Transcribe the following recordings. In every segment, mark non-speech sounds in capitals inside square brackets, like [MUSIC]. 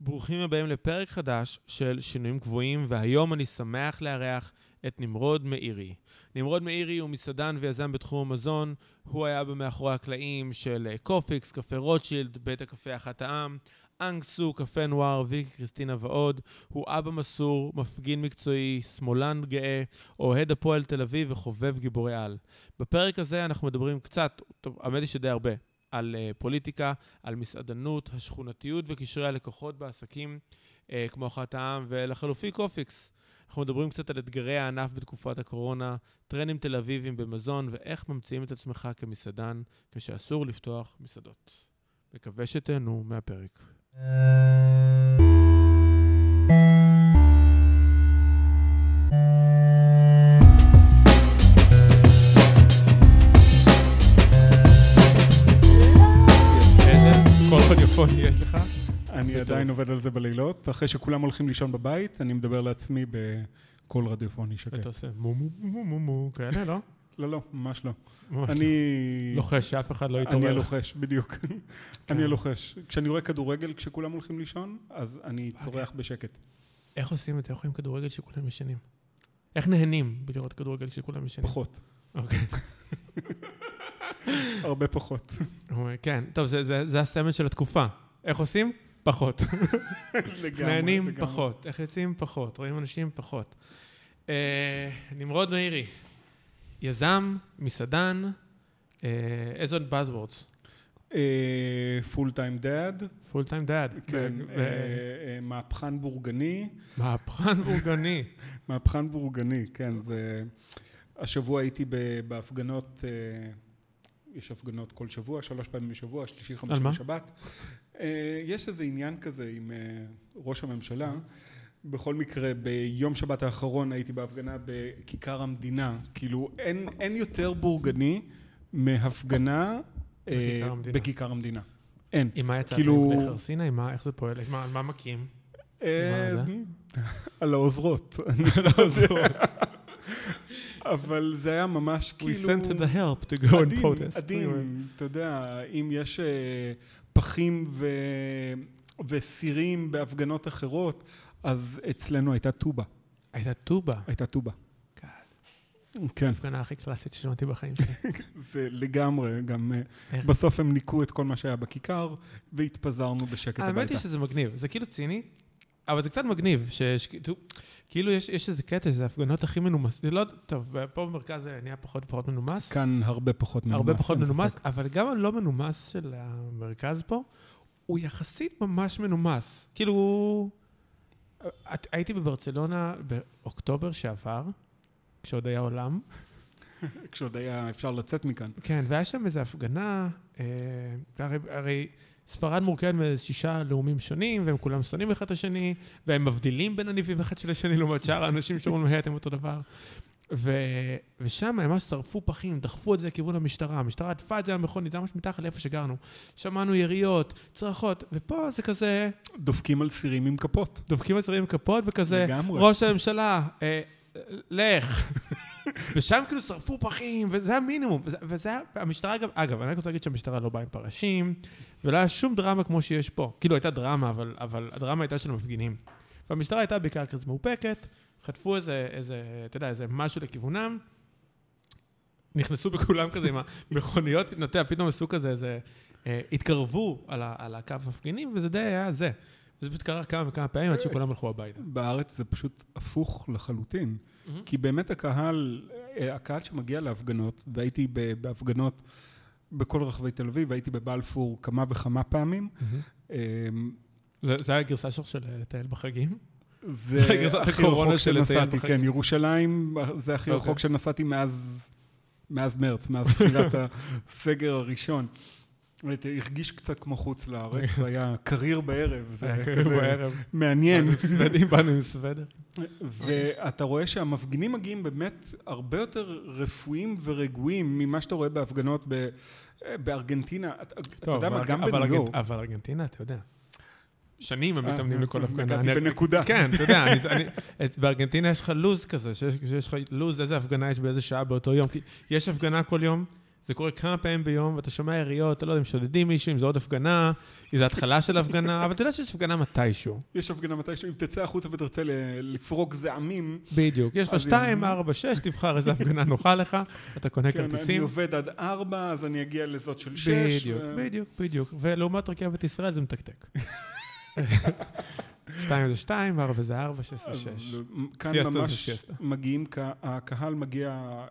ברוכים הבאים לפרק חדש של שינויים קבועים, והיום אני שמח לארח את נמרוד מאירי. נמרוד מאירי הוא מסעדן ויזם בתחום המזון, הוא היה במאחורי הקלעים של אה, קופיקס, קפה רוטשילד, בית הקפה אחת העם, אנגסו, קפה נואר, ויקי קריסטינה ועוד. הוא אבא מסור, מפגין מקצועי, שמאלן גאה, אוהד הפועל תל אביב וחובב גיבורי על. בפרק הזה אנחנו מדברים קצת, טוב, האמת היא שדי הרבה, על אה, פוליטיקה, על מסעדנות, השכונתיות וקשרי הלקוחות בעסקים, אה, כמו אחת העם, ולחלופין קופיקס. אנחנו מדברים קצת על אתגרי הענף בתקופת הקורונה, טרנדים תל אביביים במזון, ואיך ממציאים את עצמך כמסעדן כשאסור לפתוח מסעדות. מקווה שתהנו מהפרק. איזה קול רדיופוני יש לך? אני עדיין. עובד על זה בלילות. אחרי שכולם הולכים לישון בבית, אני מדבר לעצמי בקול רדיופוני שקט. אתה עושה מו מו מו מו מו כאלה, לא? לא, לא, ממש לא. אני... לוחש שאף אחד לא אני יתעורר. הלוחש, בדיוק. כן. אני הלוחש. כשאני רואה כדורגל כשכולם הולכים לישון, אז אני צורח בשקט. איך עושים את זה? איך רואים כדורגל שכולם ישנים? איך נהנים בלראות כדורגל שכולם ישנים? פחות. אוקיי. [LAUGHS] הרבה פחות. הוא אומר, כן, טוב, זה- זה זה הסמל של התקופה. איך עושים? פחות. [LAUGHS] לגמרי. נהנים? לגמרי. פחות. איך יוצאים? פחות. רואים אנשים? פחות. אה, נמרוד מאירי, יזם, מסעדן, אה, איזה עוד buzzwords? full time dad. full time dad. כן. אה, אה, מהפכן בורגני. מהפכן בורגני. [LAUGHS] מהפכן בורגני, כן, זה... השבוע הייתי בהפגנות, אה, יש הפגנות כל שבוע, שלוש פעמים בשבוע, שלישי, על חמישי? ושבת. אה, יש איזה עניין כזה עם אה, ראש הממשלה. בכל מקרה, ביום שבת האחרון הייתי בהפגנה בכיכר המדינה. כאילו, אין, אין יותר בורגני מהפגנה אה, בכיכר המדינה. בכיכר המדינה. אין. עם מה יצאת? כאילו- בני חרסינה? עם מה? איך זה פועל? מה- על מה מכים? אה? [LAUGHS] על העוזרות. [LAUGHS] לא עוזרות. [LAUGHS] אבל זה היה ממש We כאילו... sent the help to go and עדין, protest. עדין, אתה יודע, אם יש אה, פחים ו... וסירים בהפגנות אחרות, אז אצלנו הייתה טובה. הייתה טובה. הייתה טובה. כן, ההפגנה הכי קלאסית ששמעתי בחיים שלי. [LAUGHS] זה לגמרי, גם אה? בסוף הם ניקו את כל מה שהיה בכיכר, והתפזרנו בשקט הביתה. האמת היא שזה מגניב. זה כאילו ציני, אבל זה קצת מגניב, שיש כאילו- כאילו יש יש איזה קטע, שזה ההפגנות הכי מנומס. זה לא, טוב, פה במרכז זה נהיה פחות ופחות מנומס. כאן הרבה פחות מנומס. הרבה פחות אין ספק. מנומס, אבל גם הלא מנומס של המרכז פה, הוא יחסית ממש מנומס. כאילו, את- הייתי בברצלונה באוקטובר שעבר, כשעוד היה עולם, [LAUGHS] כשעוד היה אפשר לצאת מכאן. כן, והיה שם איזו הפגנה, אה, הרי, הרי ספרד מורכבת מאיזה שישה לאומים שונים, והם כולם שונאים אחד את השני, והם מבדילים בין הניבים אחד של השני לעומת שאר האנשים שאומרים להם, אותו דבר. ו... ושם הם ממש שרפו פחים, דחפו את זה לכיוון המשטרה. המשטרה עטפה את זה במכונית, זה ממש מתחת לאיפה שגרנו. שמענו יריות, צרחות, ופה זה כזה, דופקים על סירים עם כפות. דופקים על צרים כפות וכזה, לגמרי. ראש הממשלה, אה, לך. ושם כאילו שרפו פחים, וזה המינימום. וזה, וזה היה, המשטרה אגב, אגב, אני רק רוצה להגיד שהמשטרה לא באה עם פרשים, ולא היה שום דרמה כמו שיש פה. כאילו הייתה דרמה, אבל, אבל הדרמה הייתה של המפגינים. והמשטרה הייתה בעיקר כזה מאופקת, חטפו איזה, איזה, אתה יודע, איזה משהו לכיוונם, נכנסו בכולם כזה עם המכוניות, אתה יודע, פתאום עשו כזה איזה, אה, התקרבו על, ה, על הקו המפגינים, וזה די היה זה. וזה פשוט קרה כמה וכמה פעמים עד שכולם הלכו הביתה. בארץ זה פשוט הפוך לחלוטין. מהמם. כי באמת הקהל, אה, הקהל שמגיע להפגנות, והייתי בהפגנות בכל רחבי תל אביב, הייתי בבלפור כמה וכמה פעמים. אה, זה, זה היה הגרסה שלך של אה, לטייל בחגים? זה [LAUGHS] הכי רחוק שנסעתי. כן, ירושלים זה הכי אוקיי. רחוק שנסעתי מאז, מאז מרץ, מאז תחילת [LAUGHS] הסגר הראשון. באמת, הרגיש קצת כמו חוץ לארץ, [LAUGHS] זה היה קריר בערב, זה היה כזה בערב. מעניין. באנו עם סוודר. ואתה רואה שהמפגינים מגיעים באמת הרבה יותר רפואיים ורגועים ממה שאתה רואה בהפגנות ב- בארגנטינה. אתה יודע מה, גם בניו יורק. אבל ארגנטינה, אתה יודע. שנים הם אה, מתאמנים אה, לכל הפגנה. נגעתי בנקודה. כן, אתה יודע, [LAUGHS] בארגנטינה יש לך לו"ז כזה, שיש שיש לך לו"ז איזה הפגנה יש באיזה שעה באותו יום. כי יש הפגנה כל יום, זה קורה כמה פעמים ביום, ואתה שומע יריות, אתה לא יודע אם שודדים מישהו, אם זה עוד הפגנה, אם זה התחלה של הפגנה, אבל אתה יודע שיש הפגנה מתישהו. יש הפגנה מתישהו, אם תצא החוצה ותרצה לפרוק זעמים, בדיוק. יש לך אז 2, אם- 4, 6, תבחר איזה הפגנה נוחה לך, אתה קונה כן, אני כרטיסים. עובד עד ארבע, אז אני אגיע לזאת של שש. בדיוק, ו- בדיוק, בדיוק. ולעומת רכבת ישראל זה מתקתק. [LAUGHS] 2 זה 2, 4 זה 4, 6 זה אז 6. כאן ממש. מגיעים, הקהל מגיע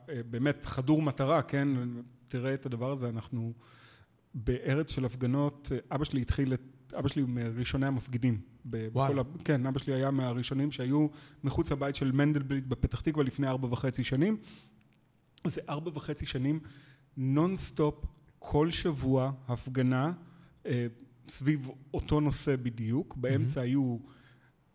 אה, באמת חדור מטרה, כן? תראה את הדבר הזה, אנחנו בארץ של הפגנות, אבא שלי התחיל את, אבא שלי הוא מראשוני המפגינים. וואלה. בכל ה- כן, אבא שלי היה מהראשונים שהיו מחוץ לבית של מנדלבליט בפתח תקווה לפני ארבע וחצי שנים. זה ארבע וחצי שנים נונסטופ, כל שבוע, הפגנה אה, סביב אותו נושא בדיוק. באמצע היו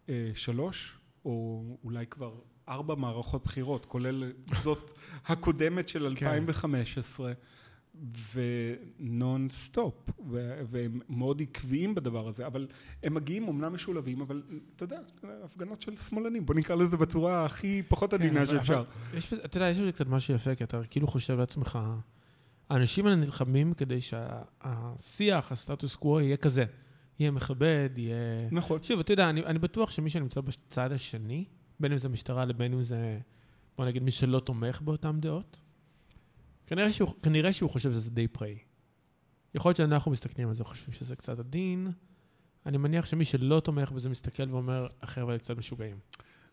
אה, שלוש, או אולי כבר ארבע מערכות בחירות, כולל זאת הקודמת של 2015, ונון סטופ, ו- והם מאוד עקביים בדבר הזה, אבל הם מגיעים אומנם משולבים, אבל אתה יודע, הפגנות של שמאלנים, בוא נקרא לזה בצורה הכי פחות כן, עדינה אבל- שאפשר. יש אתה יודע, יש בזה קצת משהו יפה, כי אתה כאילו חושב לעצמך, האנשים האלה נלחמים כדי שהשיח, הסטטוס קוו יהיה כזה. יהיה מכבד, יהיה... נכון. שוב, אתה יודע, אני, אני בטוח שמי שנמצא בצד השני, בין אם זה משטרה לבין אם זה, בוא נגיד, מי שלא תומך באותן דעות, כנראה שהוא, כנראה שהוא חושב שזה די פראי. יכול להיות שאנחנו מסתכלים על זה וחושבים שזה קצת עדין. אני מניח שמי שלא תומך בזה מסתכל ואומר, החבר'ה קצת משוגעים.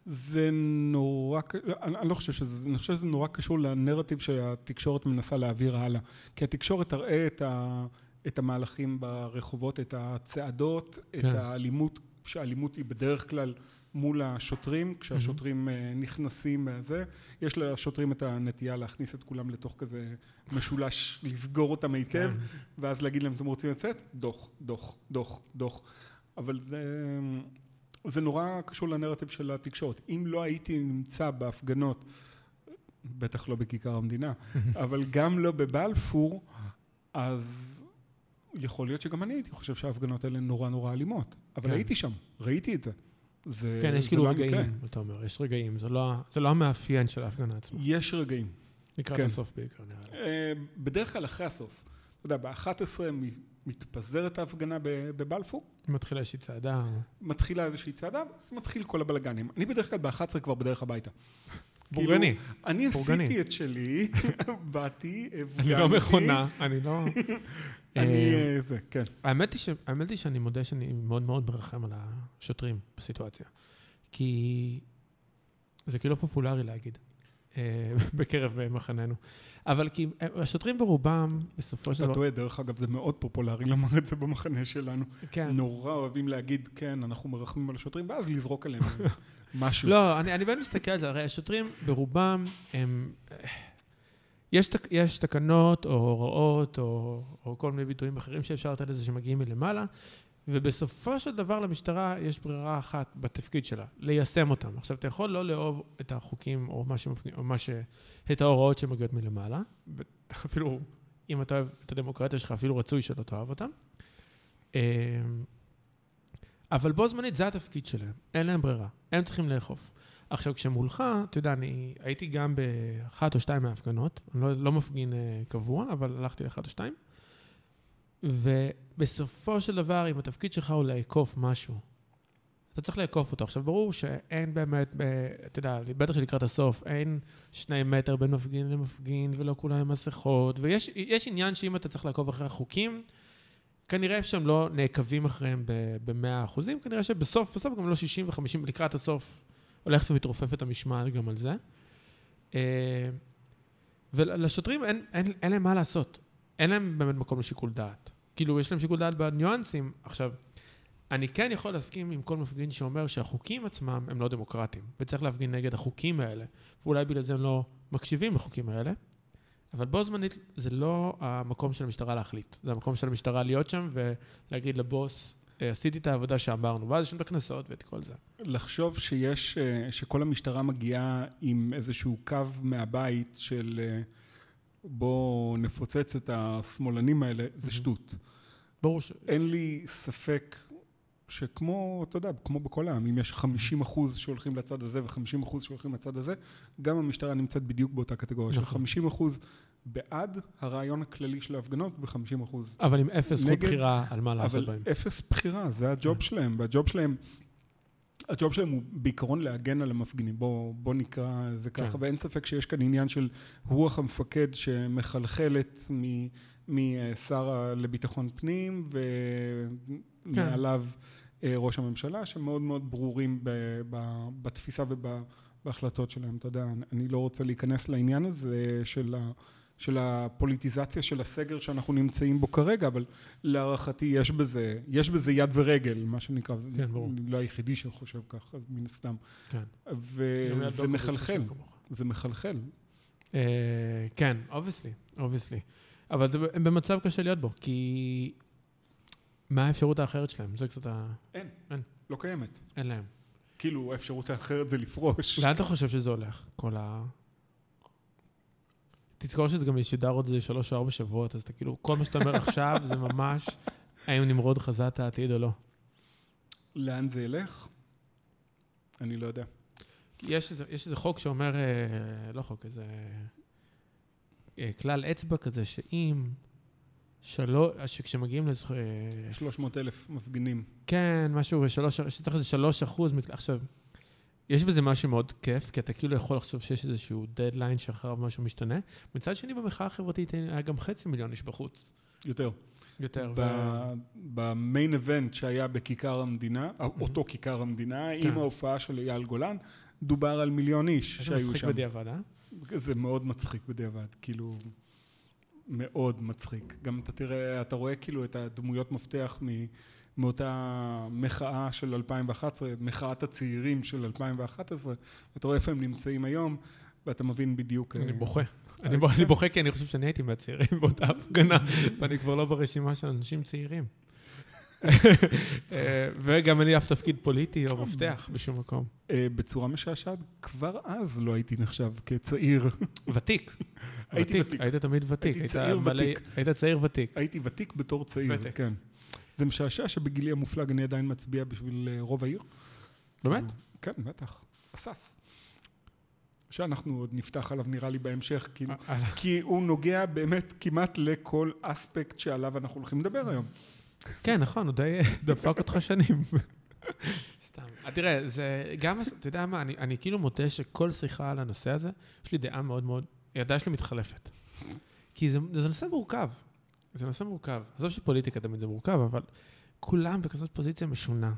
זה נורא, אני, אני לא חושב שזה, אני חושב שזה נורא קשור לנרטיב שהתקשורת מנסה להעביר הלאה. כי התקשורת תראה את, ה, את המהלכים ברחובות, את הצעדות, כן. את האלימות, שהאלימות היא בדרך כלל מול השוטרים, כשהשוטרים אה, נכנסים זה. יש לשוטרים את הנטייה להכניס את כולם לתוך כזה משולש, לסגור אותם היטב, כן. ואז להגיד להם, אתם רוצים לצאת? דוח, דוח, דוח, דוח. אבל זה, זה נורא קשור לנרטיב של התקשורת. אם לא הייתי נמצא בהפגנות, בטח לא בכיכר המדינה, [LAUGHS] אבל גם לא בבלפור, אז יכול להיות שגם אני הייתי חושב שההפגנות האלה נורא נורא אלימות. אבל כן. הייתי שם, ראיתי את זה. זה כן, יש זה כאילו לא. רגעים, אתה אומר, יש רגעים, זה לא, זה לא המאפיין של ההפגנה עצמה. יש רגעים. לקראת כן. הסוף בעיקר, נראה לי. אה, בדרך כלל אחרי הסוף. אתה יודע, ב-11 מתפזרת ההפגנה ב- בבלפור, מתחילה איזושהי צעדה. מתחילה איזושהי צעדה, ואז מתחיל כל הבלגנים. אני בדרך כלל ב-11 כבר בדרך הביתה. בורגני. [LAUGHS] כאילו, אני בורגני. עשיתי את שלי, [LAUGHS] באתי, הפגנתי. אני לא מכונה, אני לא... [LAUGHS] אני, אה, אה, זה, כן. האמת היא, ש... האמת היא שאני מודה שאני מאוד מאוד מרחם על השוטרים בסיטואציה. כי זה כאילו פופולרי להגיד, אה, [LAUGHS] בקרב אה, מחננו. אבל כי אה, השוטרים ברובם, בסופו של אתה דבר... טועה, דרך אגב, זה מאוד פופולרי לומר את זה במחנה שלנו. כן. נורא אוהבים להגיד, כן, אנחנו מרחמים על השוטרים, ואז לזרוק עליהם [LAUGHS] משהו. לא, אני, אני באמת מסתכל על זה, הרי השוטרים ברובם הם... יש, יש תקנות או הוראות או, או כל מיני ביטויים אחרים שאפשר לתת לזה שמגיעים מלמעלה, ובסופו של דבר למשטרה יש ברירה אחת בתפקיד שלה, ליישם אותם. עכשיו, אתה יכול לא לאהוב את החוקים או מה, שמפג... או מה ש... את ההוראות שמגיעות מלמעלה, אפילו אם אתה אוהב את הדמוקרטיה שלך, אפילו רצוי שלא תאהב אותם. אמ, אבל בו זמנית זה התפקיד שלהם, אין להם ברירה, הם צריכים לאכוף. עכשיו, כשמולך, אתה יודע, אני הייתי גם באחת או שתיים מההפגנות, אני לא, לא מפגין אה, קבוע, אבל הלכתי לאחת או שתיים, ובסופו של דבר, אם התפקיד שלך הוא לאכוף משהו, אתה צריך לאכוף אותו. עכשיו, ברור שאין באמת, ב, אתה יודע, בטח שלקראת הסוף, אין שני מטר בין מפגין למפגין, ולא כולם עם מסכות, ויש יש עניין שאם אתה צריך לעקוב אחרי החוקים, כנראה שהם לא נעקבים אחריהם ב-100 אחוזים, כנראה שבסוף, בסוף גם לא 60 ו-50, לקראת הסוף הולכת ומתרופפת המשמעת גם על זה. אה, ולשוטרים אין, אין, אין להם מה לעשות. אין להם באמת מקום לשיקול דעת. כאילו, יש להם שיקול דעת בניואנסים. עכשיו, אני כן יכול להסכים עם כל מפגין שאומר שהחוקים עצמם הם לא דמוקרטיים, וצריך להפגין נגד החוקים האלה, ואולי בגלל זה הם לא מקשיבים לחוקים האלה, אבל בו זמנית זה לא המקום של המשטרה להחליט, זה המקום של המשטרה להיות שם ולהגיד לבוס, "אה, עשיתי את העבודה שאמרנו, ואז יש לנו את הקנסות ואת כל זה. לחשוב שיש, אה, שכל המשטרה מגיעה עם איזשהו קו מהבית של אה, בוא נפוצץ את השמאלנים האלה, זה Mhm. שטות. ברור ש... אין לי ספק שכמו, אתה יודע, כמו בכל העם, אם יש 50 אחוז שהולכים לצד הזה ו-50 אחוז שהולכים לצד הזה, גם המשטרה נמצאת בדיוק באותה קטגוריה של נכון. 50 אחוז בעד הרעיון הכללי של ההפגנות ו-50 אחוז אבל עם אפס זכות בחירה על מה לעשות אבל בהם. אפס בחירה, זה הג'וב כן. שלהם, והג'וב שלהם, הג'וב שלהם הוא בעיקרון להגן על המפגינים, בוא, בוא נקרא זה ככה, כן. ואין ספק שיש כאן עניין של רוח המפקד שמחלחלת מ- משר ה- לביטחון פנים ומעליו אה, ראש הממשלה, שמאוד מאוד ברורים ב- ב- בתפיסה ובהחלטות שלהם. אתה יודע, אני לא רוצה להיכנס לעניין הזה של ה... של הפוליטיזציה של הסגר שאנחנו נמצאים בו כרגע, אבל להערכתי יש בזה, יש בזה יד ורגל, מה שנקרא. כן, ברור. אני לא היחידי שחושב ככה, מן הסתם. כן. וזה מחלחל. זה מחלחל. אה, כן, obviously, obviously. אבל זה, הם במצב קשה להיות בו, כי מה האפשרות האחרת שלהם? זה קצת ה... אין, אין. לא קיימת. אין להם. כאילו, האפשרות האחרת זה לפרוש. לאן אתה חושב שזה הולך, כל ה... תזכור שזה גם ישודר עוד איזה שלוש או ארבע שבועות, אז אתה כאילו, כל מה שאתה אומר עכשיו זה ממש האם נמרוד חזה את העתיד או לא. לאן זה ילך? אני לא יודע. יש איזה, יש איזה חוק שאומר, אה, לא חוק, איזה אה, כלל אצבע כזה, שאם שלוש, שכשמגיעים לזכו... אה, 300 אלף מפגינים. כן, משהו, בשלוש, שצריך איזה שלוש אחוז, עכשיו, יש בזה משהו מאוד כיף, כי אתה כאילו יכול לחשוב שיש איזשהו דדליין שאחריו משהו משתנה. מצד שני, במחאה החברתית היה גם חצי מיליון איש בחוץ. יותר. יותר. במיין איבנט שהיה בכיכר המדינה, אותו כיכר המדינה, כן. עם ההופעה של אייל גולן, דובר על מיליון איש שהיו מצחיק שם. בדיעבד, אה? זה מאוד מצחיק בדיעבד, כאילו, מאוד מצחיק. גם אתה תראה, אתה רואה כאילו את הדמויות מפתח מ, מאותה מחאה של 2011, מחאת הצעירים של 2011, ואתה רואה איפה הם נמצאים היום, ואתה מבין בדיוק... אני אה, בוכה. אני בוח- אני בוכה כי אני חושב שאני הייתי מהצעירים באותה הפגנה, [LAUGHS] ואני כבר לא ברשימה של אנשים צעירים. [LAUGHS] אה, וגם אין לי אף תפקיד פוליטי או מפתח בשום מקום. אה, בצורה משעשעת, כבר אז לא הייתי נחשב כצעיר. ותיק. [LAUGHS] הייתי ותיק. היית תמיד ותיק. הייתי היית צעיר ותיק. היית צעיר ותיק. הייתי ותיק בתור צעיר. כן. זה משעשע שבגילי המופלג אני עדיין מצביע בשביל אה, רוב העיר. באמת? כן, בטח. אסף. שאנחנו עוד נפתח עליו נראה לי בהמשך, כאילו, אה, כי הוא נוגע באמת כמעט לכל אספקט שעליו אנחנו הולכים לדבר היום. כן, נכון, הוא די [LAUGHS] דפק אותך שנים. סתם. אה, תראה, זה גם, אתה יודע מה, אני, אני כאילו מודה שכל שיחה על הנושא הזה, יש לי דעה מאוד מאוד, הדעה שלי מתחלפת. כי זה, זה נושא מורכב. זה נושא מורכב. עזוב שפוליטיקה תמיד זה מורכב, אבל כולם בכזאת פוזיציה משונה.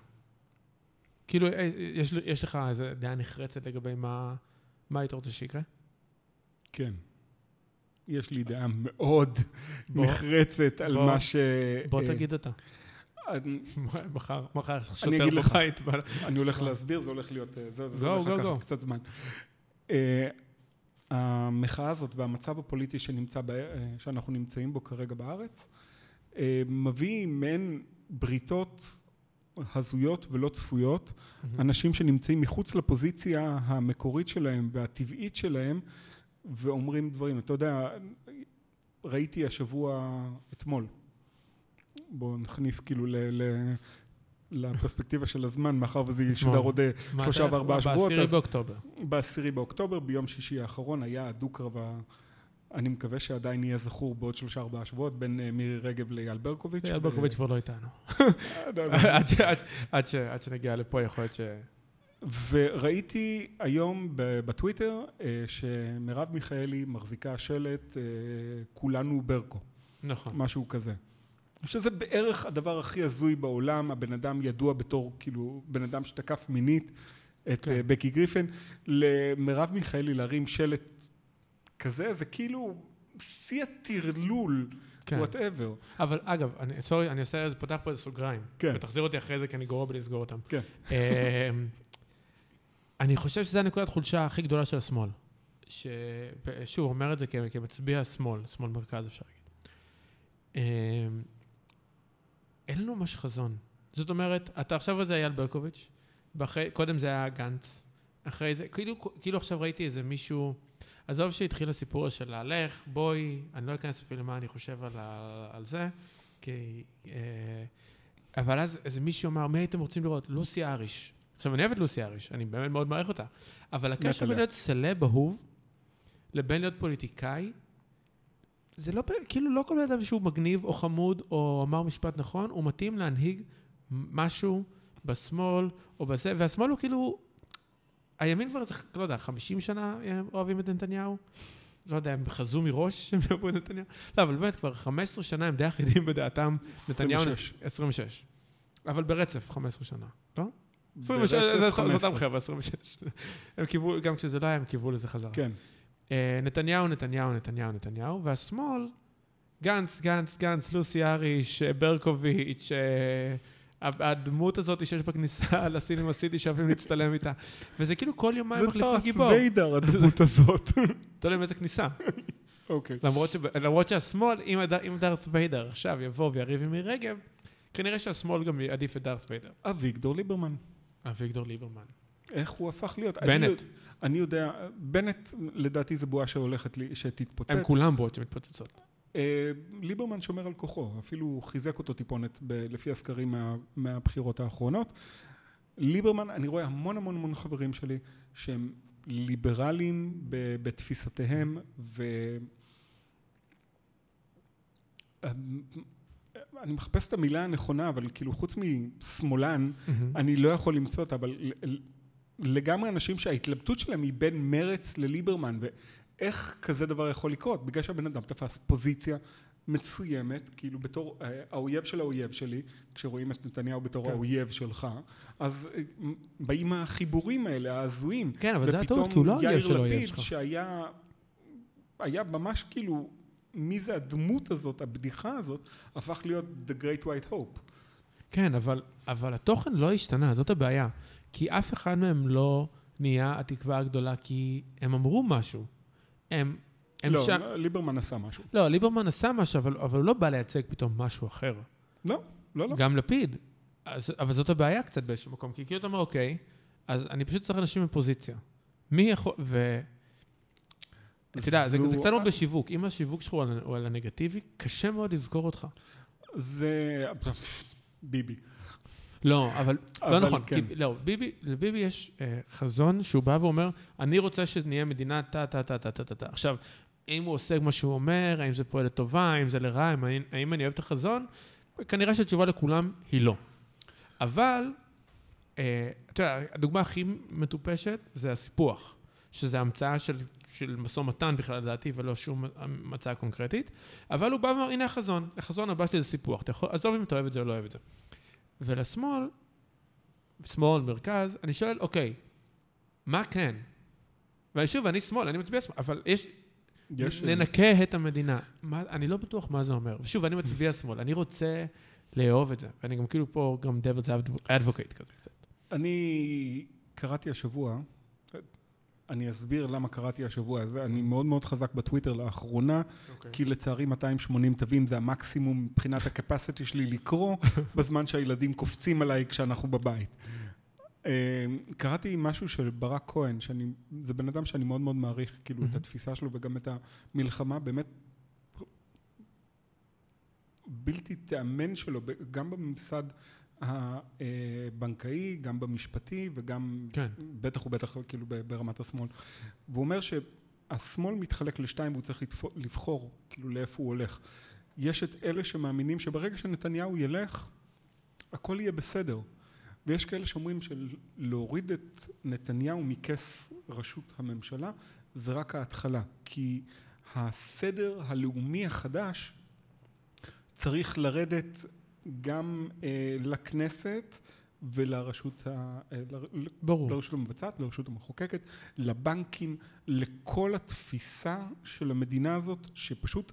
כאילו, אה, יש, לי- יש לך איזו דעה נחרצת לגבי מה, מה היית רוצה שיקרה? כן. יש לי דעה מאוד בוא- נחרצת על בוא- מה ש... בוא אה, תגיד אותה. [LAUGHS] מחר, מחר שוטר. בבית. אני הולך להסביר, זה הולך להיות... אה, זה הולך לקחת. קצת זמן. אה, המחאה הזאת והמצב הפוליטי שנמצא, אה, שאנחנו נמצאים בו כרגע בארץ, אה, מביא מעין בריתות הזויות ולא צפויות, אנשים שנמצאים מחוץ לפוזיציה המקורית שלהם והטבעית שלהם ואומרים דברים. אתה יודע, ראיתי השבוע, אתמול, בואו נכניס כאילו ל... ל לפרספקטיבה של הזמן, מאחר וזה ישודר עוד אה, שלושה וארבעה שבועות, בעשירי באוקטובר. בעשירי באוקטובר, ביום שישי האחרון, היה הדו-קרב, אני מקווה שעדיין יהיה זכור בעוד שלושה ארבעה שבועות, בין אה, מירי רגב לאייל ברקוביץ'. אייל ברקוביץ' כבר לא איתנו. [LAUGHS] לא, לא. עד שנגיע לפה יכול להיות ש... וראיתי היום בטוויטר אה, שמרב מיכאלי מחזיקה שלט כולנו ברקו, נכון. משהו כזה. שזה בערך הדבר הכי הזוי בעולם, הבן אדם ידוע בתור כאילו בן אדם שתקף מינית את כן. אה, בקי גריפין, למרב מיכאלי להרים שלט כזה, זה כאילו שיא הטרלול, כן. whatever. אבל אגב, אני- sorry, אני עושה, איזה- פותח פה איזה סוגריים. כן. ותחזיר אותי אחרי זה, כי אני גרוע בלסגור אותם. כן. אמ, אני חושב שזו הנקודת חולשה הכי גדולה של השמאל. ש... שוב, אומר את זה כמצביע שמאל, שמאל מרכז אפשר להגיד. אין לנו ממש חזון. זאת אומרת, אתה עכשיו זה אייל ברקוביץ', ואחרי, קודם זה היה גנץ, אחרי זה, כאילו, כאילו עכשיו ראיתי איזה מישהו, עזוב שהתחיל הסיפור של להלך, בואי, אני לא אכנס אפילו למה אני חושב על, ה- על זה, כי... אה, אבל אז איזה מישהו אמר, מי הייתם רוצים לראות? לוסי אריש. עכשיו, אני אוהב את לוסי אריש, אני באמת מאוד מעריך אותה. אבל הקשר. בין להיות סלב אהוב לבין להיות פוליטיקאי, זה לא, כאילו, לא כל בן אדם שהוא מגניב או חמוד או אמר משפט נכון, הוא מתאים להנהיג משהו בשמאל או בזה, והשמאל הוא כאילו, הימין כבר, איזה, לא יודע, 50 שנה אוהבים את נתניהו? לא יודע, הם חזו מראש שהם יאהבו את נתניהו? לא, אבל באמת, כבר 15 שנה הם די אחידים בדעתם. נתניהו... 26. 26. אבל ברצף 15 שנה, לא? 26, ברצף זה- זה 15. אותם חבר'ה, 26. הם קיוו, גם כשזה לא היה, הם קיוו לזה חזרה. כן. אה, נתניהו, נתניהו, נתניהו, נתניהו, והשמאל, גנץ, גנץ, גנץ, לוסי אריש, אה, ברקוביץ', אה, הדמות הזאת שיש בכניסה [LAUGHS] לסינמה סיטי שאוהבים להצטלם איתה. וזה כאילו כל יומיים זה מחליפים גיבור. ויידר, [LAUGHS] הדמות הזאת. תלוי באיזה כניסה. אוקיי. למרות, שהשמאל, אם, דארת ויידר עכשיו יבוא ויריב עם רגב, כנראה שהשמאל גם יעדיף את דארת ויידר. אביגדור ליברמן. אביגדור ליברמן. איך הוא הפך להיות? בנט. אני, יודע- אני יודע, בנט לדעתי זה בועה שהולכת, לי- שתתפוצץ. הם כולם בועות שמתפוצצות. אה, ליברמן שומר על כוחו, אפילו חיזק אותו טיפונת ב- לפי הסקרים מה, מהבחירות האחרונות. ליברמן, אני רואה המון המון המון חברים שלי שהם ליברליים ב- בתפיסותיהם ו... אני מחפש את המילה הנכונה, אבל כאילו חוץ משמאלן, אני לא יכול למצוא אותה, אבל לגמרי אנשים שההתלבטות שלהם היא בין מרץ לליברמן, ואיך כזה דבר יכול לקרות? בגלל שהבן אדם תפס פוזיציה מסוימת, כאילו בתור אה, האויב של האויב שלי, כשרואים את נתניהו בתור כן. האויב שלך, אז אה, באים החיבורים האלה, ההזויים. כן, אבל זה ופתאום הטעות, כי הוא לא האויב יאיר של האויב לפיד, שלך. שהיה היה ממש כאילו, מי זה הדמות הזאת, הבדיחה הזאת, הפך להיות The Great White Hope. כן, אבל, אבל התוכן לא השתנה, זאת הבעיה. כי אף אחד מהם לא נהיה התקווה הגדולה, כי הם אמרו משהו. הם, הם לא, שם... ליברמן עשה משהו. לא, ליברמן עשה משהו, אבל, אבל הוא לא בא לייצג פתאום משהו אחר. לא, לא, לא. גם לפיד. אז, אבל זאת הבעיה קצת באיזשהו מקום, כי כאילו אתה אומר, אוקיי, אז אני פשוט צריך אנשים בפוזיציה. מי יכול... ו... אתה יודע, זה, זה קצת מאוד בשיווק. אם השיווק שלך הוא על הנגטיבי, קשה מאוד לזכור אותך. זה... ביבי. לא, אבל, אבל לא נכון. כן. כי, לא, ביבי, לביבי יש אה, חזון שהוא בא ואומר, אני רוצה שנהיה מדינה טה טה טה טה טה טה טה. עכשיו, האם הוא עושה מה שהוא אומר, האם זה פועל לטובה, האם זה לרע, האם, האם אני אוהב את החזון, כנראה שהתשובה לכולם היא לא. אבל, אה, אתה יודע, הדוגמה הכי מטופשת זה הסיפוח, שזה המצאה של, של משא ומתן בכלל לדעתי, ולא שום מצאה קונקרטית, אבל הוא בא ואומר, הנה החזון, החזון הבא שלי זה סיפוח, אתה יכול, עזוב אם אתה אוהב את זה או לא אוהב את זה. ולשמאל, שמאל, מרכז, אני שואל, אוקיי, מה כן? ושוב, אני שמאל, אני מצביע שמאל, אבל יש, יש... ננקה את המדינה. מה, אני לא בטוח מה זה אומר. ושוב, אני מצביע שמאל, אני רוצה לאהוב את זה, ואני גם כאילו פה גם devil's advocate כזה קצת. אני קראתי השבוע, אני אסביר למה קראתי השבוע הזה, אני מאוד מאוד חזק בטוויטר לאחרונה, כי לצערי 280 תווים זה המקסימום מבחינת הקפסיטי שלי לקרוא, [LAUGHS] בזמן שהילדים קופצים עליי כשאנחנו בבית. אה, קראתי משהו של ברק כהן, שאני, זה בן אדם שאני מאוד מאוד מעריך, כאילו, את התפיסה שלו וגם את המלחמה, באמת בלתי תיאמן שלו, גם בממסד הבנקאי, גם במשפטי וגם כן. בטח ובטח כאילו ברמת השמאל. והוא אומר שהשמאל מתחלק לשתיים והוא צריך לבחור כאילו לאיפה הוא הולך. יש את אלה שמאמינים שברגע שנתניהו ילך, הכל יהיה בסדר. ויש כאלה שאומרים שלהוריד את נתניהו מכס ראשות הממשלה זה רק ההתחלה. כי הסדר הלאומי החדש צריך לרדת גם אה, לכנסת ולרשות ה... אה, ברור. לרשות המבצעת, לרשות המחוקקת, לבנקים, לכל התפיסה של המדינה הזאת שפשוט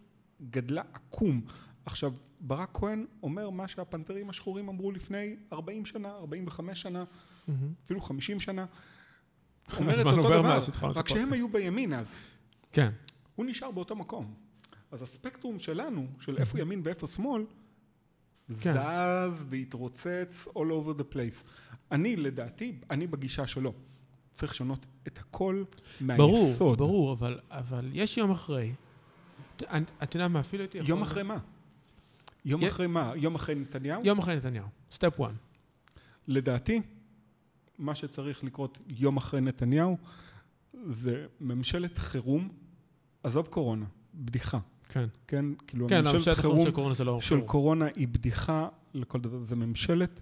גדלה עקום. עכשיו, ברק כהן אומר מה שהפנתרים השחורים אמרו לפני 40 שנה, 45 שנה, מהמם. אפילו 50 שנה. [LAUGHS] אומר את אותו דבר, רק שהם. היו בימין אז. כן. הוא נשאר באותו מקום. אז הספקטרום שלנו, של איפה ימין ואיפה שמאל. זז והתרוצץ all over the place. אני, לדעתי, אני בגישה שלו. צריך לשנות את הכל ברור, מהיסוד. ברור, אבל, אבל יש יום אחרי. אתה יודע מה, אפילו הייתי יכול... יום אחרי מה? יום י- אחרי מה? יום אחרי נתניהו? יום אחרי נתניהו. סטפ 1. לדעתי, מה שצריך לקרות יום אחרי נתניהו זה ממשלת חירום, עזוב קורונה, בדיחה, כן. כן? כאילו, כן, ממשלת הממשלת חירום של קורונה זה לא... של חירום. קורונה היא בדיחה לכל דבר, זה ממשלת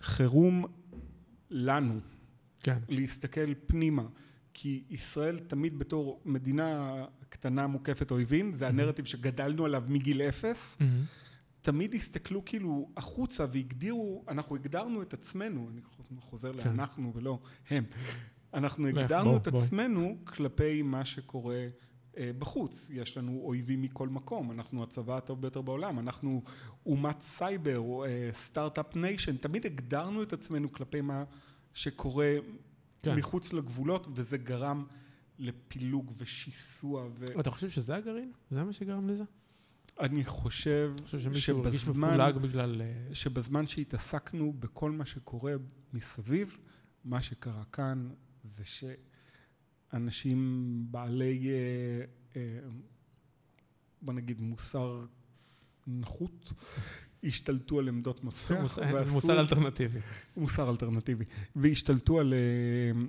חירום לנו, כן. להסתכל פנימה. כי ישראל תמיד בתור מדינה קטנה מוקפת אויבים, זה הנרטיב שגדלנו עליו מגיל אפס, מהמם. תמיד הסתכלו כאילו החוצה והגדירו, אנחנו הגדרנו את עצמנו, אני חוזר כן. לאנחנו ולא הם, אנחנו הגדרנו בוא, את בואי. עצמנו כלפי מה שקורה בחוץ, יש לנו אויבים מכל מקום, אנחנו הצבא הטוב ביותר בעולם, אנחנו אומת סייבר, אה, start-up nation, תמיד הגדרנו את עצמנו כלפי מה שקורה כן. מחוץ לגבולות וזה גרם לפילוג ושיסוע ו... אתה חושב שזה הגרעין? זה מה שגרם לזה? אני חושב חושב שמישהו שבזמן- בגלל... אה, שבזמן שהתעסקנו בכל מה שקורה מסביב, מה שקרה כאן זה שאנשים בעלי, אה, אה, בוא נגיד, מוסר נחות, השתלטו על עמדות מפתח, ועשו- מוסר אלטרנטיבי. מוסר אלטרנטיבי, והשתלטו על, אה,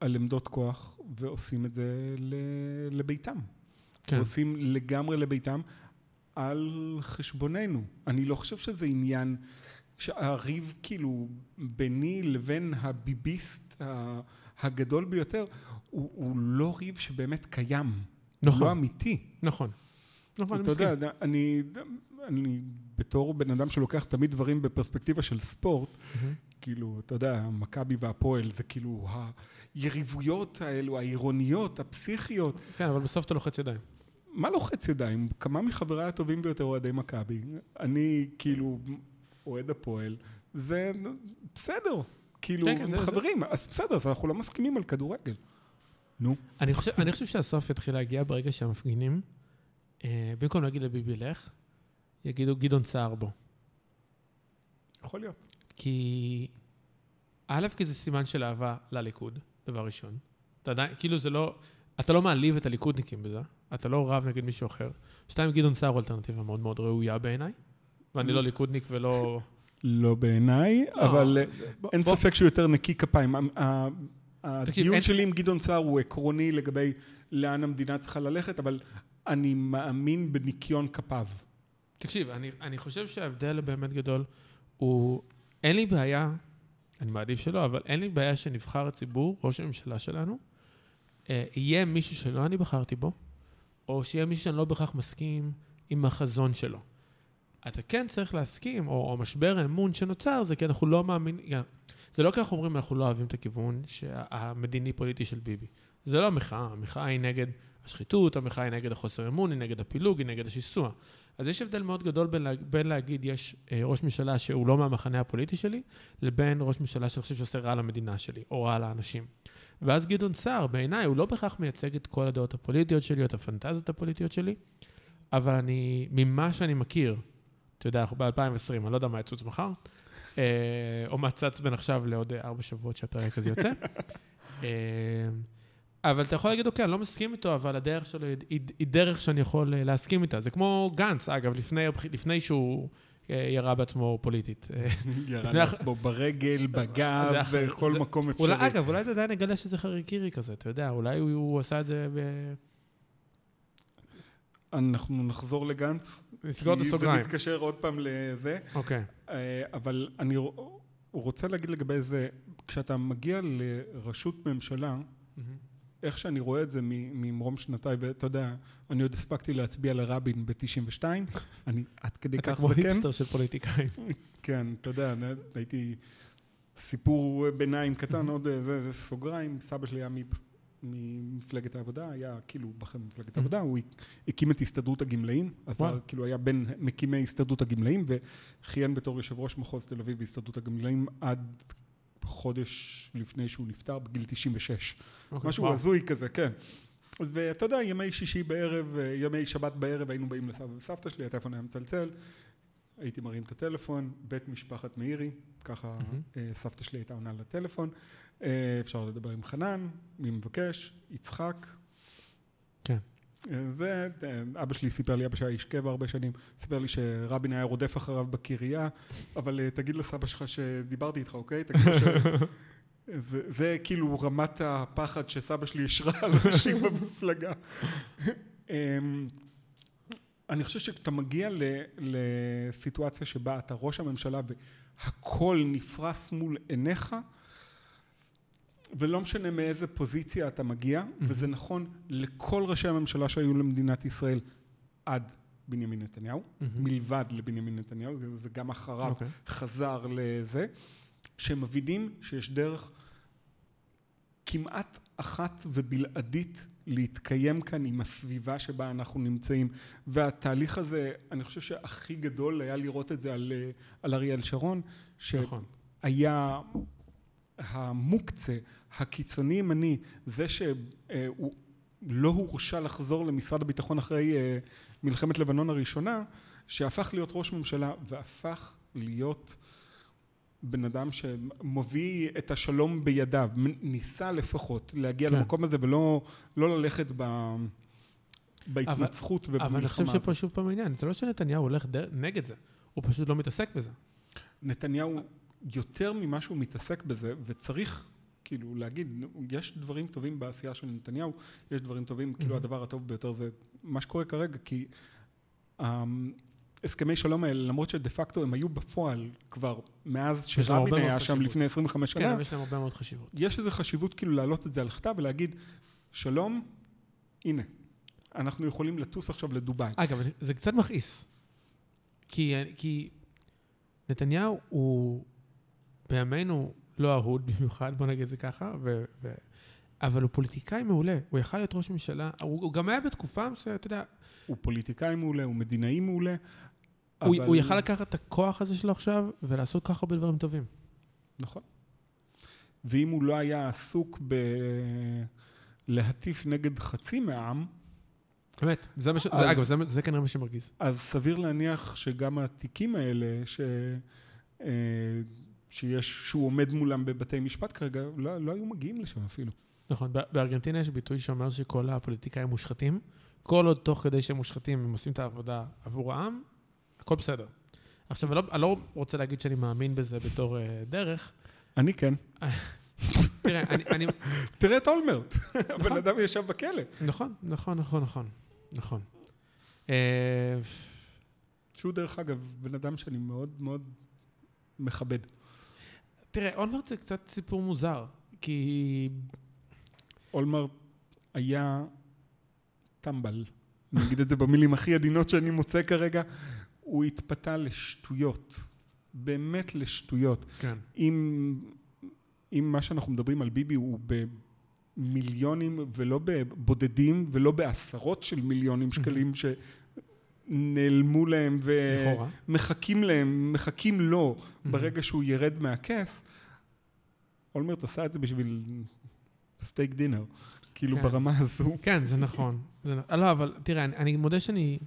על עמדות כוח ועושים את זה ל- לביתם. כן. ועושים לגמרי לביתם על חשבוננו. אני לא חושב שזה עניין שהריב כאילו ביני לבין הביביסט ה- הגדול ביותר הוא, הוא לא ריב שבאמת קיים. הוא לא נכון, אמיתי. נכון. נכון, אני אתה מסכים. יודע, אני, אני בתור בן אדם שלוקח תמיד דברים בפרספקטיבה של ספורט, מהמם. כאילו, אתה יודע, מכבי והפועל זה כאילו היריבויות האלו, העירוניות, הפסיכיות. כן, אבל בסוף אתה לוחץ ידיים. מה לוחץ ידיים? כמה מחבריי הטובים ביותר אוהדי מכבי. אני כאילו אוהד הפועל. זה בסדר. כאילו, כן, כן, זה- חברים, אז בסדר, אז אנחנו לא מסכימים על כדורגל. נו. אני חושב, אני חושב שהסוף יתחיל להגיע ברגע שהמפגינים, אה, במקום להגיד לביבי לך, יגידו גדעון סער בו. יכול להיות. כי א', כי זה סימן של אהבה לליכוד, דבר ראשון. אתה עדיין, כאילו זה לא, אתה לא מעליב את הליכודניקים בזה, אתה לא רב נגד מישהו אחר. שתיים, גדעון סער הוא אלטרנטיבה מאוד מאוד ראויה בעיניי, ואני לא ליכודניק ולא... לא בעיניי, לא, אבל אה, אין ספק שהוא יותר נקי כפיים. הדיון שלי עם גדעון סער הוא עקרוני לגבי לאן המדינה צריכה ללכת, אבל אני מאמין בניקיון כפיו. תקשיב, אני, אני חושב שההבדל הבאמת גדול הוא, אין לי בעיה, אני מעדיף שלא, אבל אין לי בעיה שנבחר הציבור, ראש הממשלה שלנו, אה, יהיה מישהו שלא אני בחרתי בו, או שיהיה מישהו שאני לא בהכרח מסכים עם החזון שלו. אתה כן צריך להסכים, או, או משבר האמון שנוצר, זה כי אנחנו לא מאמינים, זה לא כי אנחנו אומרים אנחנו לא אוהבים את הכיוון המדיני-פוליטי של ביבי. זה לא המחאה, המחאה היא נגד השחיתות, המחאה היא נגד החוסר אמון, היא נגד הפילוג, היא נגד השיסוע. אז יש הבדל מאוד גדול בין, לה, בין להגיד יש אה, ראש ממשלה שהוא לא מהמחנה הפוליטי שלי, לבין ראש ממשלה שאני חושב שעושה רע למדינה שלי, או רע לאנשים. ואז גדעון סער, בעיניי, הוא לא בהכרח מייצג את כל הדעות הפוליטיות שלי, או את הפנטזיות הפוליטיות שלי, אבל אני, ממה שאני מכיר, אתה יודע, אנחנו ב-2020, אני לא יודע מה יצוץ מחר, אה, או מה צץ בין עכשיו לעוד ארבע שבועות שהפרק הזה יוצא. אה, אבל אתה יכול להגיד, אוקיי, אני לא מסכים איתו, אבל הדרך שלו היא, היא, דרך שאני יכול אה, להסכים איתה. זה כמו גנץ, אגב, לפני, לפני שהוא ירה בעצמו פוליטית. ירה לעצמו ברגל, בגב, בכל מקום אפשרי. אגב, אולי זה עדיין נגלה שזה חריקירי כזה, אתה יודע, אולי הוא, הוא עשה את זה ב... אנחנו נחזור לגנץ. נסגור את כי הסוגריים. זה מתקשר עוד פעם לזה. אוקיי. אה, אבל אני רוצה להגיד לגבי זה, כשאתה מגיע לראשות ממשלה, איך שאני רואה את זה ממרום שנותיי, ואתה יודע, אני עוד הספקתי להצביע לרבין ב-92, [LAUGHS] אני עד כדי אתה כך כמו זקן. היפסטר של פוליטיקאים. [LAUGHS] כן, אתה יודע, הייתי סיפור ביניים קטן, עוד אה, זה, זה סוגריים, סבא שלי היה ממפלגת העבודה, היה כאילו בחר במפלגת העבודה, הוא הקים את הסתדרות הגמלאים, וואו. כאילו היה בין מקימי הסתדרות הגמלאים, וכיהן בתור יושב ראש מחוז תל אביב בהסתדרות הגמלאים עד חודש לפני שהוא נפטר, בגיל 96. אוקיי, משהו. הזוי כזה, כן. ואתה יודע, ימי שישי בערב, אה, ימי שבת בערב, היינו באים לסבא וסבתא שלי, הטלפון היה מצלצל, הייתי מרים את הטלפון, בית משפחת מאירי, ככה מהמם. אה, סבתא שלי הייתה עונה לטלפון, אפשר לדבר עם חנן, מי מבקש, יצחק. כן. זה, אבא שלי סיפר לי, אבא שהיה איש קבע הרבה שנים, סיפר לי שרבין היה רודף אחריו בקריה, אבל אה, תגיד לסבא שלך שדיברתי איתך, אוקיי? תגיד ש... [LAUGHS] זה, זה כאילו רמת הפחד שסבא שלי השרה על אנשים [LAUGHS] במפלגה. אמ, אני חושב שאתה מגיע לסיטואציה שבה אתה ראש הממשלה והכל נפרס מול עיניך, ולא משנה מאיזה פוזיציה אתה מגיע, mm-hmm. וזה נכון לכל ראשי הממשלה שהיו למדינת ישראל עד בנימין נתניהו, mm-hmm. מלבד לבנימין נתניהו, זה גם אחריו okay. אוקיי. חזר לזה, שמבינים שיש דרך כמעט אחת ובלעדית להתקיים כאן עם הסביבה שבה אנחנו נמצאים והתהליך הזה אני חושב שהכי גדול היה לראות את זה על, על אריאל שרון נכון. שהיה המוקצה הקיצוני ימני זה שהוא לא הורשה לחזור למשרד הביטחון אחרי אה, מלחמת לבנון הראשונה שהפך להיות ראש ממשלה והפך להיות בן אדם שמביא את השלום בידיו, ניסה לפחות להגיע כן. למקום הזה ולא לא ללכת ב... בהתנצחות ובמלחמה הזאת. אבל אני חושב שפה שוב פעם העניין, זה לא שנתניהו הולך דר... נגד זה, הוא פשוט לא מתעסק בזה. נתניהו יותר ממה שהוא מתעסק בזה, וצריך כאילו להגיד, יש דברים טובים בעשייה של נתניהו, יש דברים טובים, mm-hmm. כאילו הדבר הטוב ביותר זה מה שקורה כרגע, כי הסכמי שלום האלה, למרות שדה פקטו הם היו בפועל כבר מאז שרבין היה שם לפני 25 שנה. כן, יש להם הרבה מאוד חשיבות. יש איזו חשיבות כאילו להעלות את זה על כתב ולהגיד, שלום, הנה, אנחנו יכולים לטוס עכשיו לדובאי. אגב, זה קצת מכעיס. כי, כי נתניהו הוא בימינו לא אהוד במיוחד, בוא נגיד את זה ככה, ו, ו, אבל הוא פוליטיקאי מעולה. הוא יכל להיות ראש ממשלה, הוא, הוא גם היה בתקופה שאתה יודע... הוא פוליטיקאי מעולה, הוא מדינאי מעולה, הוא, אבל... הוא יכל לקחת את הכוח הזה שלו עכשיו ולעשות כל כך הרבה דברים טובים. נכון. ואם הוא לא היה עסוק בלהטיף נגד חצי מהעם... באמת, זה מה ש... אז, זה, אגב, זה, זה כנראה מה שמרגיז. אז סביר להניח שגם התיקים האלה, ש... שיש, שהוא עומד מולם בבתי משפט כרגע, לא, לא היו מגיעים לשם אפילו. נכון, בארגנטינה יש ביטוי שאומר שכל הפוליטיקאים מושחתים. כל עוד תוך כדי שהם מושחתים, הם עושים את העבודה עבור העם, הכל בסדר. עכשיו, אני לא, אני לא רוצה להגיד שאני מאמין בזה בתור uh, דרך. אני כן. [LAUGHS] תראה, אני, אני... תראה את אולמרט, הבן נכון. אדם ישב בכלא. נכון, נכון, נכון, נכון, נכון. אה, שהוא דרך אגב בן אדם שאני מאוד מאוד מכבד. תראה, אולמרט זה קצת סיפור מוזר, כי... אולמרט היה טמבל. אני אגיד את זה במילים הכי עדינות שאני מוצא כרגע, הוא התפתה לשטויות, באמת לשטויות. כן. אם, אם מה שאנחנו מדברים על ביבי הוא במיליונים ולא בבודדים ולא בעשרות של מיליונים שקלים שנעלמו להם ומחכים להם, מחכים לו ברגע שהוא ירד מהכס, אולמרט עשה את זה בשביל סטייק דינר. כאילו כן. ברמה הזו. כן, זה נכון. זה, לא, אבל תראה, אני, אני מודה שאני,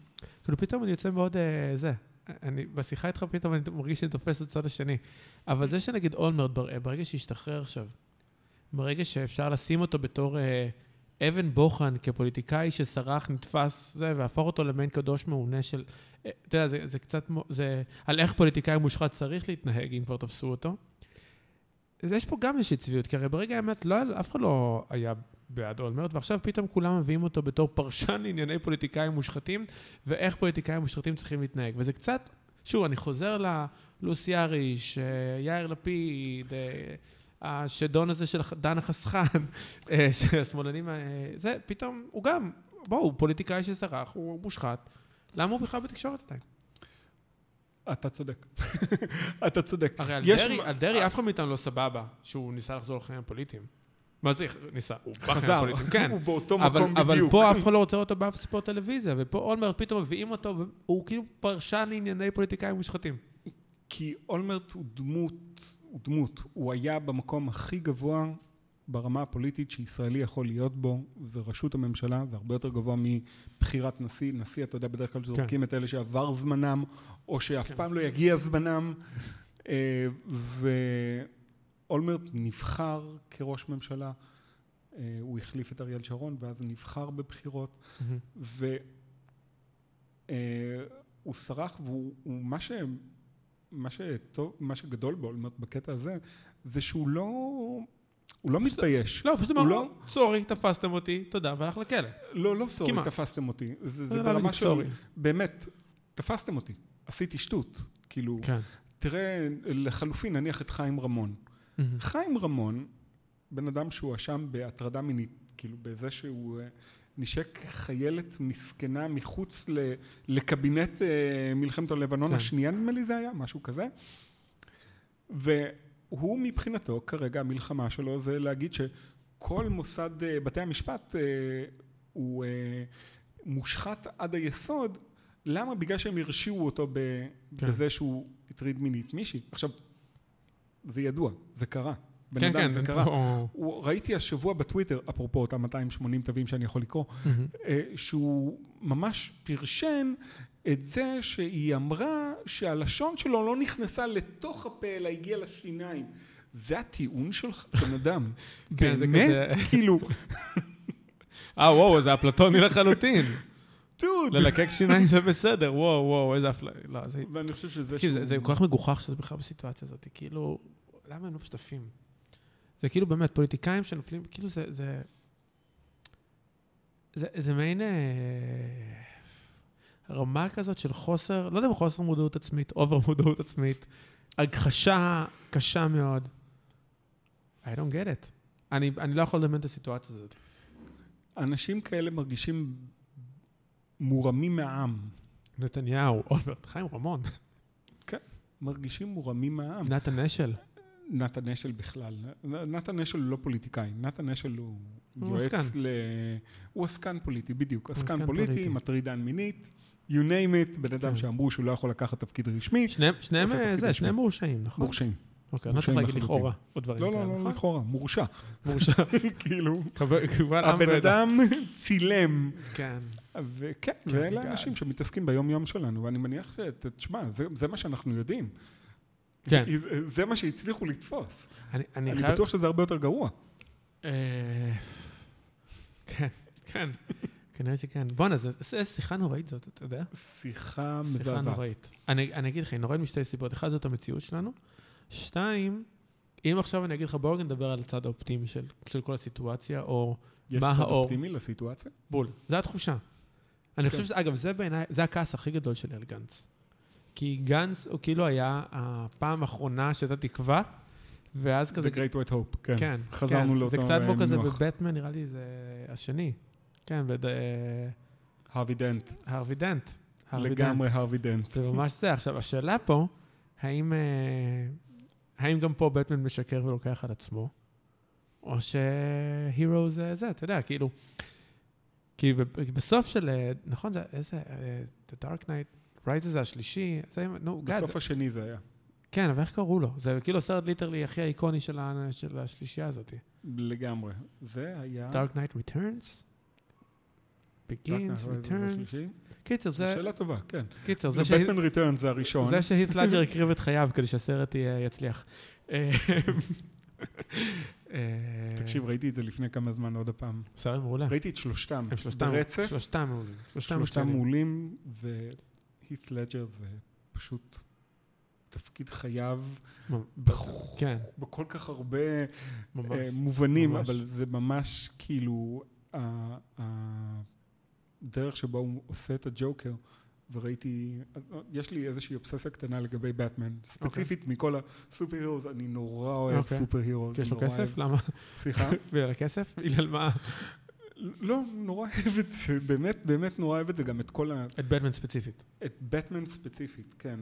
כאילו פתאום אני יוצא מאוד אה, זה. אני, בשיחה איתך פתאום אני מרגיש שאני תופס את הצד השני. אבל זה שנגיד אולמרט, ברגע שהשתחרר עכשיו, ברגע שאפשר לשים אותו בתור אה, אבן בוחן כפוליטיקאי שסרח, נתפס, זה, והפוך אותו למעין קדוש מעונה של... אה, אתה יודע, זה, זה קצת... זה על איך פוליטיקאי מושחת צריך להתנהג אם כבר תפסו אותו. אז יש פה גם איזושהי צביעות, כי הרי ברגע האמת לא, אף אחד לא היה בעד אולמרט, ועכשיו פתאום כולם מביאים אותו בתור פרשן לענייני פוליטיקאים מושחתים, ואיך פוליטיקאים מושחתים צריכים להתנהג. וזה קצת, שוב, אני חוזר ללוסי אריש, יאיר לפיד, אה, השדון הזה של דן החסכן, אה, של השמאלנים, אה, זה, פתאום, הוא גם, בואו, הוא פוליטיקאי שסרח, הוא מושחת. למה הוא בכלל בתקשורת עדיין? אתה צודק. [LAUGHS] אתה צודק. הרי על דרעי, על דרעי אף אחד מאיתנו לא סבבה שהוא ניסה לחזור לחיים הפוליטיים. מה זה ניסה? הוא חזר, כן. [LAUGHS] הוא באותו אבל, מקום אבל בדיוק. אבל פה אף [LAUGHS] אחד לא רוצה אותו באף ספורט טלוויזיה, ופה אולמרט פתאום מביאים אותו, והוא כאילו פרשן לענייני פוליטיקאים מושחתים. כי אולמרט הוא דמות, הוא דמות, הוא היה במקום הכי גבוה ברמה הפוליטית שישראלי יכול להיות בו, זה ראשות הממשלה, זה הרבה יותר גבוה מבחירת נשיא, נשיא אתה יודע בדרך כלל כן. זורקים כן. את אלה שעבר זמנם, או שאף כן. פעם לא יגיע זמנם, אה, ו... אולמרט נבחר כראש ממשלה, אה, הוא החליף את אריאל שרון ואז נבחר בבחירות. והוא סרח והוא הוא מה, ש, מה, שטוב, מה שגדול בו, בקטע הזה, זה שהוא לא, הוא לא מתבייש. לא, פשוט הוא אמר, לא- סורי, תפסתם אותי, תודה, והלך לכלא. לא, לא סורי, כמעט. תפסתם אותי. זה, זה ברמה של. באמת, תפסתם אותי, עשיתי שטות. כאילו, כן. תראה, לחלופין, נניח את חיים רמון. חיים רמון, בן אדם שהואשם בהטרדה מינית, כאילו בזה שהוא אה, נשק חיילת מסכנה מחוץ ל- לקבינט אה, מלחמת הלבנון כן. השנייה, נדמה לי זה היה, משהו כזה. והוא מבחינתו, כרגע המלחמה שלו זה להגיד שכל מוסד אה, בתי המשפט אה, הוא אה, מושחת עד היסוד. למה? בגלל שהם הרשיעו אותו ב- כן. בזה שהוא הטריד מינית מישהי. עכשיו, זה ידוע, זה קרה. בן כן, אדם, כן, זה קרה. פה- הוא, ראיתי השבוע בטוויטר, אפרופו אותם 280 תווים שאני יכול לקרוא. אה, שהוא ממש פרשן את זה שהיא אמרה שהלשון שלו לא נכנסה לתוך הפה אלא הגיעה לשיניים. זה הטיעון שלך, [LAUGHS] בן אדם. כן, זה באמת? כזה- [LAUGHS] כאילו, [LAUGHS] אה, וואו, זה אפלטוני לחלוטין. דוד. ללקק שיניים זה בסדר, וואו, וואו, איזה אפליה. לא, זה... ואני חושב שזה תקשיב, זה- זה כל כך מגוחך שזה בכלל בסיטואציה הזאת. כאילו, למה הם לא שותפים? זה כאילו באמת, פוליטיקאים שנופלים, כאילו זה... זה, זה, זה מעין אה, רמה כזאת של חוסר, לא יודע אם חוסר מודעות עצמית, אובר מודעות עצמית, הכחשה קשה מאוד. I don't get it. אני, אני לא יכול לדמיין את הסיטואציה הזאת. אנשים כאלה מרגישים מורמים מהעם. נתניהו, אולמרט, חיים רמון, מרגישים מורמים מהעם. נתן אשל. נתן אשל בכלל. נתן אשל הוא לא פוליטיקאי, נתן אשל הוא הוא יועץ עסקן. ל... הוא עסקן פוליטי, בדיוק. עסקן עסקן פוליטי, פוליטי. מטרידן מינית, you name it, בן אדם כן. שאמרו שהוא לא יכול לקחת תפקיד רשמי, שניהם, אה, זה. שניהם מורשעים, נכון? מורשעים. אוקיי, אני לא צריך להגיד. לכאורה, או דברים לא, כאלה, לא, לא, נכון? לכאורה, מורשע. מורשע. [LAUGHS] כאילו, הבן. אדם צילם. כן. וכן, כן, ואלה גל. האנשים שמתעסקים ביום יום שלנו, ואני מניח ש... תשמע, זה מה שאנחנו יודעים. כן. זה- מה שהצליחו לתפוס. אני, אני אני חייב... בטוח שזה הרבה יותר גרוע. אה, כן, כן. כנראה שכן. בואנה, זה- זה איזה שיחה נוראית זאת, אתה יודע? שיחה שיחה מזעזעת. נוראית. אני, אני אגיד לך, היא נוראית משתי סיבות. אחד, זאת המציאות שלנו. שתיים, אם עכשיו אני אגיד לך, בואו נדבר על הצד האופטימי של, של כל הסיטואציה, או יש מה צד האור? אופטימי לסיטואציה? בול. זו התחושה. אני חושב כן. שזה, אגב, זה בעיניי, זה הכעס הכי גדול שלי על גנץ. כי גנץ הוא כאילו היה הפעם האחרונה שהייתה תקווה, ואז כזה... The Great White Hope, כן. כן, חזרנו כן. לאותו זה קצת כמו אה, כזה מינוח. בבטמן, נראה לי זה השני. כן, הרווי דנט. הרווי דנט. לגמרי הרווי דנט. זה ממש זה. עכשיו, השאלה פה, האם, אה, האם גם פה בטמן משקר ולוקח על עצמו, או ש hero זה זה, אתה יודע, כאילו... כי בסוף של, אה, נכון, זה איזה, The Dark Knight Rises זה השלישי, זה, נו, God, בסוף השני זה היה. כן, אבל איך קראו לו? זה כאילו הסרט literally הכי איקוני של, ה- של השלישייה הזאת. לגמרי. זה היה... Dark Knight Returns? Begins, Returns. קיצר, זה, שאלה טובה, כן. קיצר, זה שהית'- Batman Returns זה הראשון. זה שהית' [LAUGHS] לדג'ר הקריב את חייו כדי שהסרט יצליח. אה, אה, תקשיב, ראיתי את זה לפני כמה זמן עוד הפעם. סרט מעולה. ראיתי את שלושתם. הם שלושתם, ברצף. שלושתם מעולים. שלושתם. מעולים, והיט לג'ר זה פשוט תפקיד חייו בכ- כן, בכל כך הרבה ממש. אה, מובנים, ממש. אבל זה ממש כאילו הדרך שבו הוא עושה את הג'וקר. וראיתי, יש לי איזושהי אובססיה קטנה לגבי באטמן, ספציפית מכל הסופר הירוס, אני נורא אוהב אוקיי. סופר הירוס. כי יש לו כסף? למה? סליחה? [LAUGHS] בגלל הכסף? בגלל מה? לא, נורא אוהב את זה, באמת, באמת נורא אוהב את זה, גם את כל ה... את בטמן ספציפית. את בטמן ספציפית, כן.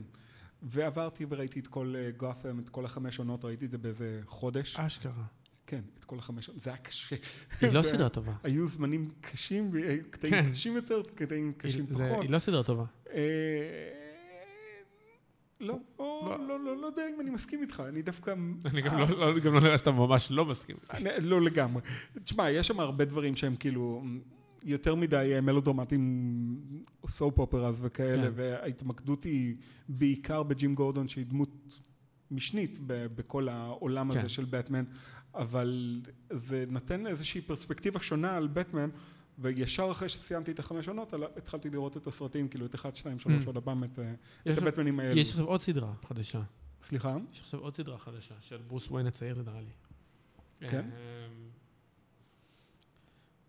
ועברתי וראיתי את כל גות'ם, את כל החמש עונות, ראיתי את זה באיזה חודש. אשכרה. כן, את כל החמש עונות, זה היה קשה. היא לא [LAUGHS] סדרה טובה. היו זמנים קשים, ו- קטעים כן. קשים יותר, קטעים קשים פחות. היא לא סדרה טובה. לא, לא. לא, לא, לא יודע אם אני מסכים איתך, אני דווקא... אני גם לא- נראה שאתה ממש לא מסכים. לא לגמרי. תשמע, יש שם הרבה דברים שהם כאילו יותר מדי אה, מלודרמטיים, סופ אופרס וכאלה, כן. וההתמקדות היא בעיקר בג'ים גורדון, שהיא דמות משנית בכל העולם הזה כן. של בטמן, אבל זה נותן איזושהי פרספקטיבה שונה על בטמן, וישר אחרי שסיימתי את החמש עונות, התחלתי לראות את הסרטים, כאילו את אחד, שתיים, שלוש, Mm. עוד הפעם את, אה, הבטמנים האלו. יש עכשיו עוד סדרה חדשה. סליחה? יש עכשיו עוד סדרה חדשה, של ברוס וויין הצעיר נראה לי. כן? אמ,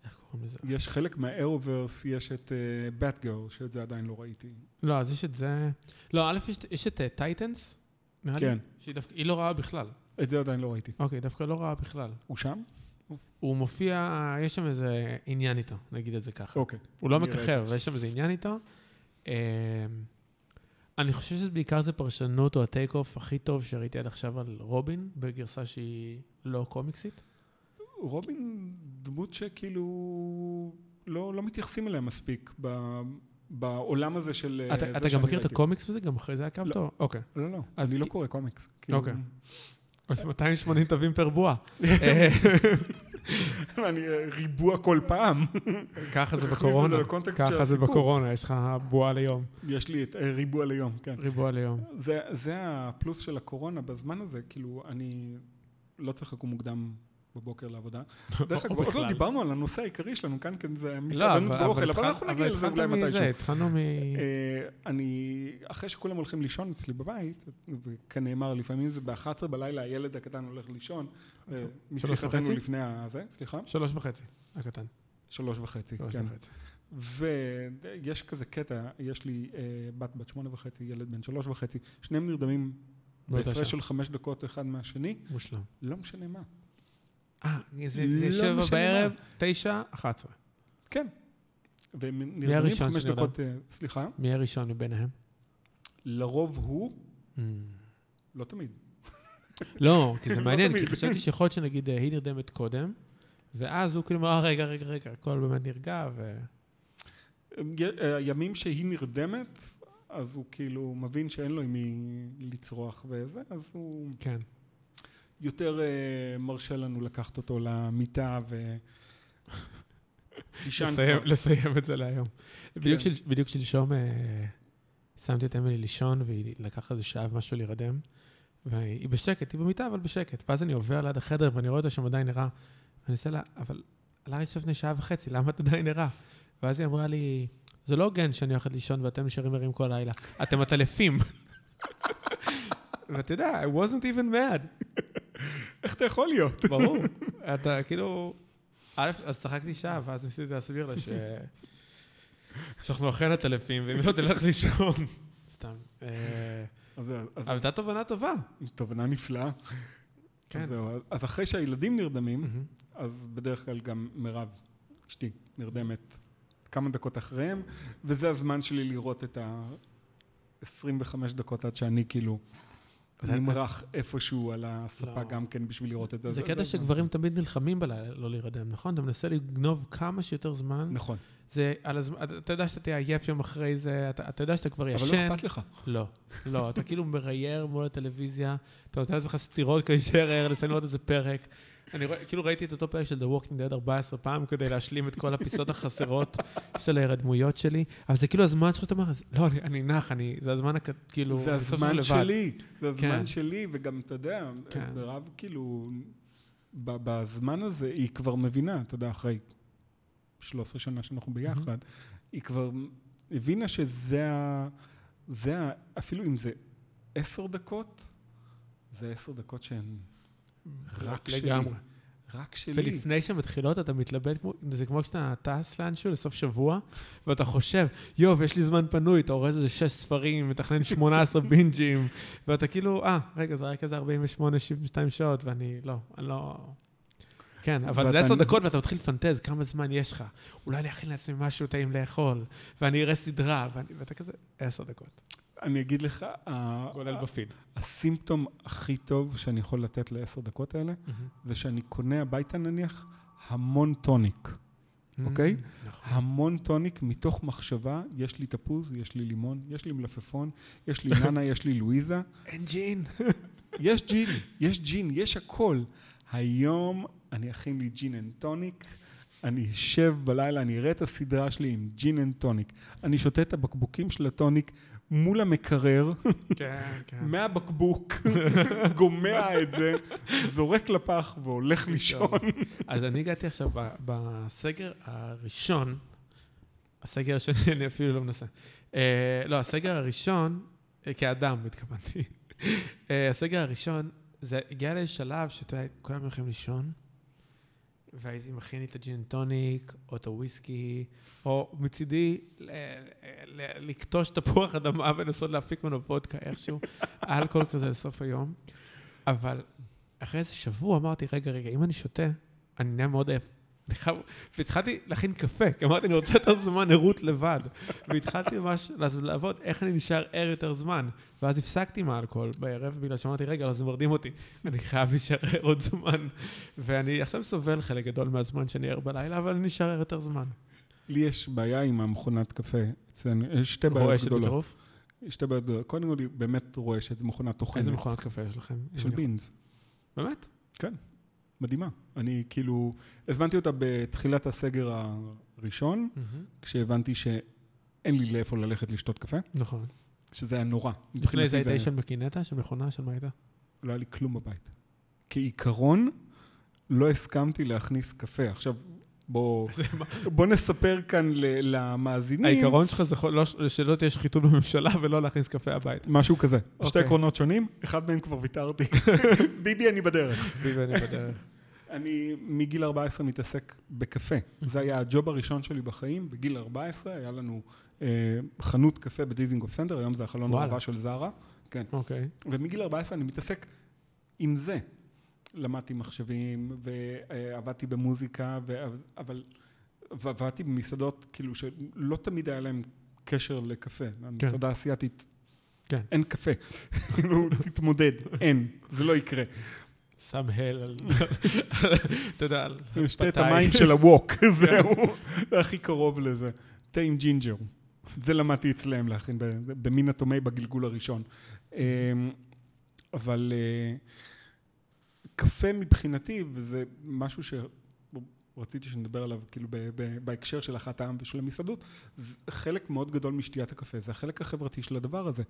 איך קוראים לזה? יש חלק מה Arrowverse, יש את Batgirl, שאת זה עדיין לא ראיתי. לא, אז יש את זה... לא, א', יש- את Titans, נראה לי. כן. שהיא לא רעה בכלל. את זה עדיין לא ראיתי. אוקיי, דווקא לא רעה בכלל. הוא שם? הוא מופיע, יש שם איזה עניין איתו, נגיד את זה ככה. אוקיי. הוא לא מככב, אבל יש שם איזה עניין איתו. אמ, אני חושב שבעיקר זה פרשנות או הטייק אוף הכי טוב שראיתי עד עכשיו על רובין, בגרסה שהיא לא קומיקסית. רובין דמות שכאילו לא, לא מתייחסים אליה מספיק ב, בעולם הזה של... אה, אתה אתה גם מכיר את. הקומיקס בזה? גם אחרי זה עקבת? לא. אוקיי. לא, לא, אז אני לא קורא קומיקס. כאילו, אוקיי. אז 280 תווים פר בועה. [LAUGHS] אני אה, ריבוע כל פעם. [LAUGHS] ככה זה בקורונה. ככה זה. בקורונה, יש לך בועה ליום. יש לי את אה, ריבוע ליום, כן. ריבוע ליום. זה הפלוס של הקורונה בזמן הזה, כאילו, אני לא צריך לקום מוקדם בבוקר לעבודה. [LAUGHS] דרך אגב, עוד לא. דיברנו על הנושא העיקרי שלנו כאן, כן, זה לא, מסעדנות אבל- ואוכל, אבל אנחנו נגיע לזה אולי התחלנו מתישהו. מזה, התחלנו מ... אה, אני, אחרי שכולם הולכים לישון אצלי בבית, וכנאמר, לפעמים זה ב-11 בלילה, הילד הקטן הולך לישון, אה, שלוש וחצי? לפני הזה, סליחה? שלוש וחצי, הקטן. שלוש וחצי, כן. ויש כזה קטע, יש לי אה, בת בת שמונה וחצי, ילד בן שלוש וחצי, שניהם נרדמים בהפרש. של חמש דקות אחד מהשני, מושלם. לא משנה מה. אה, זה לא זה שבע משנה בערב, מה. תשע, אחת עשרה. כן. והם מי נרדמים חמש? דקות, אה, סליחה, מי הראשון מביניהם? לרוב הוא, Mm. לא תמיד. לא, כי זה [LAUGHS] לא מעניין, כי. חשבתי שיכול להיות שנגיד אה, היא נרדמת קודם, ואז הוא כאילו אמר, "אה, רגע, רגע, רגע, הכל באמת נרגע, ו... הימים שהיא נרדמת, אז הוא כאילו מבין שאין לו עם מי לצרוח וזה, אז הוא כן. יותר אה, מרשה לנו לקחת אותו למיטה ו... [LAUGHS] לסיים-. לסיים את זה להיום. בדיוק כן. של- בדיוק שלשום אה, שמתי את אמילי לישון, והיא לקחה איזה שעה ומשהו להירדם, והיא בשקט, היא במיטה, אבל בשקט. ואז אני עובר ליד החדר ואני רואה אותה שם עדיין ערה, ואני עושה לה, אבל עלה עכשיו לפני שעה וחצי, למה את עדיין ערה? ואז היא אמרה לי, זה לא הוגן שאני הולכת לישון ואתם נשארים ערים כל הלילה, אתם עטלפים. [LAUGHS] ואתה יודע, I wasn't even mad. אתה יכול להיות? ברור. אתה כאילו... א', אז צחקתי שעה, ואז ניסיתי להסביר לה ש... שאנחנו אכן עטלפים, ואם לא תלך לישון. סתם. אה, אבל הייתה תובנה טובה. תובנה נפלאה. כן. אז, זהו, אז אחרי שהילדים נרדמים. אז בדרך כלל גם מירב, אשתי, נרדמת כמה דקות אחריהם, וזה הזמן שלי לראות את ה-25 דקות עד שאני כאילו נמרח איפשהו על הספה לא. גם כן בשביל לראות את זה. זה קטע. שגברים תמיד נלחמים בלילה לא להירדם, נכון? אתה מנסה לגנוב כמה שיותר זמן. נכון, זה על הזמן, אתה- יודע שאתה תהיה עייף יום אחרי זה, אתה אתה יודע שאתה כבר אבל ישן. לא אכפת לך. לא, לא, אתה כאילו מרייר מול הטלוויזיה, אתה נותן לעצמך סטירות להישאר ער, לסיים לראות איזה פרק. אני רואה, כאילו ראיתי את אותו פרק של The Walking Dead 14 פעם כדי להשלים את כל הפיסות החסרות של ההירדמויות שלי, אבל זה כאילו הזמן שלך, אתה אומר, "אז לא, אני, נח, אני, זה הזמן, כאילו, זה הזמן לבד." שלי, זה הזמן כן. שלי, וגם, אתה יודע, כן. מירב כאילו, ב- בזמן הזה היא כבר מבינה, אתה יודע, אחרי 13 שנה שאנחנו ביחד, היא כבר הבינה שזה ה... זה ה... אפילו אם זה עשר דקות, זה עשר דקות שהן רק שלי. לגמרי. רק שלי. ולפני שמתחילות אתה מתלבט, זה כמו כשאתה טס לאנשהו לסוף שבוע, ואתה חושב, יואו, יש לי זמן פנוי, אתה אורז איזה שש ספרים, מתכנן 18 [LAUGHS] בינג'ים, ואתה כאילו, אה, רגע, זה רק איזה 48-72 שעות, ואני, לא, אני לא... כן, אבל זה עשר דקות ואתה מתחיל לפנטז כמה זמן יש לך. אולי אני אכין לעצמי משהו טעים לאכול, ואני אראה סדרה, ואני- ואתה כזה, עשר דקות. אני אגיד לך, כולל בפיד. הסימפטום הכי טוב שאני יכול לתת לעשר דקות האלה, זה שאני קונה הביתה נניח המון טוניק. אוקיי? נכון. המון טוניק מתוך מחשבה, יש לי תפוז, יש לי לימון, יש לי מלפפון, יש לי ננה, יש לי לואיזה. [LAUGHS] אין ג'ין. [LAUGHS] יש ג'ין, יש ג'ין, יש הכל. היום אני אכין לי gin and tonic, אני אשב בלילה, אני אראה את הסדרה שלי עם gin and tonic. אני שותה את הבקבוקים של הטוניק מול המקרר, כן, כן. מהבקבוק, [LAUGHS] גומע את זה, זורק לפח והולך לישון. אז אני הגעתי עכשיו בסגר הראשון, הסגר השני אני אפילו לא מנסה. אה, לא, הסגר הראשון, אה, כאדם התכוונתי. אה, הסגר הראשון, זה הגיע לשלב שאתה יודע, כולם הולכים לישון, והייתי מכין לי את הג'ין טוניק, או את הוויסקי, או מצידי לקטוש תפוח אדמה ולנסות להפיק ממנו וודקה איכשהו, [LAUGHS] אלכוהול כזה לסוף היום. אבל אחרי איזה שבוע אמרתי, רגע, רגע, אם אני שותה, אני נהיה מאוד עייף. והתחלתי להכין קפה, כי אמרתי, אני רוצה יותר זמן ערות לבד. והתחלתי ממש לעבוד איך אני נשאר ער יותר זמן. ואז הפסקתי עם האלכוהול בערב, בגלל שאמרתי, רגע, זה מרדים אותי. אני חייב להישאר ער עוד זמן. ואני עכשיו סובל חלק גדול מהזמן שאני ער בלילה, אבל אני נשאר ער יותר זמן. לי יש בעיה עם המכונת קפה אצלנו, יש שתי בעיות רועשת גדולות. בטירוף? שתי בעיות גדולות. קודם כל, היא באמת רועשת, מכונת טוחנת. איזה מכונת קפה יש לכם? של בינס. באמת? מדהימה. אני כאילו, הזמנתי אותה בתחילת הסגר הראשון. כשהבנתי שאין לי לאיפה ללכת לשתות קפה, נכון. שזה היה נורא. לפני זה הייתה של מקינטה, של מכונה, של מה הייתה? לא היה לי כלום בבית. כעיקרון, לא הסכמתי להכניס קפה. עכשיו, בוא, בוא נספר כאן ל- למאזינים. העיקרון שלך זה לא- שלא תהיה שחיתות בממשלה ולא להכניס קפה הביתה. משהו כזה. שתי אוקיי. עקרונות שונים, אחד מהם כבר ויתרתי. [LAUGHS] ביבי, אני בדרך. ביבי אני בדרך. [LAUGHS] אני מגיל 14 מתעסק בקפה. זה היה הג'וב הראשון שלי בחיים. בגיל 14 היה לנו אה, חנות קפה בדיזינגוף סנטר, היום זה החלון הראווה של זרה. כן. אוקיי. ומגיל 14 אני מתעסק עם זה. למדתי מחשבים, ועבדתי במוזיקה, ו... אבל ועבדתי במסעדות, כאילו, שלא תמיד היה להם קשר לקפה. המסעדה האסייתית, כן. אין קפה. [LAUGHS] כאילו, תתמודד, אין, זה לא יקרה. שם הל על... [LAUGHS] אתה יודע, על... שתה את פאד תאי. המים של הווק, [LAUGHS] זהו, זה הכי קרוב לזה. תה עם ג'ינג'ר. זה למדתי אצלם להכין במין התומי בגלגול הראשון. אמ, אבל אה, קפה מבחינתי, וזה משהו שרציתי שנדבר עליו כאילו ב- ב- בהקשר של אחת העם ושל המסעדות, זה חלק מאוד גדול משתיית הקפה, זה החלק החברתי של הדבר הזה.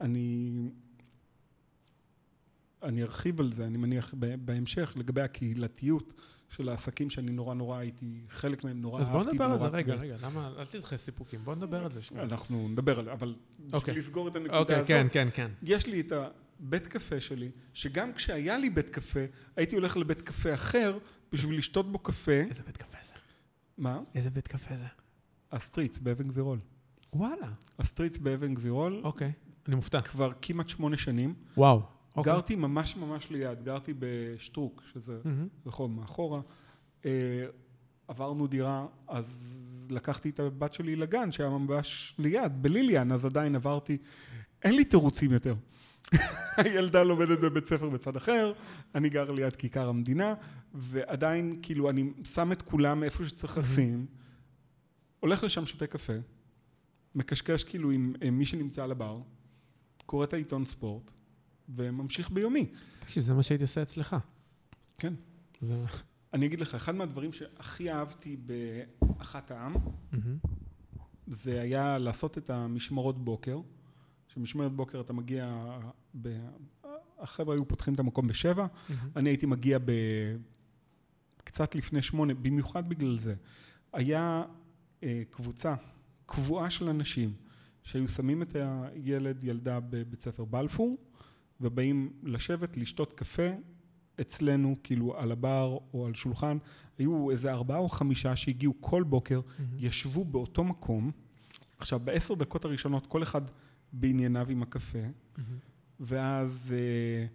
אני... אני ארחיב על זה, אני מניח, בהמשך, לגבי הקהילתיות של העסקים שאני נורא נורא הייתי, חלק מהם נורא אז אהבתי. בוא נדבר על זה, רגע. רגע, למה... אל תדחה סיפוקים, בוא נדבר על זה שנייה. אנחנו נדבר על זה, אבל אוקיי. בשביל לסגור את הנקודה אוקיי, הזאת, כן, כן, כן. יש לי את הבית קפה שלי, שגם כשהיה לי בית קפה, הייתי הולך לבית קפה אחר בשביל לשתות בו קפה. איזה בית קפה זה? מה? איזה בית קפה זה? הסטריץ באבן גבירול. וואלה. הסטריץ באבן גבירול אוקיי, אני מופתע. כבר כמעט שמונה שנים. וואו. אוקיי. גרתי ממש ממש ליד, גרתי בשטרוק, שזה מהמם. רחוב מאחורה. אה, עברנו דירה, אז לקחתי את הבת שלי לגן, שהיה ממש ליד, בליליאן, אז עדיין עברתי. אין לי תירוצים יותר. הילדה לומדת בבית ספר בצד אחר, אני גר ליד כיכר המדינה, ועדיין, כאילו, אני שם את כולם איפה שצריך לשים, הולך לשם, שותה קפה, מקשקש כאילו עם עם מי שנמצא על הבר, קורא את העיתון ספורט, וממשיך ביומי. תקשיב, זה מה שהייתי עושה אצלך. כן. זה... אני אגיד לך, אחד מהדברים שהכי אהבתי באחת העם. זה היה לעשות את המשמרות בוקר. שמשמרת בוקר אתה מגיע, ב... החבר'ה היו פותחים את המקום בשבע, מהמם. אני הייתי מגיע ב... קצת לפני שמונה, במיוחד בגלל זה. היה אה, קבוצה קבועה של אנשים שהיו שמים את הילד, ילדה בבית ספר בלפור, ובאים לשבת, לשתות קפה אצלנו, כאילו על הבר או על שולחן. היו איזה ארבעה או חמישה שהגיעו כל בוקר, מהמם. ישבו באותו מקום. עכשיו, בעשר דקות הראשונות כל אחד בענייניו עם הקפה. ואז אה,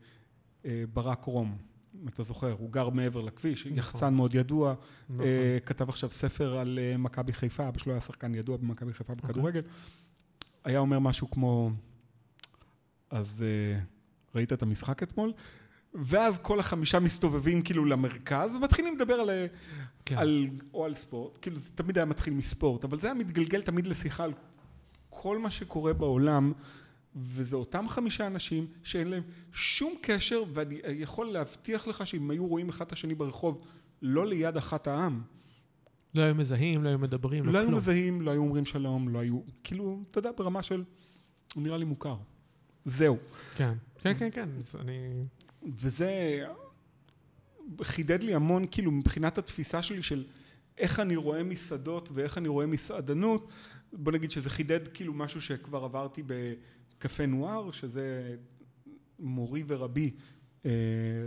אה, ברק רום, אם אתה זוכר, הוא גר מעבר לכביש, נכון. יחצן מאוד ידוע, נכון. אה, כתב עכשיו ספר על אה, מכבי חיפה, אבא שלו היה שחקן ידוע במכבי חיפה אוקיי. בכדורגל. היה אומר משהו כמו, אז אה, ראית את המשחק אתמול? ואז כל החמישה מסתובבים כאילו למרכז ומתחילים לדבר על, אה, כן. על, או על ספורט, כאילו זה תמיד היה מתחיל מספורט, אבל זה היה מתגלגל תמיד לשיחה על כל מה שקורה בעולם, וזה אותם חמישה אנשים שאין להם שום קשר, ואני יכול להבטיח לך שאם היו רואים אחד את השני ברחוב, לא ליד אחת העם, לא היו מזהים, לא היו מדברים, לא היו כלום. מזהים, לא היו אומרים שלום, לא היו, כאילו, אתה יודע, ברמה של הוא נראה לי מוכר. זהו. כן, כן, כן, כן, אז אני... וזה חידד לי המון, כאילו, מבחינת התפיסה שלי של איך אני רואה מסעדות ואיך אני רואה מסעדנות, בוא נגיד שזה חידד כאילו משהו שכבר עברתי בקפה נואר, שזה מורי ורבי, אה,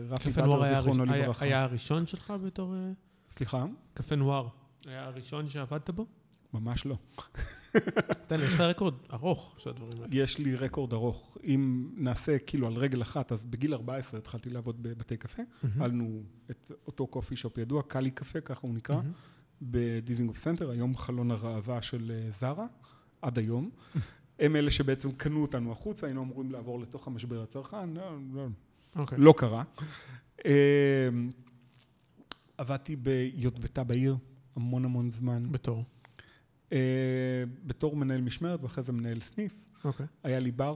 רפי בדר, זיכרונו לברכה. היה הראשון שלך בתור... אה, סליחה? קפה נואר. היה הראשון שעבדת בו? ממש לא. תן לי, יש לך רקורד ארוך של הדברים האלה. יש לי רקורד ארוך. אם נעשה כאילו על רגל אחת, אז בגיל 14 התחלתי לעבוד בבתי קפה. הפעלנו את אותו coffee shop ידוע, קאלי קפה, ככה הוא נקרא. בדיזינגוף סנטר, היום חלון הראווה של אה, זרה, עד היום. [LAUGHS] הם אלה שבעצם קנו אותנו החוצה, היינו אמורים לעבור לתוך המשביר לצרכן, לא, לא, אוקיי. לא קרה. אה, עבדתי ביוטבתה בעיר המון המון זמן, בתור. אה, בתור מנהל משמרת ואחרי זה מנהל סניף. אוקיי. היה לי בר,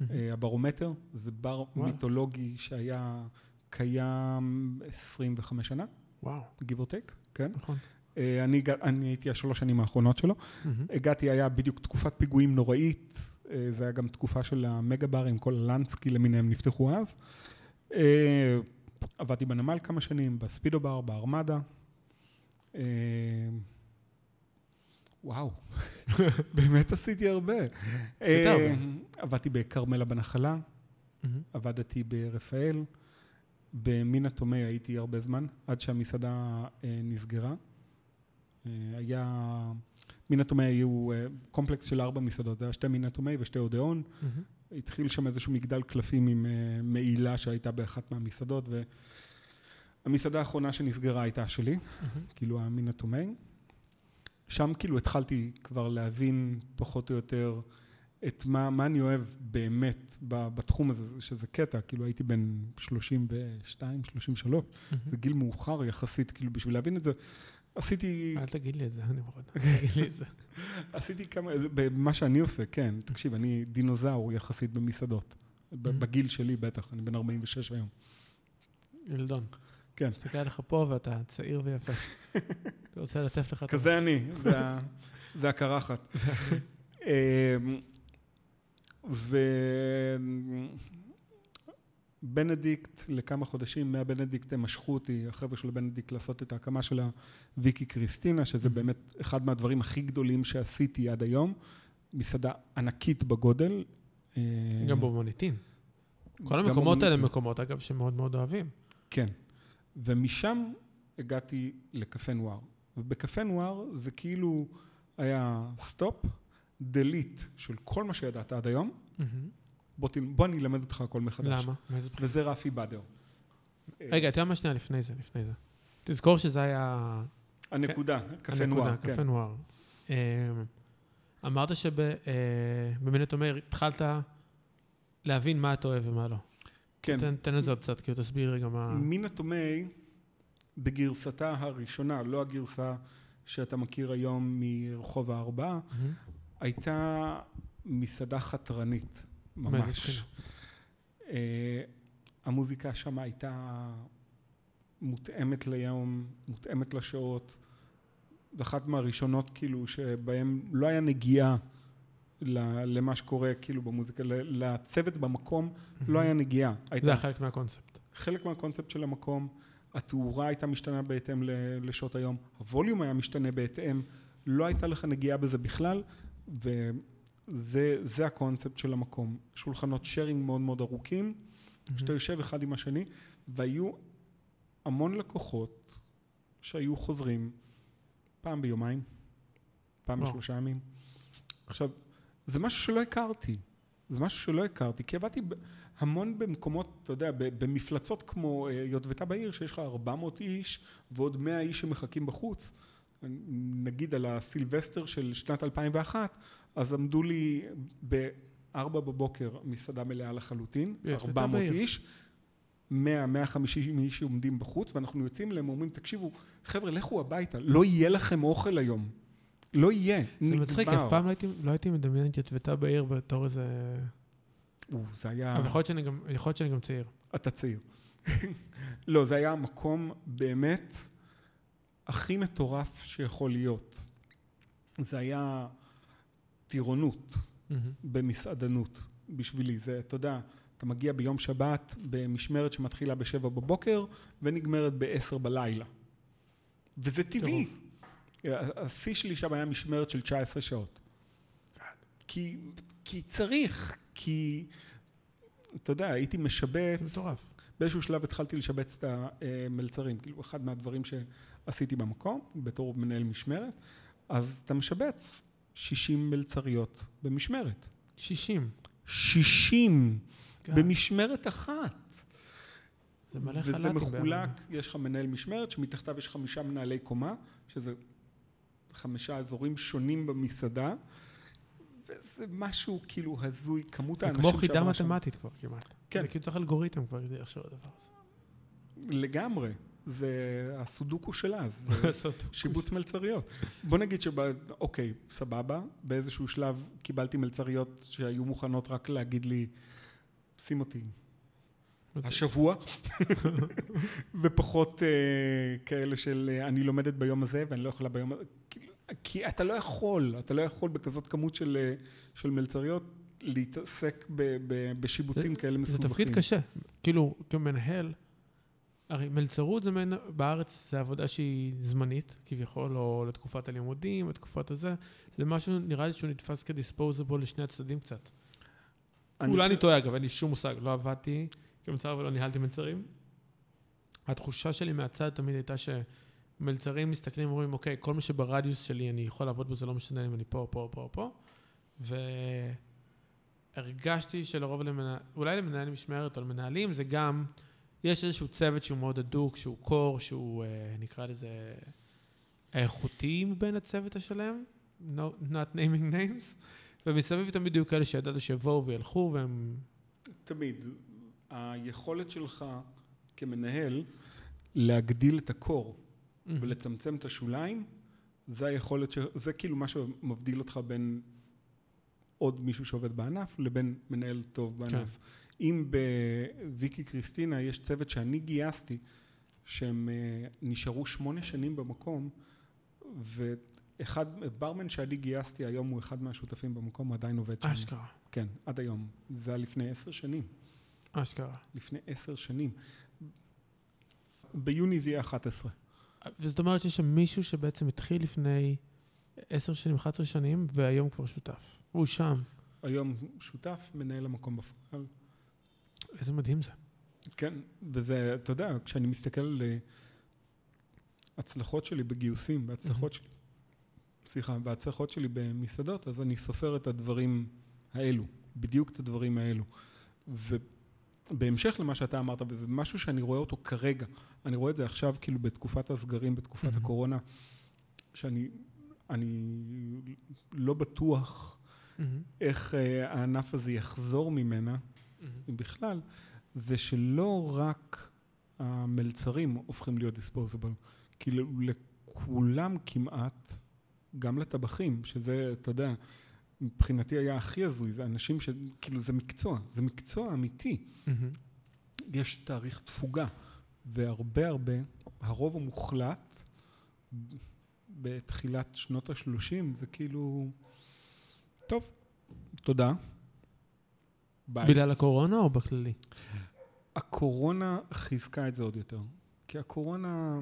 מהמם. אה, הברומטר, זה בר וואלה. מיתולוגי שהיה קיים 25 שנה, וואו, take, כן? נכון. אה, אני, אני הייתי השלוש שנים האחרונות שלו. מהמם. הגעתי, היה בדיוק תקופת פיגועים נוראית, אה, זה היה גם תקופה של המגה ברים, כל הלנסקי למיניהם נפתחו אז. אה, עבדתי בנמל כמה שנים, בספידו בר, בארמדה. וואו, [LAUGHS] באמת עשיתי הרבה. עשית הרבה. עבדתי בכרמלה בנחלה. עבדתי ברפאל, במינה תומי הייתי הרבה זמן, עד שהמסעדה נסגרה. אה, היה, מינה תומי היו אה, קומפלקס של ארבע מסעדות, זה היה שתי מינה תומי ושתי אודאון. מהמם. התחיל שם איזשהו מגדל קלפים עם אה, מעילה שהייתה באחת מהמסעדות, והמסעדה האחרונה שנסגרה הייתה שלי, מהמם. כאילו המינה תומי. שם כאילו התחלתי כבר להבין פחות או יותר את מה, מה אני אוהב באמת בתחום הזה, שזה קטע, כאילו הייתי בן 32, 33, זה גיל מאוחר יחסית, כאילו בשביל להבין את זה, עשיתי, אל תגיד לי את זה, אני מורד. אל תגיד לי את זה. עשיתי כמה, במה שאני עושה, כן, תקשיב, אני דינוזאור יחסית במסעדות, Mhm. בגיל שלי בטח, אני בן 46 היום. ילדון. כן. מסתכל עליך פה ואתה צעיר ויפה. [LAUGHS] אני רוצה לטף לך את כזה אני, זה הקרחת. [LAUGHS] אמ, ובנדיקט, לכמה חודשים מהבנדיקט הם משכו אותי, החבר'ה של בנדיקט, לעשות את ההקמה של הוויקי קריסטינה, שזה באמת אחד מהדברים הכי גדולים שעשיתי עד היום. מסעדה ענקית בגודל. אה, גם במוניטין. כל המקומות האלה הם. מקומות, אגב, שמאוד מאוד אוהבים. כן. ומשם הגעתי לקפה נואר. ובקפה נואר זה כאילו היה stop, delete של כל מה שידעת עד היום. מהמם. בוא, תל... בוא אני אלמד אותך הכל מחדש. למה? מאיזה בחינה? וזה רפי בדר. רגע, אתה יודע מה שנייה לפני זה, לפני זה. תזכור שזה היה... הנקודה, קפה הנקודה, נואר, קפה כן. נואר. אמ, אמרת שבמינט אומר, התחלת להבין מה אתה אוהב ומה לא. כן. תן- לזה עוד קצת, כאילו תסביר רגע מה... מן התומי, בגרסתה הראשונה, לא הגרסה שאתה מכיר היום מרחוב הארבעה. הייתה מסעדה חתרנית, ממש. אה, המוזיקה שם הייתה מותאמת ליום, מותאמת לשעות. זו אחת מהראשונות כאילו שבהם לא היה נגיעה למה שקורה כאילו במוזיקה, לצוות במקום לא היה נגיעה. זה הייתה היה חלק מהקונספט. חלק מהקונספט של המקום, התאורה הייתה משתנה בהתאם לשעות היום, הווליום היה משתנה בהתאם, לא הייתה לך נגיעה בזה בכלל, וזה זה הקונספט של המקום. שולחנות שיירינג מאוד מאוד ארוכים, שאתה יושב אחד עם השני, והיו המון לקוחות שהיו חוזרים פעם ביומיים, פעם וואו. בשלושה ימים. עכשיו, זה משהו שלא הכרתי. זה משהו שלא הכרתי, כי עבדתי המון במקומות, אתה יודע, במפלצות כמו אה, יוטבתה בעיר, שיש לך 400 איש ועוד 100 איש שמחכים בחוץ. נגיד על הסילבסטר של שנת 2001, אז עמדו לי ב-4 בבוקר מסעדה מלאה לחלוטין, יוטבתה 400 בעיר. איש. 100, 150 איש שעומדים בחוץ, ואנחנו יוצאים אליהם ואומרים, תקשיבו, חבר'ה, לכו הביתה, לא יהיה לכם אוכל היום. לא יהיה, זה מצחיק, נגמר. אף פעם לא הייתי- לא הייתי מדמיין את יוטבתה בעיר בתור איזה... או, זה היה... אבל יכול להיות שאני גם- יכול להיות שאני גם צעיר. אתה צעיר. [LAUGHS] לא, זה היה המקום באמת הכי מטורף שיכול להיות. זה היה טירונות. מהמם. במסעדנות בשבילי. זה, אתה יודע, אתה מגיע ביום שבת במשמרת שמתחילה בשבע בבוקר ונגמרת בעשר בלילה. וזה טבעי. השיא שלי שם היה משמרת של 19 שעות. כי, כי צריך, כי, אתה יודע, הייתי משבץ, מטורף. באיזשהו שלב התחלתי לשבץ את המלצרים, כאילו אחד מהדברים שעשיתי במקום, בתור מנהל משמרת, אז אתה משבץ 60 מלצריות במשמרת. 60. 60 כן. במשמרת אחת. זה מלא וזה חל"תים מחולק, בימינו. יש לך מנהל משמרת, שמתחתיו יש חמישה מנהלי קומה, שזה חמישה אזורים שונים במסעדה, וזה משהו כאילו הזוי, כמות זה האנשים כמו חידה שעברה שם. מתמטית כבר כמעט. כן. זה כאילו צריך אלגוריתם כבר כדי לחשוב על הדבר לגמרי. זה הסודוקו זה [LAUGHS] הזה. לעשות. שיבוץ מלצריות. בוא נגיד שב... אוקיי, סבבה, באיזשהו שלב קיבלתי מלצריות שהיו מוכנות רק להגיד לי, שים אותי השבוע, [LAUGHS] ופחות אה, כאלה של אה, אני לומדת ביום הזה ואני לא יכולה ביום הזה, כאילו, כי אתה לא יכול, אתה לא יכול בכזאת כמות של, אה, של מלצריות להתעסק ב, ב, בשיבוצים זה- כאלה זה מסובכים. תפקיד קשה. כאילו, כמנהל, הרי מלצרות זה מעין, בארץ זה עבודה שהיא זמנית, כביכול, או לתקופת הלימודים, או לתקופת הזה. זה משהו, נראה לי שהוא נתפס כדיספוזיבול לשני הצדדים קצת. אולי אני טועה, אגב, אין לי שום מושג. לא עבדתי כמלצר ולא ניהלתי מלצרים. התחושה שלי מהצד תמיד הייתה שמלצרים מסתכלים ואומרים, אוקיי, כל מה שברדיוס שלי אני יכול לעבוד בזה, לא משנה אם אני פה, פה, פה, פה. והרגשתי שלרוב, למנה... אולי למנהל משמרת או למנהלים, זה גם, יש איזשהו צוות שהוא מאוד הדוק, שהוא קור, שהוא, אה, נקרא לזה, האיכותי מבין הצוות השלם, no, not naming names, ומסביב תמיד יהיו כאלה שידעת שיבואו וילכו, והם... תמיד. היכולת שלך כמנהל להגדיל את הקור ולצמצם את השוליים, זה היכולת, ש... זה כאילו מה שמבדיל אותך בין עוד מישהו שעובד בענף לבין מנהל טוב בענף. כן. אם בוויקי קריסטינה יש צוות שאני גייסתי, שהם אה, נשארו שמונה שנים במקום, ואחד, ברמן שאני גייסתי היום הוא אחד מהשותפים במקום, הוא עדיין עובד שם. אשכרה, כן, עד היום. זה היה לפני עשר שנים. אשכרה. לפני עשר שנים. ביוני זה יהיה 11. וזאת אומרת שיש שם מישהו שבעצם התחיל לפני עשר שנים, 11 שנים, והיום כבר שותף. הוא שם. היום שותף, מנהל המקום בפועל. איזה מדהים זה. כן, וזה, אתה יודע, כשאני מסתכל על אה, הצלחות שלי בגיוסים, והצלחות שלי, סליחה, והצלחות שלי במסעדות, אז אני סופר את הדברים האלו, בדיוק את הדברים האלו. ובהמשך למה שאתה אמרת, וזה משהו שאני רואה אותו כרגע, אני רואה את זה עכשיו כאילו בתקופת הסגרים, בתקופת מהמם. הקורונה, שאני אני לא בטוח מהמם, איך אה, הענף הזה יחזור ממנה, בכלל, זה שלא רק המלצרים הופכים להיות דיספוזיבל, כאילו לכולם כמעט, גם לטבחים, שזה, אתה יודע, מבחינתי היה הכי הזוי, זה אנשים ש... כאילו זה מקצוע, זה מקצוע אמיתי. מהמם. יש תאריך תפוגה, והרבה הרבה, הרוב המוחלט, בתחילת שנות ה-30, זה כאילו, טוב, תודה. ביי. בגלל הקורונה או בכללי? הקורונה חיזקה את זה עוד יותר. כי הקורונה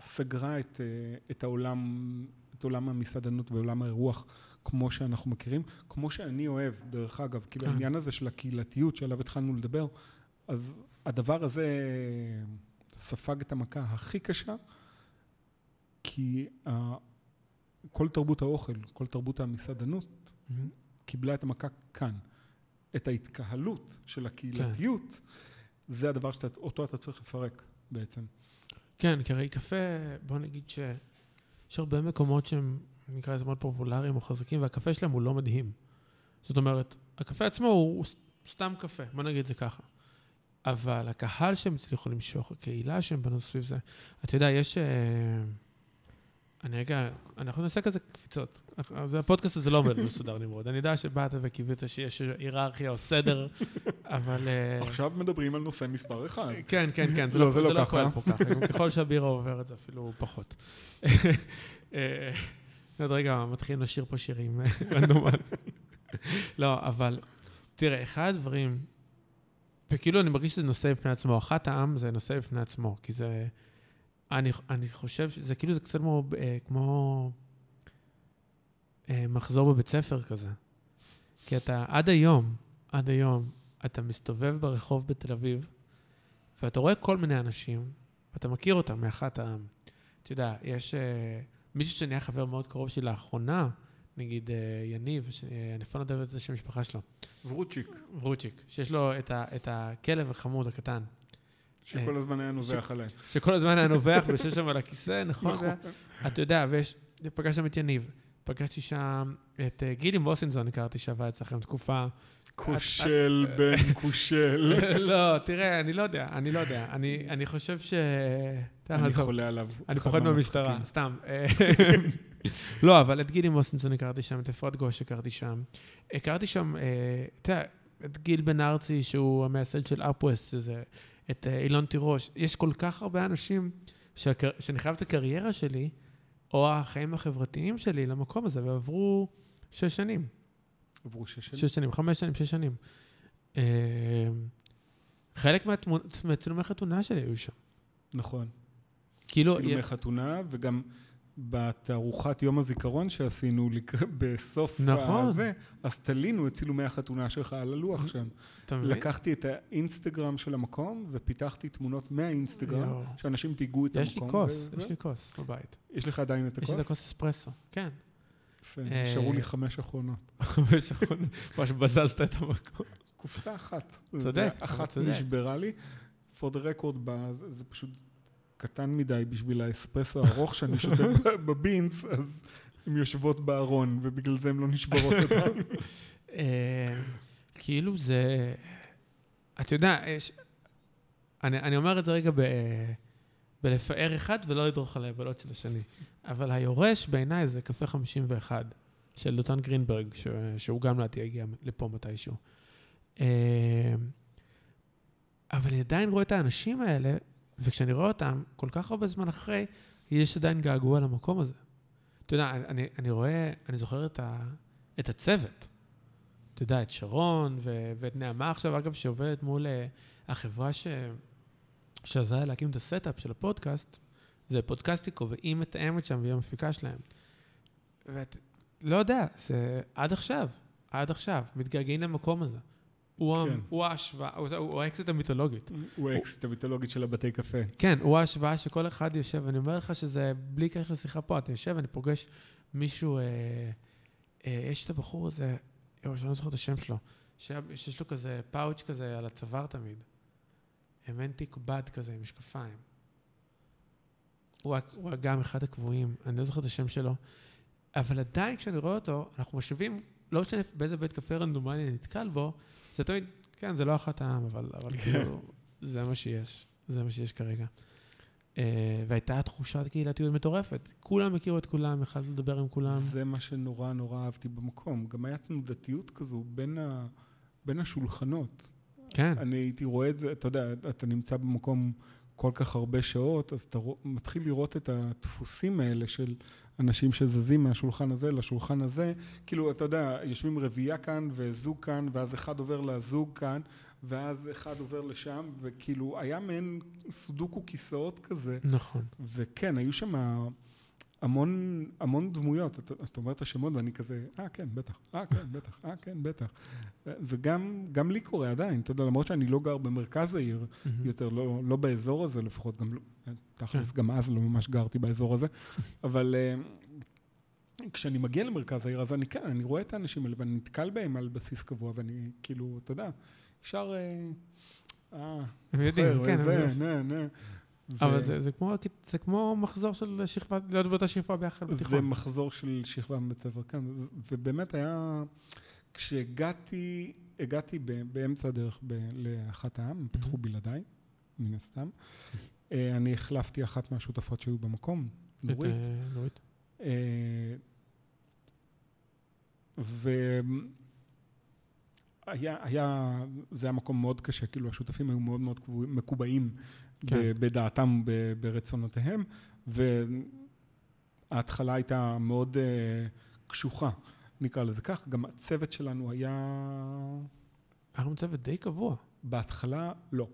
סגרה את, אה, את העולם, את עולם המסעדנות ועולם האירוח כמו שאנחנו מכירים, כמו שאני אוהב, דרך אגב, כאילו כן. העניין הזה של הקהילתיות שעליו התחלנו לדבר, אז הדבר הזה ספג את המכה הכי קשה, כי כל תרבות האוכל, כל תרבות המסעדנות, מהמם. קיבלה את המכה כאן. את ההתקהלות של הקהילתיות, זה הדבר שאותו אתה צריך לפרק בעצם. כן, כי הרי קפה, בוא נגיד שיש הרבה מקומות שהם, נקרא לזה מאוד פופולריים או חזקים, והקפה שלהם הוא לא מדהים. זאת אומרת, הקפה עצמו הוא, הוא סתם קפה, בוא נגיד את זה ככה. אבל הקהל שהם הצליחו למשוך, הקהילה שהם בנו סביב זה, אתה יודע, יש... אה, אני רגע, אנחנו נעשה כזה קפיצות. אז הפודקאסט הזה לא עומד מסודר נמרוד. אני יודע שבאת וקיווית שיש היררכיה או סדר, [LAUGHS] אבל... אה, עכשיו מדברים על נושא מספר אחד. כן, כן, כן, זה לא, לא, לא לא. פועל פה ככה. ככל שהבירה עוברת זה אפילו פחות. [LAUGHS] אה, עוד רגע מתחילים לשיר פה שירים אה. [LAUGHS] לא, אבל תראה, אחד הדברים, וכאילו אני מרגיש שזה נושא בפני עצמו, אחת העם זה נושא בפני עצמו, כי זה... אני, אני חושב שזה כאילו זה קצת כמו, אה, כמו אה, מחזור בבית ספר כזה. כי אתה עד היום, עד היום, אתה מסתובב ברחוב בתל אביב, ואתה רואה כל מיני אנשים, ואתה מכיר אותם מאחת העם. אתה יודע, יש אה, מישהו שנהיה חבר מאוד קרוב שלי לאחרונה, נגיד אה, יניב, ש- אה, אני אפילו לא יודע את השם המשפחה שלו, ורוצ'יק, רוטשיק, שיש לו את, ה, את הכלב החמוד הקטן, שכל הזמן היה נובח עליי. שכל הזמן היה נובח ויושב שם על הכיסא, נכון? נכון. אתה יודע, ויש, פגשתי שם את יניב, פגשתי שם את אה, גילי מוסינזון, הכרתי שעבד אצלכם תקופה. כושל בן כושל. [LAUGHS] לא, תראה, אני לא יודע, אני לא יודע. אני, חושב ש... אני חולה עליו. אני פוחד מהמשטרה. סתם. אה, [LAUGHS] לא, אבל את גילי מוסינזון הכרתי שם, את אפרת גוש הכרתי שם. הכרתי שם, אה, אתה יודע, את גיל בן ארצי, שהוא המייסד של אפווסט, שזה, את אה, אילון תירוש. יש כל כך הרבה אנשים שהקר... שאני חייב את הקריירה שלי, או החיים החברתיים שלי למקום הזה, ועברו שש שנים. עברו שש שנים. שש שנים, חמש שנים, שש שנים. אה, חלק מהתמונ- מהצילומי חתונה שלי היו שם. נכון. כאילו, צילומי חתונה, וגם בתערוכת יום הזיכרון שעשינו בסוף נכון. הזה, אז תלינו את צילומי החתונה שלך על הלוח שם. אתה מבין? לקחתי את האינסטגרם של המקום ופיתחתי תמונות מהאינסטגרם, יואו. שאנשים תיגעו את המקום. יש לי כוס, וזה. יש לי כוס בבית. יש לך עדיין את יש לי את הכוס? הכוס אספרסו, כן. יפה, אה, נשארו לי חמש אחרונות. [LAUGHS] חמש אחרונות, ממש בזזת את המקום. קופסה אחת. צודק, אבל אחת צודק. נשברה לי. for the record, זה פשוט קטן מדי בשביל האספרסו הארוך שאני שותה [LAUGHS] בבינס, אז הן יושבות בארון, ובגלל זה הן לא נשברות עדיין. [LAUGHS] אה, כאילו זה... אתה יודע, יש... אני, אני אומר את זה רגע ב... בלפאר אחד ולא לדרוך על היבלות של השני. אבל היורש בעיניי זה קפה 51 של דותן גרינברג, ש... שהוא גם לדעתי יגיע לפה מתישהו. אה, אבל אני עדיין רואה את האנשים האלה, וכשאני רואה אותם כל כך הרבה זמן אחרי, יש עדיין געגוע למקום הזה. אתה יודע, אני, אני רואה, אני זוכר את, ה, את הצוות. אתה יודע, את שרון ו, ואת נעמה עכשיו, אגב, שעובדת מול אה, החברה ש, שעזרה להקים את ה setup של הפודקאסט, זה פודקסטיקו, והיא מתאמת שם והיא המפיקה שלהם. ואת, לא יודע, זה עד עכשיו, עד עכשיו, מתגעגעים למקום הזה. הוא, כן. הוא ההשוואה, הוא, האקס המיתולוגית. הוא האקס המיתולוגית של הבתי קפה. כן, הוא ההשוואה שכל אחד יושב, אני אומר לך שזה בלי קשר לשיחה פה, אתה יושב, אני פוגש מישהו, אה, אה, יש את הבחור הזה, יואו, שאני לא זוכר את השם שלו, שיש לו כזה פאוץ' כזה על הצוואר תמיד. תיק בד כזה עם משקפיים. הוא, הוא גם אחד הקבועים, אני לא זוכר את השם שלו, אבל עדיין כשאני רואה אותו, אנחנו משווים, לא משנה באיזה בית קפה רנדומלי אני נתקל בו, זה תמיד, כן, זה לא אחת העם, אבל, אבל כאילו, זה מה שיש, זה מה שיש כרגע. Uh, והייתה תחושת קהילתיות מטורפת. כולם הכירו את כולם, יכלת לדבר עם כולם. זה מה שנורא נורא אהבתי במקום. גם היה תנודתיות כזו בין, ה... בין השולחנות. כן, אני הייתי רואה את זה, אתה יודע, אתה נמצא במקום כל כך הרבה שעות, אז אתה מתחיל לראות את הדפוסים האלה של אנשים שזזים מהשולחן הזה לשולחן הזה. כאילו, אתה יודע, יושבים רביעייה כאן וזוג כאן, ואז אחד עובר לזוג כאן, ואז אחד עובר לשם, וכאילו, היה מעין סודוקו כיסאות כזה. נכון. וכן, היו שם המון, המון דמויות. אתה, אתה אומר את השמות ואני כזה, אה, כן, בטח, אה, כן, בטח, אה, כן, בטח. וגם גם לי קורה עדיין, אתה יודע, למרות שאני לא גר במרכז העיר. יותר, לא, לא באזור הזה לפחות, גם לא, תכלס, כן. גם אז לא ממש גרתי באזור הזה, [LAUGHS] אבל אה, כשאני מגיע למרכז העיר, אז אני כן, אני רואה את האנשים האלה ואני נתקל בהם על בסיס קבוע, ואני כאילו, אתה יודע, ישר, אה, אה, זוכר, כן, הם זה. נה, נה. אבל זה, זה, כמו, זה כמו מחזור של שכבה, להיות באותה שכבה ביחד זה בתיכון. מחזור של שכבה מבית ספר, כן, ובאמת היה, כשהגעתי, הגעתי באמצע הדרך לאחת העם, הם פתחו בלעדיי, מן הסתם. אה, אני החלפתי אחת מהשותפות שהיו במקום, נורית. אה, נורית. אה, והיה, היה, זה היה מקום מאוד קשה, כאילו השותפים היו מאוד מאוד מקובעים כן. בדעתם, ברצונותיהם, וההתחלה הייתה מאוד אה, קשוחה. נקרא לזה כך. גם הצוות שלנו היה... היה לנו צוות די קבוע. בהתחלה, לא.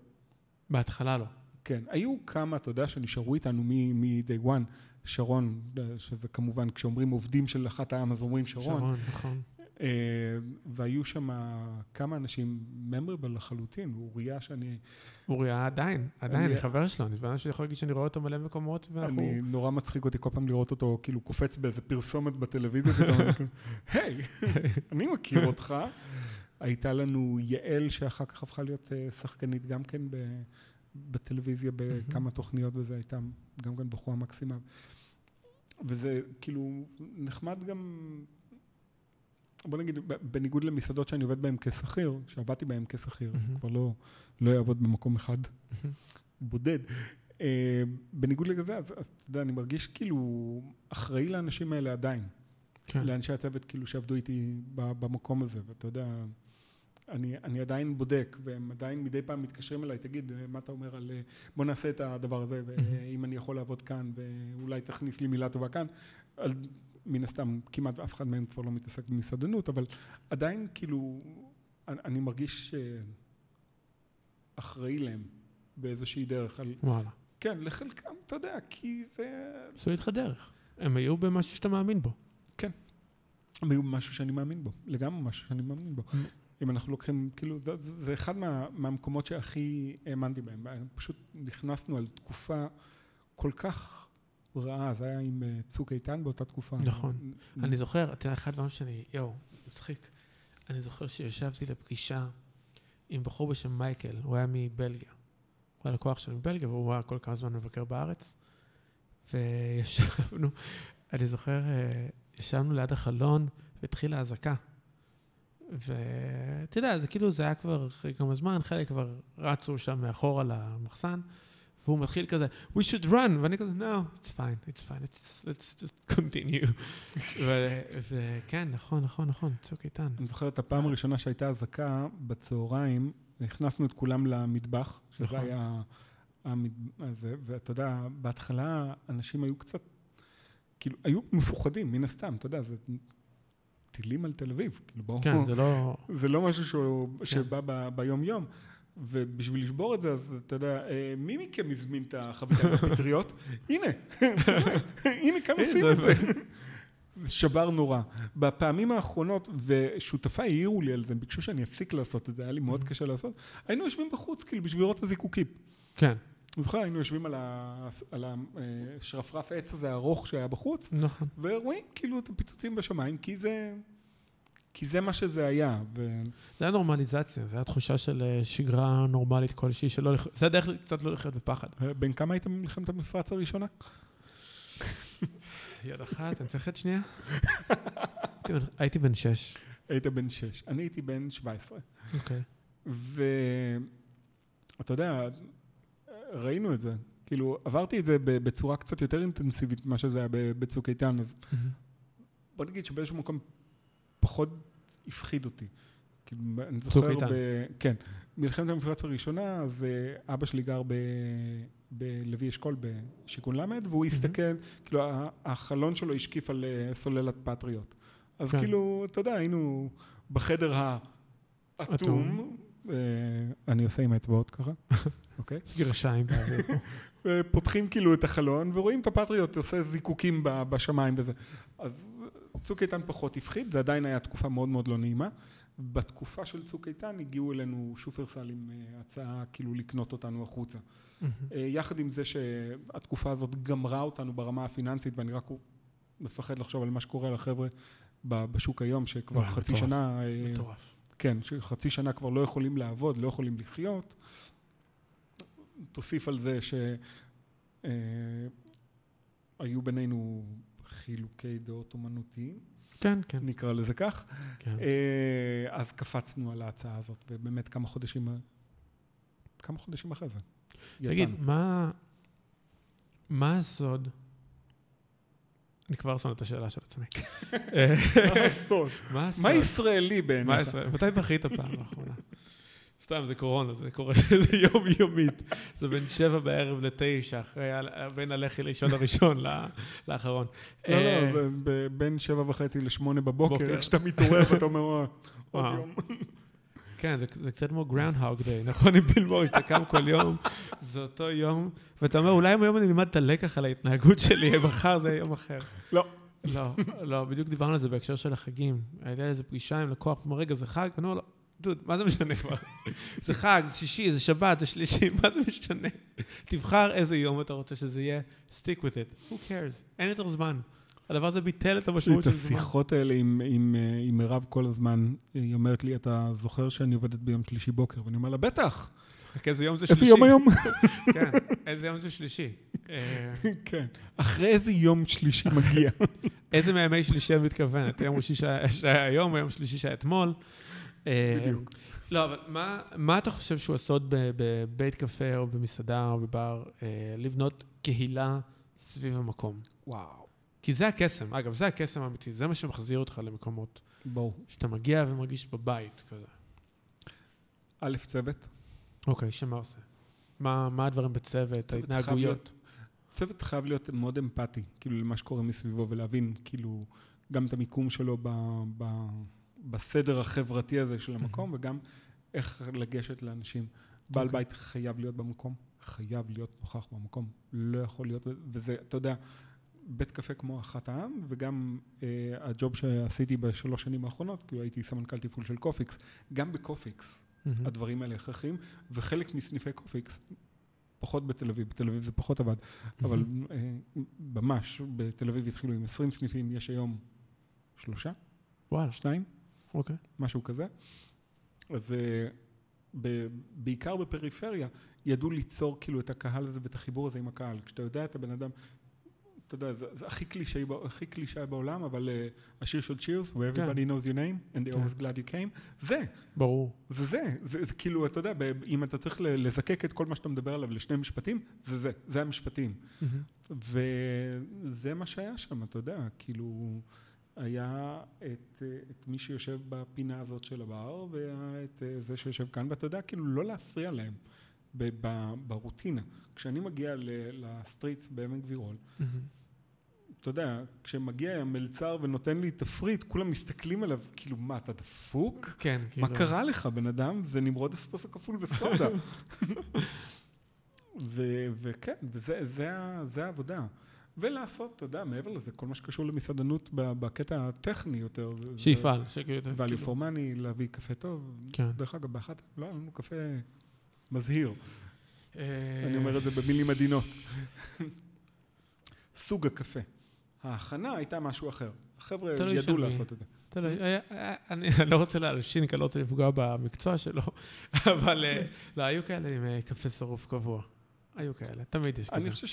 בהתחלה לא. כן, היו כמה, אתה יודע, שנשארו איתנו מ-day one, שרון, שזה כמובן, כשאומרים עובדים של אחת העם, אז אומרים שרון. שרון, נכון. אה, והיו שם כמה אנשים ממרבל לחלוטין, אוריה שאני... אוריה עדיין, עדיין, אני- חבר שלו, אני בן שיכול להגיד שאני רואה אותו מלא מקומות, ואנחנו... אני, נורא מצחיק אותי כל פעם לראות אותו כאילו קופץ באיזה פרסומת בטלוויזיה, [LAUGHS] היי, [LAUGHS] אני מכיר אותך. הייתה לנו יעל, שאחר כך הפכה להיות אה, שחקנית גם כן בטלוויזיה בכמה תוכניות, וזה הייתה גם כן בחורה מקסימה. וזה כאילו נחמד גם, בוא נגיד, בניגוד למסעדות שאני עובד בהן כשכיר, שעבדתי בהן כשכיר, מהמם. כבר לא, לא אעבוד במקום אחד. בודד. אה, בניגוד לזה, אז, אתה יודע, אני מרגיש כאילו אחראי לאנשים האלה עדיין. כן. לאנשי הצוות כאילו שעבדו איתי במקום הזה, ואתה יודע, אני, אני עדיין בודק, והם עדיין מדי פעם מתקשרים אליי, תגיד, אה, מה אתה אומר על, אה, בוא נעשה את הדבר הזה, ואם אני יכול לעבוד כאן, ואולי תכניס לי מילה טובה כאן. על, מן הסתם, כמעט אף אחד מהם כבר לא מתעסק במסעדנות, אבל עדיין כאילו, אני, אני מרגיש אה, אחראי להם באיזושהי דרך. על, וואלה. כן, לחלקם, אתה יודע, כי זה... עשו איתך דרך. הם היו במשהו שאתה מאמין בו. הם היו משהו שאני מאמין בו, לגמרי משהו שאני מאמין בו. אם אנחנו לוקחים, כאילו, זה זה אחד מה, מהמקומות שהכי האמנתי בהם. פשוט נכנסנו על תקופה כל כך רעה, זה היה עם אה, צוק איתן באותה תקופה. נכון. אני זוכר, אתה יודע, אחד הדברים שאני, יואו, מצחיק. אני זוכר שישבתי לפגישה עם בחור בשם מייקל, הוא היה מבלגיה. הוא היה לקוח שלי מבלגיה, והוא היה כל כמה זמן מבקר בארץ. וישבנו, [LAUGHS] אני זוכר, אה, ישבנו ליד החלון, והתחילה אזעקה. ואתה יודע, זה כאילו, זה היה כבר אחרי כמה זמן, חלק כבר רצו שם מאחורה למחסן, והוא מתחיל כזה, we should run, ואני כזה, no, it's fine, it's fine, it's, let's just continue. [LAUGHS] וכן, נכון, נכון, נכון, צוק איתן. אני זוכר את הפעם הראשונה שהייתה אזעקה בצהריים, הכנסנו את כולם למטבח, שזה נכון. היה... המד... הזה, ואתה יודע, בהתחלה אנשים היו קצת, כאילו, היו מפוחדים, מן הסתם, אתה יודע, זה טילים על תל אביב, כאילו, ברור. כן, זה לא... זה לא משהו שהוא, שבא ב, ביום-יום. ובשביל לשבור את זה, אז אתה יודע, אה, מי מכם הזמין את החביתה בפטריות? [LAUGHS] הנה, [LAUGHS] הנה כמה עושים את זה. [LAUGHS] זה שבר נורא. בפעמים האחרונות, ושותפיי העירו לי על זה, הם ביקשו שאני אפסיק לעשות את זה, היה לי מאוד קשה לעשות, היינו יושבים בחוץ, כאילו, בשביל לראות את הזיקוקים. כן, אני זוכר, היינו יושבים על ה- על השרפרף עץ הזה הארוך שהיה בחוץ, נכון. ורואים כאילו את הפיצוצים בשמיים, כי זה... כי זה מה שזה היה. ו... זה היה נורמליזציה, זה היה תחושה של אה, שגרה נורמלית כלשהי, שלא... לח- זה הדרך קצת לא לחיות בפחד. בן כמה היית במלחמת המפרץ הראשונה? [LAUGHS] יד אחת, אני צריך את שנייה? הייתי בן- שש. היית בן שש. אני הייתי בן 17. אוקיי. ואתה יודע, ראינו את זה. כאילו, עברתי את זה בצורה קצת יותר אינטנסיבית ממה שזה היה בצוק איתן, אז בוא נגיד שבאיזשהו מקום פחות הפחיד אותי. כאילו, אני צוק זוכר, איתן. ב... כן, מלחמת המפרץ הראשונה, אז אה, אבא שלי גר ב... בלוי אשכול בשיכון ל', והוא הסתכל, כאילו ה- החלון שלו השקיף על אה, סוללת פטריוט. אז כן. כאילו, אתה יודע, היינו בחדר אטום. האטום, אה, אני עושה עם האצבעות ככה, [LAUGHS] אוקיי? יש גרשיים. [LAUGHS] פותחים כאילו את החלון ורואים את הפטריוט עושה זיקוקים בשמיים וזה. אז צוק איתן פחות הפחיד, זה עדיין היה תקופה מאוד מאוד לא נעימה. בתקופה של צוק איתן הגיעו אלינו שופרסל עם אה, הצעה כאילו לקנות אותנו החוצה. אה, יחד עם זה שהתקופה הזאת גמרה אותנו ברמה הפיננסית ואני רק מפחד לחשוב על מה שקורה לחבר'ה בשוק היום שכבר וואי, חצי מטורף. שנה, אה, מטורף. כן, שחצי שנה כבר לא יכולים לעבוד, לא יכולים לחיות. תוסיף על זה שהיו בינינו חילוקי דעות אומנותיים, כן, כן. נקרא לזה כך. כן. אה, אז קפצנו על ההצעה הזאת, ובאמת כמה חודשים, כמה חודשים אחרי זה. תגיד, יצאנו. מה... מה הסוד? אני כבר שם את השאלה של עצמי. [LAUGHS] מה הסוד? [LAUGHS] מה הסוד? מה ישראלי בעיניך? מתי בכית פעם האחרונה? סתם, זה קורונה, זה קורה, [LAUGHS] זה יומיומית. זה בין שבע בערב לתשע, אחרי, בין הלכי לישון הראשון לאחרון. לא, אה, לא, זה ב- בין שבע וחצי לשמונה בבוקר, בוקר. איך שאתה מתעורר ואתה אומר, [LAUGHS] "וואו, עוד. יום. [LAUGHS] כן, זה, זה קצת כמו גראונדהוג דיי, נכון? עם ביל מורי, שאתה קם כל יום, זה אותו יום, ואתה אומר, אולי היום אני אלמד את הלקח על ההתנהגות שלי, מחר זה יום אחר. לא. לא, לא, בדיוק דיברנו על זה בהקשר של החגים. הייתה איזו פגישה עם לקוח, אומר, רגע, זה חג? אני אומר לו, דוד, מה זה משנה כבר? זה חג, זה שישי, זה שבת, זה שלישי, מה זה משנה? תבחר איזה יום אתה רוצה שזה יהיה, stick with it. Who cares? אין יותר זמן. הדבר הזה ביטל את המשמעות את של זמן. השיחות האלה עם, עם, אה, עם מירב כל הזמן, היא אומרת לי, אתה זוכר שאני עובדת ביום שלישי בוקר? ואני אומר לה, בטח, רק איזה יום זה איזה שלישי. יום היום? [LAUGHS] כן, איזה יום זה שלישי. אה, כן. אחרי איזה יום שלישי מגיע? [LAUGHS] איזה מימי שלישי את מתכוונת? יום ראשי שהיה היום, יום שלישי שהיה אתמול? אה, בדיוק. לא, אבל מה, מה אתה חושב שהוא הסוד בבית קפה או במסעדה או בבר, אה, לבנות קהילה סביב המקום? וואו. כי זה הקסם, אגב, זה הקסם האמיתי, זה מה שמחזיר אותך למקומות. ברור. שאתה מגיע ומרגיש בבית כזה. א', צוות. אוקיי, שמה עושה? מה, מה הדברים בצוות, צוות חייב ההתנהגויות? להיות- צוות חייב להיות מאוד אמפתי, כאילו, למה שקורה מסביבו, ולהבין, כאילו, גם את המיקום שלו ב, ב, בסדר החברתי הזה של המקום, וגם איך לגשת לאנשים. בעל אוקיי. בית חייב להיות במקום, חייב להיות נוכח במקום. לא יכול להיות, וזה, אתה יודע, בית קפה כמו אחד העם, וגם אה, הג'וב שעשיתי בשלוש שנים האחרונות, כאילו הייתי סמנכ"ל תפעול של קופיקס, גם בקופיקס מהמם. הדברים האלה הכרחיים, וחלק מסניפי קופיקס, פחות בתל אביב, בתל אביב זה פחות עבד, אבל אה, ממש, בתל אביב התחילו עם 20 סניפים, יש היום שלושה, וואלה, שניים, אוקיי. משהו כזה. אז אה, ב- בעיקר בפריפריה, ידעו ליצור כאילו את הקהל הזה ואת החיבור הזה עם הקהל. כשאתה יודע את הבן אדם, אתה יודע, זה, זה הכי קלישאי, הכי קלישאי בעולם, אבל אה, השיר של צ'ירס, where everybody knows your name, and they כן. always glad you came, זה, ברור. זה זה, זה, זה כאילו, אתה יודע, ב- אם אתה צריך לזקק את כל מה שאתה מדבר עליו לשני משפטים, זה זה, זה המשפטים. מהמם. וזה מה שהיה שם, אתה יודע, כאילו, היה את, את מי שיושב בפינה הזאת של הבר, ואת אה, זה שיושב כאן, ואתה יודע, כאילו, לא להפריע להם ב- ב- ברוטינה. כשאני מגיע ל- לסטריטס בעמק גבירול, מהמם. אתה יודע, כשמגיע המלצר ונותן לי תפריט, כולם מסתכלים עליו, כאילו, מה, אתה דפוק? כן, כאילו... מה קרה לך, בן אדם? זה נמרוד אספרסו כפול וסודה. [LAUGHS] ו- וכן, וזה זה, זה העבודה. ולעשות, אתה יודע, מעבר לזה, כל מה שקשור למסעדנות בקטע הטכני יותר. שיפעל, שכאילו... זה- value for money, להביא קפה טוב. כן. דרך אגב, באחת, לא, היה לנו קפה מזהיר. אה, אני אומר את זה במילים עדינות. סוג הקפה. ההכנה הייתה משהו אחר. החבר'ה ידעו. לעשות את זה. היה- היה- אני לא רוצה להלשין, כי אני לא רוצה לפגוע במקצוע שלו, [LAUGHS] אבל אה, לא, היו כאלה עם אה, קפה שרוף קבוע. היו כאלה, תמיד יש כזה. אני חושב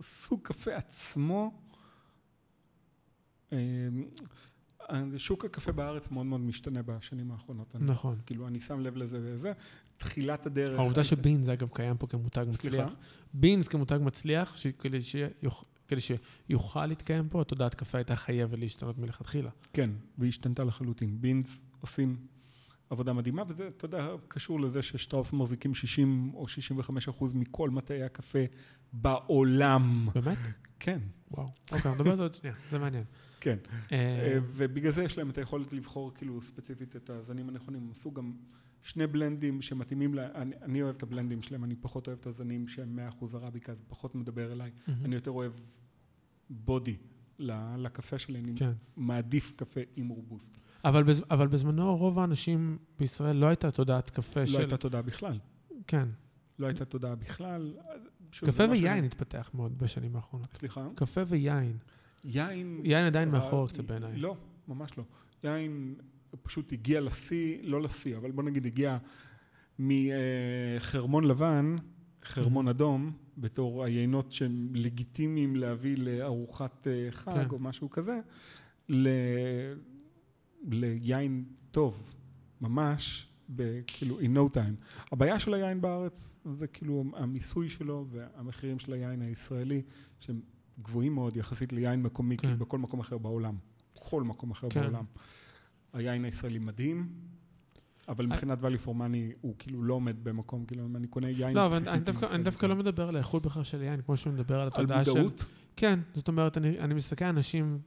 שהסוג קפה עצמו, אה, שוק הקפה בארץ מאוד מאוד משתנה בשנים האחרונות. אני- נכון. כאילו, אני שם לב לזה וזה. תחילת הדרך... העובדה שבינס, אגב, קיים פה כמותג סליחה? מצליח. בינס כמותג מצליח, שכדי שיוכ- כדי שיוכל להתקיים פה, תודעת קפה הייתה חייבת להשתנות מלכתחילה. כן, והיא השתנתה לחלוטין. בינס עושים עבודה מדהימה, וזה, אתה יודע, קשור לזה ששטראוס מחזיקים 60 או 65 אחוז מכל מטעי הקפה בעולם. באמת? כן, וואו. אוקיי, נדבר על זה עוד שנייה, זה מעניין. כן. אה, אה, ובגלל זה יש להם את היכולת לבחור כאילו ספציפית את הזנים הנכונים. הם עשו גם שני בלנדים שמתאימים ל... אני, אני אוהב את הבלנדים שלהם, אני פחות אוהב את הזנים שהם 100% ערביקה, זה פחות מדבר אליי. אני יותר אוהב בודי לקפה שלי, אני כן. מעדיף קפה עם רובוסט. אבל בז- אבל בזמנו רוב האנשים בישראל לא הייתה תודעת קפה לא של... הייתה תודעה בכלל. כן. לא הייתה תודעה בכלל. שוב, קפה ויין שאני- התפתח מאוד בשנים האחרונות. סליחה? קפה ויין. יין... יין עדיין אה, מאחור קצת בעיניי. לא, ממש לא. יין פשוט הגיע לשיא, לא לשיא, אבל בוא נגיד הגיע מחרמון לבן, חרמון אדום, בתור היינות שהם לגיטימיים להביא לארוחת אה, חג כן. או משהו כזה, ל... ליין טוב, ממש, כאילו in no time. הבעיה של היין בארץ זה כאילו המיסוי שלו והמחירים של היין הישראלי, שהם גבוהים מאוד יחסית ליין מקומי, כן. כאילו בכל מקום אחר בעולם. כל מקום אחר כן. בעולם. היין הישראלי מדהים, אבל מבחינת value for money הוא כאילו לא עומד במקום, כאילו אם אני קונה יין לא, אבל בסיסי, אני דווקא-. אני דווקא לא מדבר על האיכות בכלל של יין, כמו שאני מדבר על על התודעה של... מודעות? כן, זאת אומרת, אני, אני מסתכל על אנשים,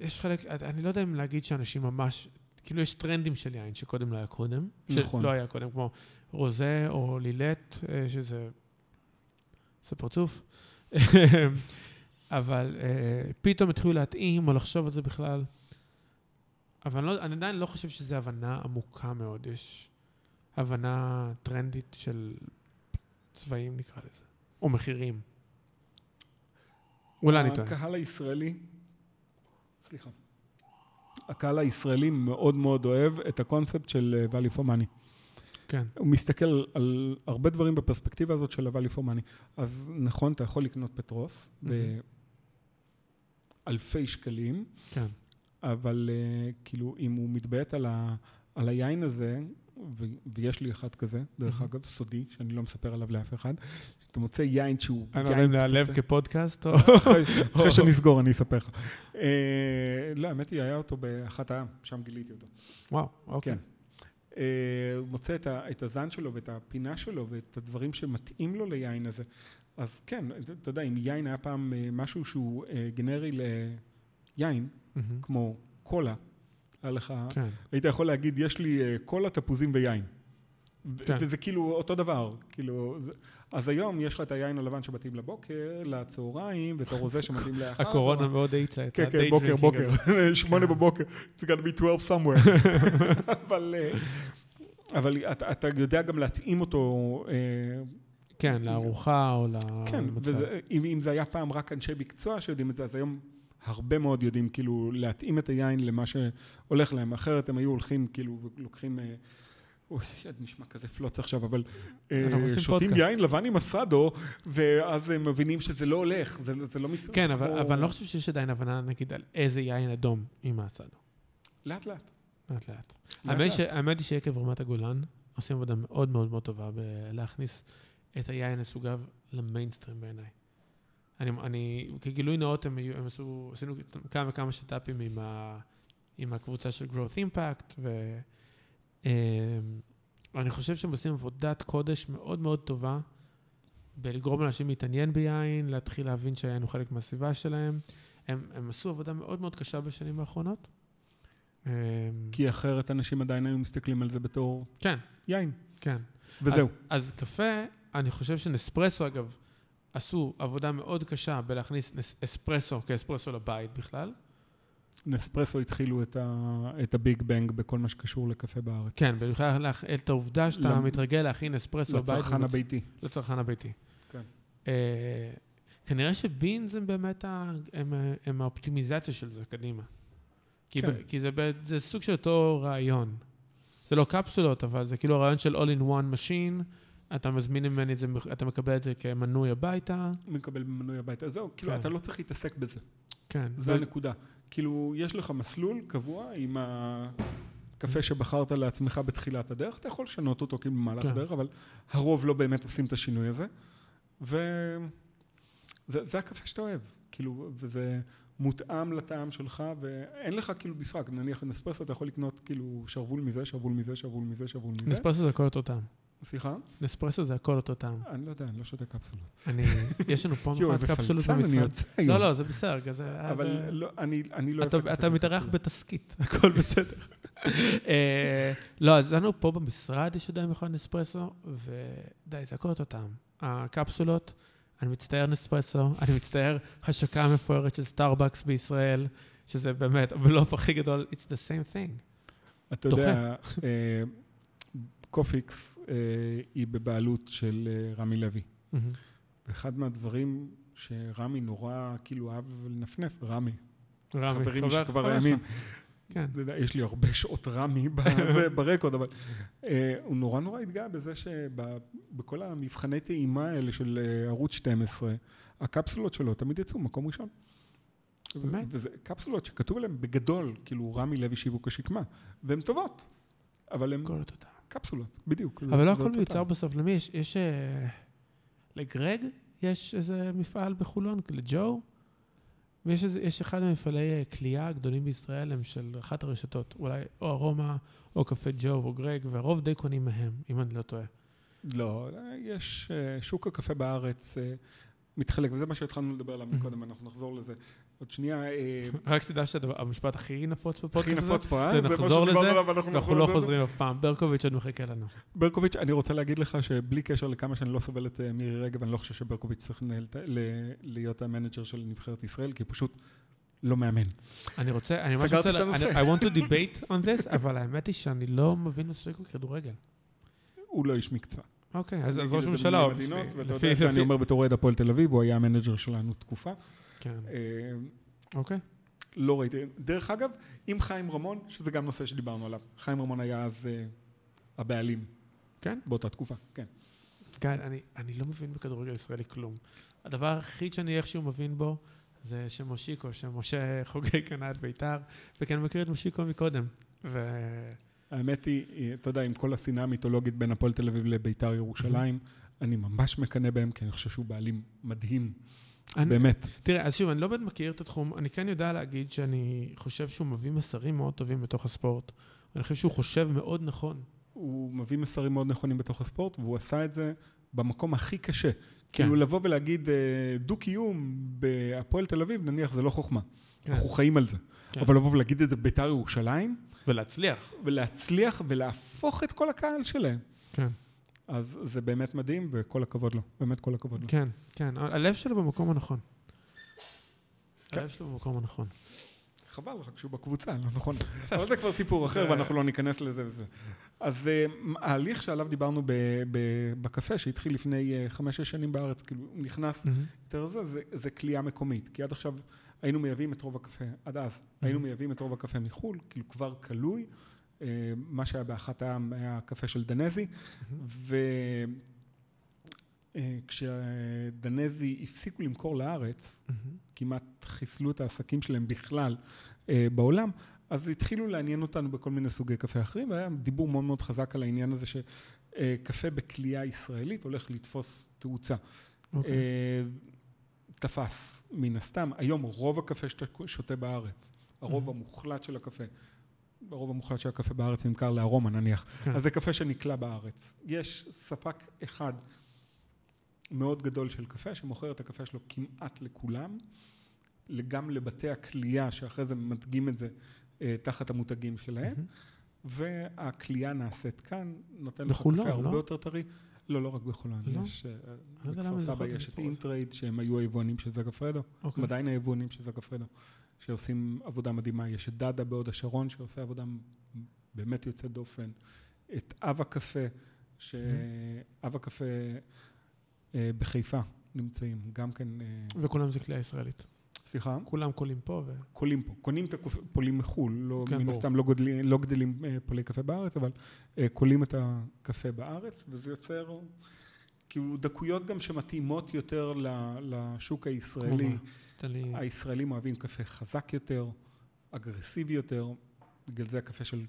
יש חלק, אני לא יודע אם להגיד שאנשים ממש, כאילו יש טרנדים של יין שקודם לא היה קודם, נכון. שלא היה קודם, כמו רוזה או לילט, אה, שזה, זה פרצוף, [LAUGHS] אבל אה, פתאום התחילו להתאים או לחשוב על זה בכלל. אבל אני, לא, אני עדיין לא חושב שזו הבנה עמוקה מאוד, יש הבנה טרנדית של צבעים נקרא לזה, או מחירים. אולי אני טועה. הקהל הישראלי, סליחה, הקהל הישראלי מאוד מאוד אוהב את הקונספט של אה, value for money. כן. הוא מסתכל על הרבה דברים בפרספקטיבה הזאת של ה-value for money. אז נכון, אתה יכול לקנות פטרוס מהמם. באלפי שקלים, כן. אבל uh, כאילו, אם הוא מתביית על, ה, על היין הזה, ו, ויש לי אחד כזה, דרך מהמם. אגב, סודי, שאני לא מספר עליו לאף אחד, אתה מוצא יין שהוא אני לא יודע אם להיעלב פצצה. כפודקאסט או... אחרי שנסגור אני אספר לך. אה, לא, האמת היא, היה אותו באחת העם, שם גיליתי אותו. וואו, אוקיי. כן. אה, הוא מוצא את הזן שלו ואת הפינה שלו ואת הדברים שמתאים לו ליין הזה. אז כן, אתה יודע, אם יין היה פעם אה, משהו שהוא גנרי ליין. כמו קולה, היה לך, כן. היית יכול להגיד, יש לי קולה, תפוזים ויין. כן. וזה כאילו אותו דבר, כאילו, זה- אז היום יש לך את היין הלבן שמתאים לבוקר, לצהריים, ואת הרוזה שמתאים לאחר. הקורונה מאוד האיצה את כן, כן, ה-day בוקר, בוקר, הזה. [LAUGHS] שמונה כן. בבוקר, it's gonna be 12 somewhere. [LAUGHS] אבל, אה, אבל אתה, אתה יודע גם להתאים אותו, אה, כן, לארוחה או כן, למצב. וזה, אם, אם זה היה פעם רק אנשי מקצוע שיודעים את זה, אז היום הרבה מאוד יודעים כאילו להתאים את היין למה שהולך להם, אחרת הם היו הולכים כאילו ולוקחים, אה, אוי, נשמע כזה פלוץ עכשיו, אבל אה, שותים. יין לבן עם אסדו, ואז הם מבינים שזה לא הולך, זה, זה לא מת... כן, אבל כמו- אבל אני לא חושב שיש עדיין הבנה, נגיד, על איזה יין אדום עם האסדו. לאט לאט. לאט לאט. האמת היא שיקב רמת הגולן עושים עבודה מאוד מאוד מאוד טובה בלהכניס את היין לסוגיו למיינסטרים בעיניי. אני, אני, כגילוי נאות, הם, הם עשו, עשינו כמה וכמה שת"פים עם, ה, עם הקבוצה של growth impact, ואני חושב שהם עושים עבודת קודש מאוד מאוד טובה בלגרום לאנשים להתעניין ביין, להתחיל להבין שהיין הוא חלק מהסביבה שלהם. הם, הם עשו עבודה מאוד מאוד קשה בשנים האחרונות. אמ, כי אחרת אנשים עדיין היו מסתכלים על זה בתור כן, יין, כן. וזהו. אז, אז קפה, אני חושב שנספרסו, אגב, עשו עבודה מאוד קשה בלהכניס אספרסו כאספרסו לבית בכלל. נספרסו התחילו את, ה, את הביג בנג בכל מה שקשור לקפה בארץ. כן, להכ- את העובדה שאתה למ- מתרגל להכין אספרסו בבית. לצרכן הביתי. לצרכן הביתי. כן. אה, כנראה שבינס הם באמת ה, הם, הם האופטימיזציה של זה קדימה. כי, כן. ב, כי זה, זה סוג של אותו רעיון. זה לא קפסולות, אבל זה כאילו הרעיון של All in one machine, אתה מזמין ממני את זה, אתה מקבל את זה כמנוי הביתה. מקבל במנוי הביתה. זהו, כאילו, כן. אתה לא צריך להתעסק בזה. כן. זו ו- הנקודה. כאילו, יש לך מסלול קבוע עם הקפה שבחרת לעצמך בתחילת הדרך, אתה יכול לשנות אותו כאילו במהלך כן. הדרך, אבל הרוב לא באמת עושים את השינוי הזה. וזה זה הקפה שאתה אוהב, כאילו, וזה מותאם לטעם שלך, ואין לך כאילו משחק. נניח נספרסו, אתה יכול לקנות כאילו שרוול מזה, שרוול מזה, שרוול מזה, שרוול מזה. נספרסו זה הכל אותו טעם. סליחה? נספרסו זה הכל אותו טעם. אני לא יודע, אני לא שותה קפסולות. אני, יש לנו מכונת איזה קפסולות פלצן אני במשרד. יוצא. לא, לא, זה בסדר, זה... אבל לא, אני לא אוהב אתה, מתארח. בתסכית, [LAUGHS] הכל בסדר. אה, לא, אז לנו פה במשרד יש עדיין מכונת נספרסו, ודי, זה הכל אותו טעם. הקפסולות, אני מצטער נספרסו, [LAUGHS] אני מצטער השקה המפוארת של סטארבקס בישראל, שזה באמת הבלוף הכי גדול, it's the same thing. אתה. יודע, אה, קופיקס אה, היא בבעלות של אה, רמי לוי. מהמם. ואחד מהדברים שרמי נורא כאילו אהב לנפנף, רמי, רמי, חברים חבר- שכבר הימים. כן. יש לי הרבה שעות רמי [LAUGHS] בזה, ברקורד, אבל אה, הוא נורא נורא התגאה בזה שבכל המבחני טעימה האלה של ערוץ 12, הקפסולות שלו תמיד יצאו מקום ראשון. באמת? וזה קפסולות שכתוב עליהן בגדול, כאילו רמי לוי שיווק השקמה, והן טובות, אבל הן אותו טעם. קפסולות, בדיוק. זה- אבל לא הכל מיוצר. בסוף. למי יש? יש... אה, לגרג יש איזה מפעל בחולון, לג'ו, ויש איזה- יש אחד ממפעלי אה, קליעה הגדולים בישראל, הם של אחת הרשתות, אולי או ארומה, או קפה ג'ו, או גרג, והרוב די קונים מהם, אם אני לא טועה. לא, יש, אה, שוק הקפה בארץ מתחלק, וזה מה שהתחלנו לדבר עליו. מקודם, אנחנו נחזור לזה עוד שנייה. אה, רק שתדע שהמשפט הכי נפוץ הכי בפודקאסט הזה, נפוץ פה, אה? זה נחזור לזה, ואנחנו לא לזה. חוזרים אף פעם. ברקוביץ' עוד מחכה לנו. ברקוביץ', אני רוצה להגיד לך שבלי קשר לכמה שאני לא סובל את אה, מירי רגב, אני לא חושב שברקוביץ' צריך את להיות המנג'ר של נבחרת ישראל, כי פשוט לא מאמן. אני רוצה, אני ממש רוצה, את לה- הנושא. I want to debate on this, אבל האמת היא שאני לא מבין מספיק בכדורגל. הוא לא איש מקצוע. אוקיי, אז ראש את ממשלה, ואתה יודע שאני אומר בתור אוהד הפועל תל אביב, הוא היה המנג'ר שלנו תקופה. כן, אה, אוקיי. לא ראיתי. דרך אגב, עם חיים רמון, שזה גם נושא שדיברנו עליו. חיים רמון היה אז אה, הבעלים. כן? באותה תקופה, כן. גיא, אני, אני לא מבין בכדורגל ישראלי כלום. הדבר היחיד שאני איכשהו מבין בו, זה שמושיקו, שמשה [LAUGHS] חוגג קנה את בית"ר, וכי אני מכיר את מושיקו מקודם. ו... האמת היא, אתה יודע, עם כל השנאה המיתולוגית בין הפועל תל אביב לביתר ירושלים, אני ממש מקנא בהם, כי אני חושב שהוא בעלים מדהים, אני, באמת. תראה, אז שוב, אני לא באמת מכיר את התחום, אני כן יודע להגיד שאני חושב שהוא מביא מסרים מאוד טובים בתוך הספורט. אני חושב שהוא חושב מאוד נכון. הוא מביא מסרים מאוד נכונים בתוך הספורט, והוא עשה את זה במקום הכי קשה. כן. כאילו לבוא ולהגיד אה, דו-קיום בהפועל תל אביב, נניח זה לא חוכמה. כן. אנחנו חיים על זה. כן. אבל לבוא ולהגיד את זה בביתר ירושלים, ולהצליח. ולהצליח ולהפוך את כל הקהל שלהם. כן. אז זה באמת מדהים, וכל הכבוד לו. באמת כל הכבוד לו. כן, כן. הלב שלו במקום הנכון. כן. הלב שלו במקום הנכון. חבל רק שהוא בקבוצה, לא נכון. [LAUGHS] אבל זה כבר סיפור אחר ואנחנו לא ניכנס לזה וזה. אז אה, ההליך שעליו דיברנו בקפה, שהתחיל לפני אה, חמש-שש שנים בארץ, כאילו הוא נכנס. יותר זה, זה, זה כליאה מקומית. כי עד עכשיו היינו מייבאים את רוב הקפה, עד אז היינו מייבאים את רוב הקפה מחו"ל, כאילו כבר כלוי. מה שהיה באחת העם היה הקפה של דנזי, וכשדנזי הפסיקו למכור לארץ. כמעט חיסלו את העסקים שלהם בכלל אה, בעולם, אז התחילו לעניין אותנו בכל מיני סוגי קפה אחרים, והיה דיבור מאוד מאוד חזק על העניין הזה שקפה בכלייה ישראלית הולך לתפוס תאוצה. אוקיי. אה, תפס, מן הסתם. היום רוב הקפה שאתה שותה בארץ, הרוב Mhm. המוחלט של הקפה, הרוב המוחלט של הקפה בארץ נמכר לארומה נניח, כן. אז זה קפה שנקלה בארץ. יש ספק אחד מאוד גדול של קפה שמוכר את הקפה שלו כמעט לכולם, גם לבתי הקלייה שאחרי זה ממתגים את זה אה, תחת המותגים שלהם, מהמם. והקלייה נעשית כאן, נותן לך קפה הרבה לא? יותר טרי. לא, לא רק בחולון, לא? יש... אה, לא בכפר סבא יש את. אינטרייד, שהם היו היבואנים של סגפרדו, הם אוקיי. עדיין היבואנים של זגפרדו, שעושים עבודה מדהימה. יש את דאדה בהוד השרון, שעושה עבודה באמת יוצאת דופן. את אב הקפה, שאב הקפה אה, בחיפה נמצאים, גם כן, אה, וכולם זה כלייה ישראלית. סליחה, כולם קולים פה, ו... קולים פה, קונים את הפולים מחו"ל, לא, כן, מן. הסתם לא, גודלים, לא גדלים אה, פולי קפה בארץ, אבל קולים את הקפה בארץ, וזה יוצר כאילו דקויות גם שמתאימות יותר לשוק הישראלי. לי... הישראלים אוהבים קפה חזק יותר, אגרסיבי יותר, בגלל זה הקפה של,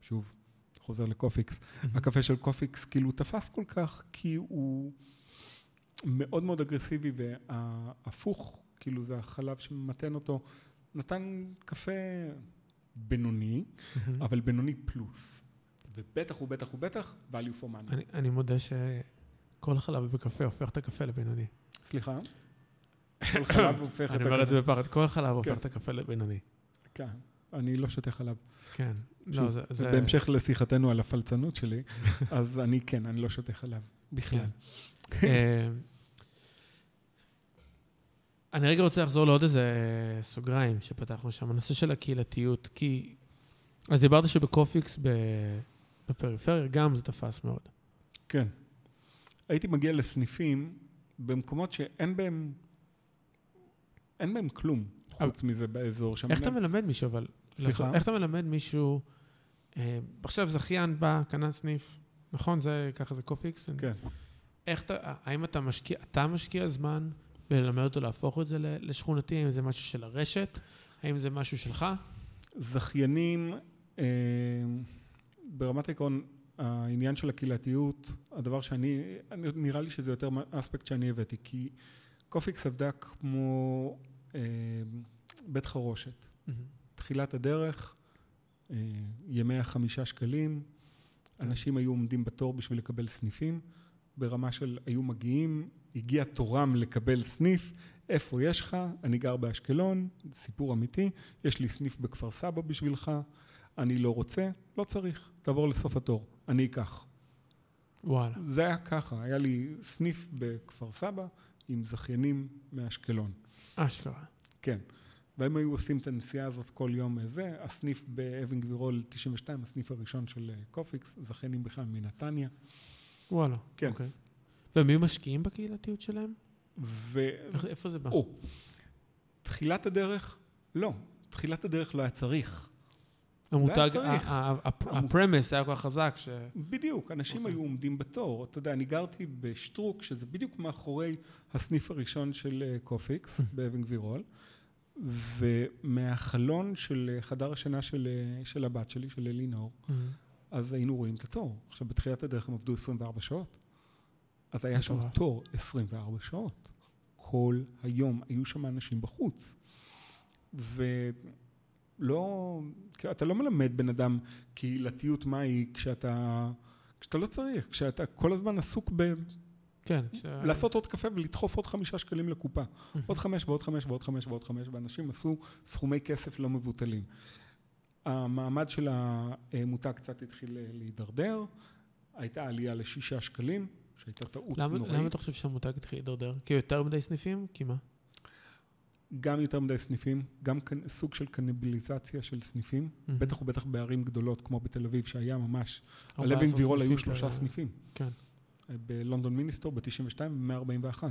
שוב, חוזר לקופיקס. הקפה של קופיקס כאילו תפס כל כך, כי הוא מאוד מאוד אגרסיבי, וההפוך, כאילו זה החלב שממתן אותו, נתן קפה בינוני. אבל בינוני פלוס. ובטח ובטח ובטח value for money. אני- אני מודה שכל חלב בקפה הופך את הקפה לבינוני. סליחה? כל [COUGHS] חלב הופך את אני אומר את זה הקפה. בפחד, כל חלב הופך כן. את הקפה לבינוני. כן, אני לא שותה חלב. כן. לא, שוב, זה... זה- בהמשך לשיחתנו על הפלצנות שלי, [LAUGHS] אז אני כן, אני לא שותה חלב. בכלל. אה, אני רגע רוצה לחזור לעוד איזה סוגריים שפתחנו שם, הנושא של הקהילתיות, כי... אז דיברת שבקופיקס. בפריפריה גם זה תפס מאוד. כן. הייתי מגיע לסניפים במקומות שאין בהם, אין בהם כלום, חוץ מזה באזור שם. איך אתה מלמד מישהו, אבל... סליחה? איך אתה מלמד מישהו... אה, עכשיו זכיין בא, קנה סניף, נכון? זה, ככה זה קופיקס? כן. איך אתה, האם אתה משקיע, אתה משקיע זמן בללמד אותו להפוך את זה לשכונתי? האם זה משהו של הרשת? האם זה משהו שלך? זכיינים, אה, ברמת העיקרון, העניין של הקהילתיות, הדבר שאני, אני- נראה לי שזה יותר אספקט שאני הבאתי, כי קופיקס עבדה כמו אה, בית חרושת. מהמם. תחילת הדרך, אה, ימי החמישה שקלים, כן. אנשים היו עומדים בתור בשביל לקבל סניפים, ברמה של היו מגיעים, הגיע תורם לקבל סניף, איפה יש לך? אני גר באשקלון, סיפור אמיתי, יש לי סניף בכפר סבא בשבילך, אני לא רוצה, לא צריך, תעבור לסוף התור, אני אקח. וואלה. זה היה ככה, היה לי סניף בכפר סבא עם זכיינים מאשקלון. אשכרה. כן. והם היו עושים את הנסיעה הזאת כל יום זה. הסניף באבן גבירול 92, הסניף הראשון של אה, קופיקס, זכיינים בכלל מנתניה. וואלה. כן. אוקיי. היו משקיעים בקהילתיות שלהם? ו... איפה זה בא? או, תחילת הדרך, לא. תחילת הדרך לא היה צריך. המותג, ה promise היה כל כך חזק ש... בדיוק, אנשים אוקיי. היו עומדים בתור. אתה יודע, אני גרתי בשטרוק, שזה בדיוק מאחורי הסניף הראשון של אה, קופיקס, [LAUGHS] באבן גבירול, ומהחלון של אה, חדר השינה של, אה, של הבת שלי, של אלינור, מהמם. אז היינו רואים את התור. עכשיו, בתחילת הדרך הם עבדו 24 שעות. אז היה שם. תור 24 שעות. כל היום היו שם אנשים בחוץ. ולא, כי אתה לא מלמד בן אדם קהילתיות מהי כשאתה, כשאתה לא צריך, כשאתה כל הזמן עסוק ב... כן. כש- לעשות עוד קפה ולדחוף עוד חמישה שקלים לקופה. [LAUGHS] עוד חמש ועוד חמש ועוד חמש ועוד חמש, ואנשים עשו סכומי כסף לא מבוטלים. המעמד של המותג קצת התחיל להידרדר, הייתה עלייה לשישה שקלים, שהייתה טעות למה נוראית. למה אתה חושב שהמותג התחיל להידרדר? כי יותר מדי סניפים? כי מה? גם יותר מדי סניפים, גם סוג של קניבליזציה של סניפים, מהמם. בטח ובטח בערים גדולות כמו בתל אביב, שהיה ממש, על 14 אבן גבירול היו שלושה ב- סניפים. כן. בלונדון מיניסטור ב-92 ו-141.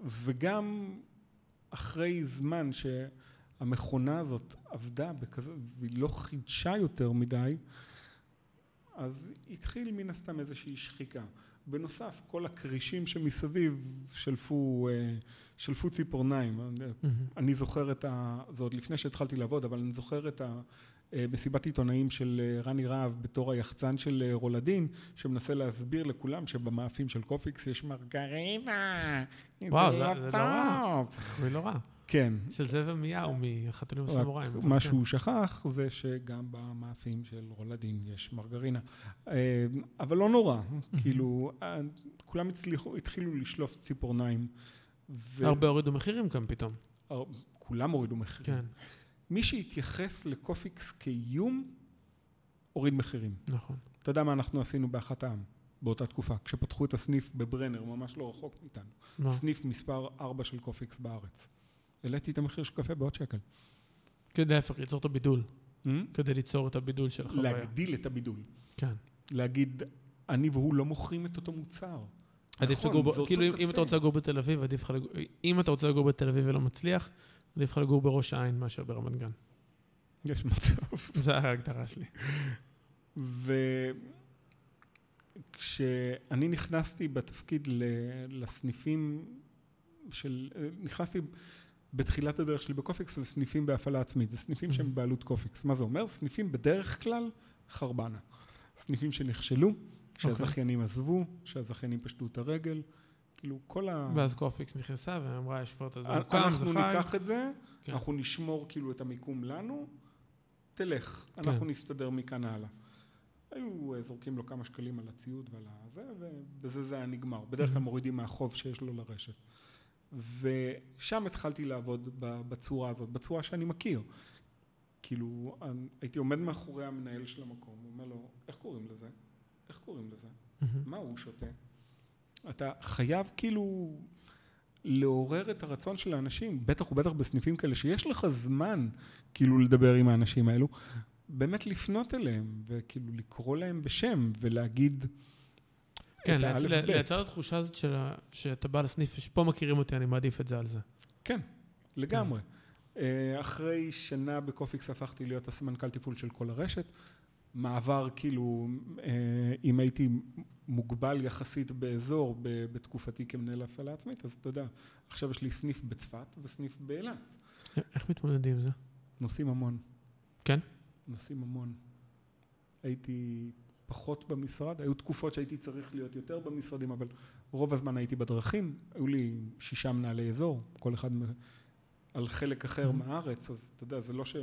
וגם אחרי זמן שהמכונה הזאת עבדה בכזה, והיא לא חידשה יותר מדי, אז התחיל מן הסתם איזושהי שחיקה. בנוסף, כל הכרישים שמסביב שלפו, אה, שלפו ציפורניים. מהמם. אני זוכר את ה... זה עוד לפני שהתחלתי לעבוד, אבל אני זוכר את ה... אה, מסיבת עיתונאים של אה, רני רהב בתור היחצן של רולדין, שמנסה להסביר לכולם שבמאפים של קופיקס יש מרגרינה. וואו, זה זה- לא רע. זה לא רע. כן. של זה ומיהו מחתולים. אבל מה כן. שהוא שכח זה שגם במאפים של רולדין יש מרגרינה. אה, אבל לא נורא, כאילו, אה, כולם הצליחו, התחילו לשלוף ציפורניים. ו- הרבה הורידו מחירים גם פתאום. הר- כולם הורידו מחירים. כן, מי שהתייחס לקופיקס כאיום, הוריד מחירים. נכון. אתה יודע מה אנחנו עשינו באחד העם באותה תקופה, כשפתחו את הסניף בברנר, ממש לא רחוק מאיתנו. מה? סניף מספר 4 של קופיקס בארץ. העליתי את המחיר של קפה בעוד שקל. כדי להפך, ליצור את הבידול. Hmm? כדי ליצור את הבידול של החוויה. להגדיל את הבידול. כן. להגיד, אני והוא לא מוכרים את אותו מוצר. עדיף נכון, לגור, זה ב- אותו כאילו אם- אם. אתה רוצה לגור בתל אביב, עדיף לך לגור, אם אתה רוצה לגור בתל אביב ולא מצליח, עדיף לך לגור בראש העין מאשר ברמת גן. יש מצב. [LAUGHS] זו ההגדרה שלי. וכשאני נכנסתי בתפקיד לסניפים של... נכנסתי בתחילת הדרך שלי בקופיקס לסניפים בהפעלה עצמית. זה סניפים שהם בעלות קופיקס. מה זה אומר? סניפים בדרך כלל חרבנה. סניפים שנכשלו, שהזכיינים עזבו, שהזכיינים פשטו את הרגל. כאילו כל ה... ואז קופיקס נכנסה ואמרה, יש כבר את הזה, הוקם, אנחנו זה חי. ניקח את זה, כן. אנחנו נשמור כאילו את המיקום לנו, תלך, אנחנו נסתדר מכאן הלאה. היו אה, זורקים לו כמה שקלים על הציוד ועל הזה, ובזה זה היה נגמר. בדרך כלל Mhm. מורידים מהחוב שיש לו לרשת. ושם התחלתי לעבוד בצורה הזאת, בצורה שאני מכיר. כאילו, אני- הייתי עומד מאחורי המנהל של המקום, הוא אומר לו, איך קוראים לזה? איך קוראים לזה? מה הוא שותה? אתה חייב כאילו לעורר את הרצון של האנשים, בטח ובטח בסניפים כאלה, שיש לך זמן כאילו לדבר עם האנשים האלו, באמת לפנות אליהם, וכאילו לקרוא להם בשם, ולהגיד כן. לייצר את התחושה הזאת של שאתה בא לסניף, שפה מכירים אותי, אני מעדיף את זה על זה. כן, לגמרי. אה, אחרי שנה בקופיקס הפכתי להיות הסמנכ"ל תפעול של כל הרשת. מעבר כאילו, אה, אם הייתי מוגבל יחסית באזור בתקופתי כמנהל הפעלה עצמית, אז אתה יודע, עכשיו יש לי סניף בצפת וסניף באילת. איך מתמודדים עם זה? נוסעים המון. כן? נוסעים המון. הייתי פחות במשרד, היו תקופות שהייתי צריך להיות יותר במשרדים, אבל רוב הזמן הייתי בדרכים, היו לי שישה מנהלי אזור, כל אחד על חלק אחר מהארץ, אז אתה יודע, זה לא ש...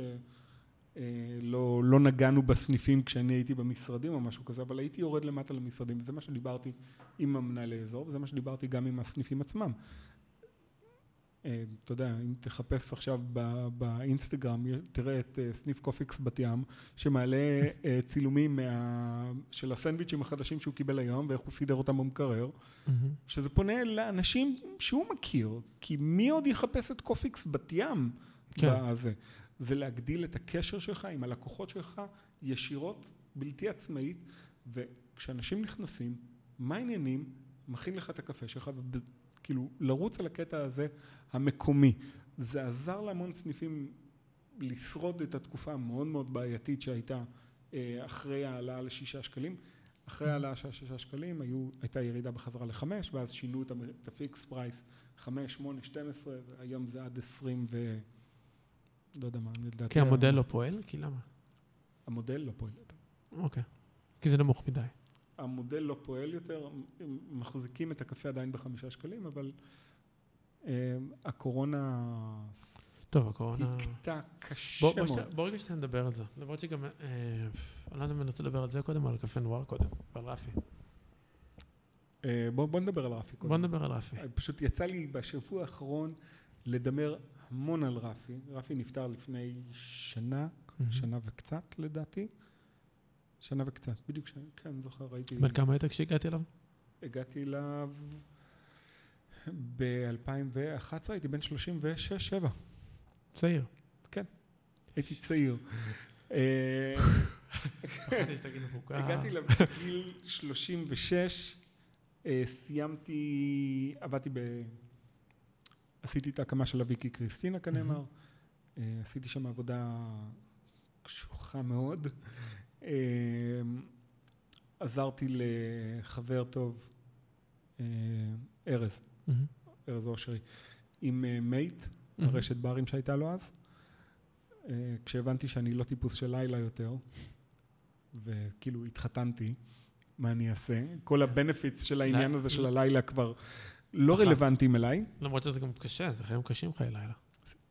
לא, לא נגענו בסניפים כשאני הייתי במשרדים או משהו כזה, אבל הייתי יורד למטה למשרדים, וזה מה שדיברתי עם המנהלי אזור, וזה מה שדיברתי גם עם הסניפים עצמם. אתה יודע, אם תחפש עכשיו באינסטגרם, תראה את סניף קופיקס בת ים, שמעלה צילומים של הסנדוויצ'ים החדשים שהוא קיבל היום, ואיך הוא סידר אותם במקרר, שזה פונה לאנשים שהוא מכיר, כי מי עוד יחפש את קופיקס בת ים בזה? זה להגדיל את הקשר שלך עם הלקוחות שלך ישירות, בלתי אמצעית, וכשאנשים נכנסים, מה העניינים? מכין לך את הקפה שלך, וכאילו לרוץ על הקטע הזה המקומי. זה עזר להמון סניפים לשרוד את התקופה המאוד מאוד בעייתית שהייתה אחרי העלאה לשישה שקלים. אחרי העלאה של שישה שקלים היו, הייתה ירידה בחזרה לחמש, ואז שינו את ה fixed price, חמש, שמונה, שתים עשרה, והיום זה עד עשרים ו... לא יודע מה, לדעתי... כי המודל לא פועל? כי למה? המודל לא פועל. אוקיי. כי זה נמוך מדי. המודל לא פועל יותר, הם מחזיקים את הקפה עדיין בחמישה שקלים, אבל הקורונה... טוב, הקורונה... הכתה קשה מאוד. בוא רגע שנייה נדבר על זה. למרות שגם... אני לא יודע אם אני רוצה לדבר על זה קודם, או על קפה נואר קודם, ועל רפי. בוא נדבר על רפי קודם. בוא נדבר על רפי. פשוט יצא לי בשבוע האחרון לדבר המון על רפי. רפי נפטר לפני שנה, שנה וקצת לדעתי. שנה וקצת, בדיוק שנה, כן, זוכר, ראיתי... בן כמה היית כשהגעתי אליו? הגעתי אליו ב-2011, הייתי בן 36-7. צעיר. כן, הייתי צעיר. הגעתי אליו בגיל 36, סיימתי, עבדתי ב... עשיתי את ההקמה של הוויקי קריסטינה כנאמר, עשיתי שם עבודה קשוחה מאוד. עזרתי לחבר טוב, ארז, ארז אושרי, עם מייט, הרשת ברים שהייתה לו אז. כשהבנתי שאני לא טיפוס של לילה יותר, וכאילו התחתנתי, מה אני אעשה? כל הבנפיטס של העניין הזה של הלילה כבר לא רלוונטיים אליי. למרות שזה גם קשה, זה חיים קשים חיי לילה.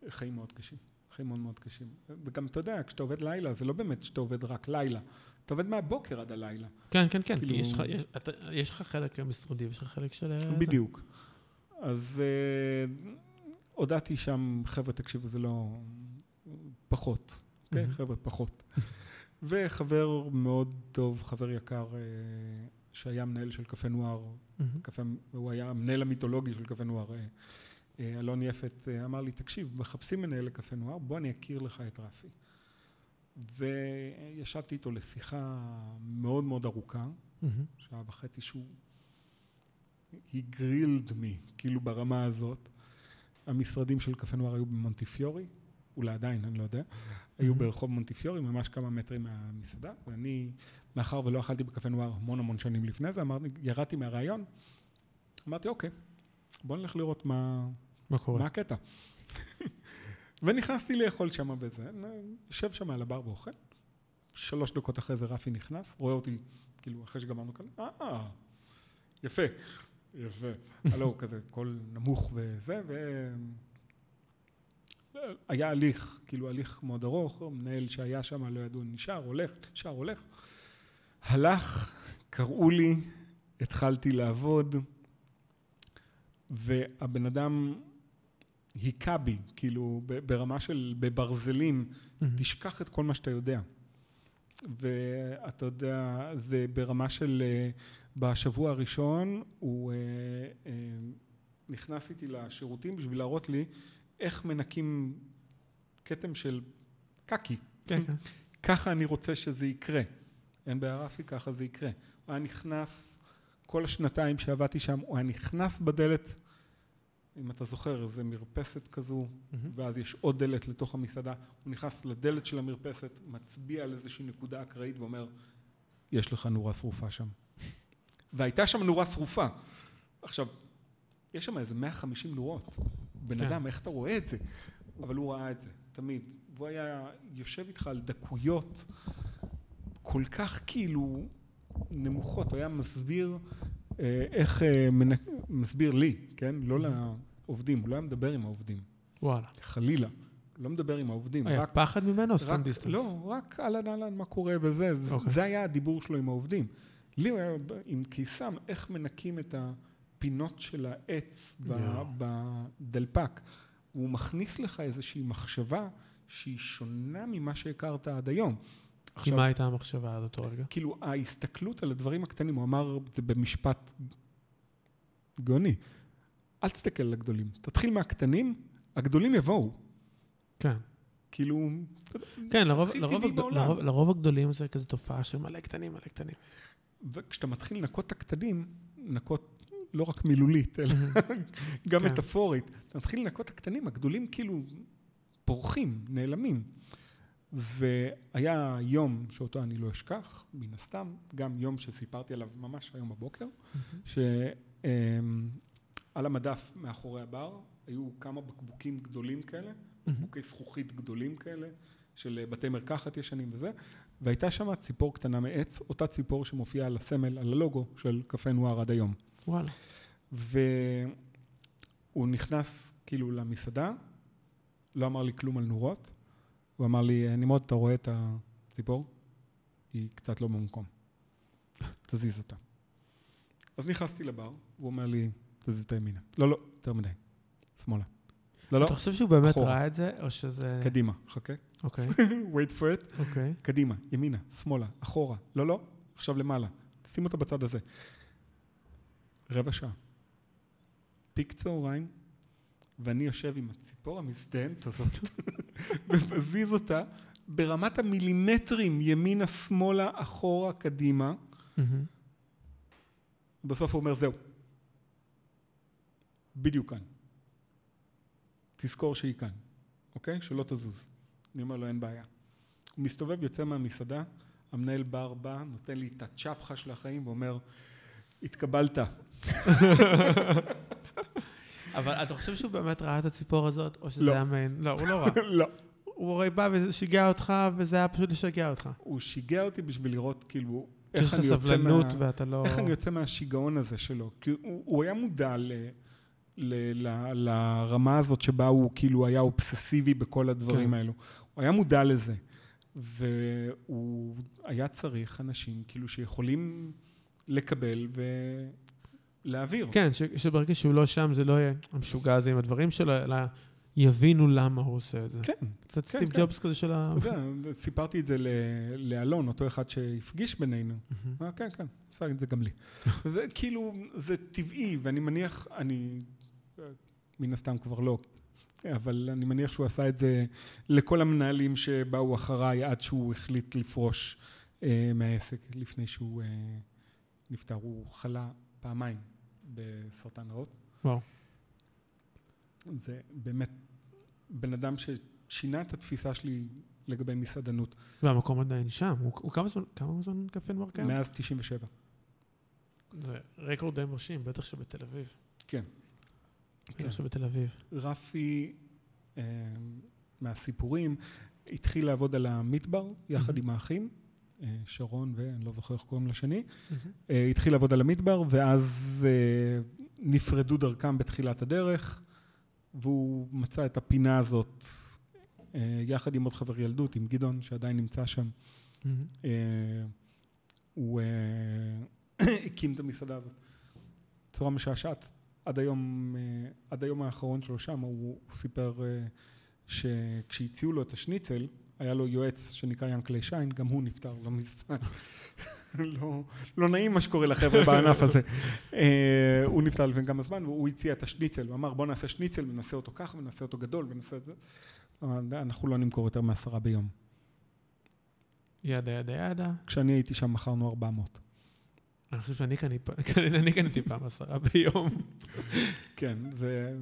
חיים מאוד קשים. חיים מאוד מאוד קשים. וגם אתה יודע, כשאתה עובד לילה, זה לא באמת שאתה עובד רק לילה. אתה עובד מהבוקר עד הלילה. כן, כן, כן, כי יש לך חלק משרדי ויש לך חלק של... בדיוק. אז הודעתי שם, חבר'ה, תקשיבו, זה לא... פחות. כן, חבר'ה, פחות. וחבר מאוד טוב, חבר יקר, שהיה מנהל של קפה נוער, הוא היה המנהל המיתולוגי של קפה נוער, אלון יפת, אמר לי, תקשיב, מחפשים מנהל לקפה נוער, בוא אני אכיר לך את רפי. וישבתי איתו לשיחה מאוד מאוד ארוכה, שעה וחצי שהוא... he grilled me, כאילו ברמה הזאת. המשרדים של קפה נוער היו במונטיפיורי, אולי עדיין, אני לא יודע, היו ברחוב מונטיפיורי, ממש כמה מטרים מהמסעדה, ואני, מאחר ולא אכלתי בקפה נוער המון המון שנים לפני זה, ירדתי מהרעיון, אמרתי, אוקיי, בוא נלך לראות מה... מה קורה? מה הקטע. [LAUGHS] ונכנסתי לאכול שם בזה, יושב שם על הבר ואוכל, שלוש דקות אחרי זה רפי נכנס, רואה אותי, כאילו, אחרי שגמרנו כאן, אה, יפה, יפה. [LAUGHS] הלו, כזה, קול נמוך וזה, ו... היה הליך, כאילו הליך מאוד ארוך, מנהל שהיה שם, לא ידעו, נשאר, הולך, נשאר, הולך. הלך, קראו לי, התחלתי לעבוד, והבן אדם היכה בי, כאילו ברמה של, בברזלים, תשכח את כל מה שאתה יודע. ואתה יודע, זה ברמה של, בשבוע הראשון הוא נכנס איתי לשירותים בשביל להראות לי איך מנקים כתם של קקי. ככה אני רוצה שזה יקרה. אין בעיה רפי, ככה זה יקרה. הוא היה נכנס, כל השנתיים שעבדתי שם, הוא היה נכנס בדלת, אם אתה זוכר, איזה מרפסת כזו, ואז יש עוד דלת לתוך המסעדה, הוא נכנס לדלת של המרפסת, מצביע על איזושהי נקודה אקראית ואומר, יש לך נורה שרופה שם. [LAUGHS] והייתה שם נורה שרופה. עכשיו, יש שם איזה 150 נורות. בן אדם, איך אתה רואה את זה? אבל הוא ראה את זה, תמיד. והוא היה יושב איתך על דקויות כל כך כאילו נמוכות, הוא היה מסביר איך אה, מסביר לי, כן? לא לעובדים, הוא לא היה מדבר עם העובדים, וואלה. חלילה. לא מדבר עם העובדים, היה רק פחד ממנו או סתם דיסטנס? לא, רק אהלן אהלן, מה קורה וזה. זה- אוקיי. זה היה הדיבור שלו עם העובדים. לי הוא היה עם קיסם, איך מנקים את הפינות של העץ יואו. בדלפק. הוא מכניס לך איזושהי מחשבה שהיא שונה ממה שהכרת עד היום. כי מה הייתה המחשבה עד אותו רגע? כאילו, ההסתכלות על הדברים הקטנים, הוא אמר את זה במשפט גאוני. אל תסתכל על הגדולים. תתחיל מהקטנים, הגדולים יבואו. כן. כאילו, כן, לרוב, לרוב. לרוב, לרוב הגדולים זה כזה תופעה של מלא קטנים, מלא קטנים. וכשאתה מתחיל לנקות את הקטנים, לנקות לא רק מילולית, אלא [LAUGHS] גם כן. מטאפורית, אתה מתחיל לנקות את הקטנים, הגדולים כאילו פורחים, נעלמים. והיה יום שאותו אני לא אשכח, מן הסתם, גם יום שסיפרתי עליו ממש היום בבוקר, שעל המדף מאחורי הבר היו כמה בקבוקים גדולים כאלה, בקבוקי זכוכית גדולים כאלה, של בתי מרקחת ישנים וזה, והייתה שם ציפור קטנה מעץ, אותה ציפור שמופיעה על הסמל, על הלוגו של קפה נוער עד היום. וואלה. והוא נכנס כאילו למסעדה, לא אמר לי כלום על נורות, הוא אמר לי, נמרוד, אתה רואה את הציפור? היא קצת לא במקום. תזיז אותה. אז נכנסתי לבר, הוא אומר לי, תזיז אותה ימינה. לא, לא, יותר מדי. שמאלה. לא, לא, אתה חושב שהוא באמת אחורה. ראה את זה, או שזה... קדימה, חכה. אוקיי, [LAUGHS] wait for it. אוקיי. קדימה, ימינה, שמאלה, אחורה. לא, לא, עכשיו למעלה. שים אותה בצד הזה. רבע שעה. פיק צהריים, ואני יושב עם הציפור המזדיינת הזאת, ומזיז אותה ברמת המילימטרים, ימינה, שמאלה, אחורה, קדימה. מהמם. בסוף הוא אומר, זהו. בדיוק כאן. תזכור שהיא כאן, אוקיי? שלא תזוז. אני אומר לו, אין בעיה. הוא מסתובב, יוצא מהמסעדה, המנהל בר בא, נותן לי את הצ'פחה של החיים ואומר, התקבלת. [LAUGHS] אבל אתה חושב שהוא באמת ראה את הציפור הזאת, או שזה לא. היה מעין... לא, הוא לא ראה. [LAUGHS] לא. הוא הרי בא ושיגע אותך, וזה היה פשוט לשגע אותך. הוא שיגע אותי בשביל לראות, כאילו, איך אני יוצא מה... ואתה לא... איך אני יוצא מהשיגעון הזה שלו? כי הוא, הוא היה מודע ל, ל, ל, לרמה הזאת שבה הוא כאילו היה אובססיבי בכל הדברים כן. האלו. הוא היה מודע לזה. והוא היה צריך אנשים כאילו שיכולים לקבל ולהעביר. כן, ש- שברגע שהוא לא שם, זה לא יהיה המשוגע הזה עם הדברים שלו, אלא יבינו למה הוא עושה את זה. כן, קצת כן, סטיב כן. ג'ובס כזה של ה... אתה יודע, סיפרתי את זה ל- לאלון, אותו אחד שהפגיש בינינו. אה, כן, כן, עשה את זה גם לי. [LAUGHS] זה כאילו, זה טבעי, ואני מניח, אני מן הסתם כבר לא, אבל אני מניח שהוא עשה את זה לכל המנהלים שבאו אחריי עד שהוא החליט לפרוש אה, מהעסק לפני שהוא אה, נפטר. הוא חלה פעמיים בסרטן ריאות. וואו. זה באמת בן אדם ששינה את התפיסה שלי לגבי מסעדנות והמקום עדיין שם. הוא הוא כמה זמן, כמה זמן קפה נוער קיים? מאז 97. זה רקורד די מרשים, בטח שבתל אביב. כן. כן. בטח שבתל אביב. רפי, אה, מהסיפורים, התחיל לעבוד על המדבר יחד מהמם. עם האחים, שרון ואני לא זוכר איך קוראים לשני. אה, התחיל לעבוד על המדבר ואז אה, נפרדו דרכם בתחילת הדרך והוא מצא את הפינה הזאת אה, יחד עם עוד חבר ילדות, עם גדעון שעדיין נמצא שם. אה, הוא אה, [COUGHS] הקים את המסעדה הזאת בצורה משעשעת. עד היום, אה, עד היום האחרון שלו שם, הוא, סיפר אה, שכשהציעו לו את השניצל, היה לו יועץ שנקרא ינקלי שיין, גם הוא נפטר לא מזמן. [LAUGHS] לא, לא נעים מה שקורה לחבר'ה בענף הזה. אה, הוא נפטר לפני כמה זמן, והוא הציע את השניצל, הוא אמר בוא נעשה שניצל ונעשה אותו ככה ונעשה אותו גדול ונעשה את זה. אנחנו לא נמכור יותר מעשרה ביום. ידה ידה ידה. כשאני הייתי שם מכרנו 400. אני חושב שאני [LAUGHS] קניתי פעם עשרה ביום. כן, זה...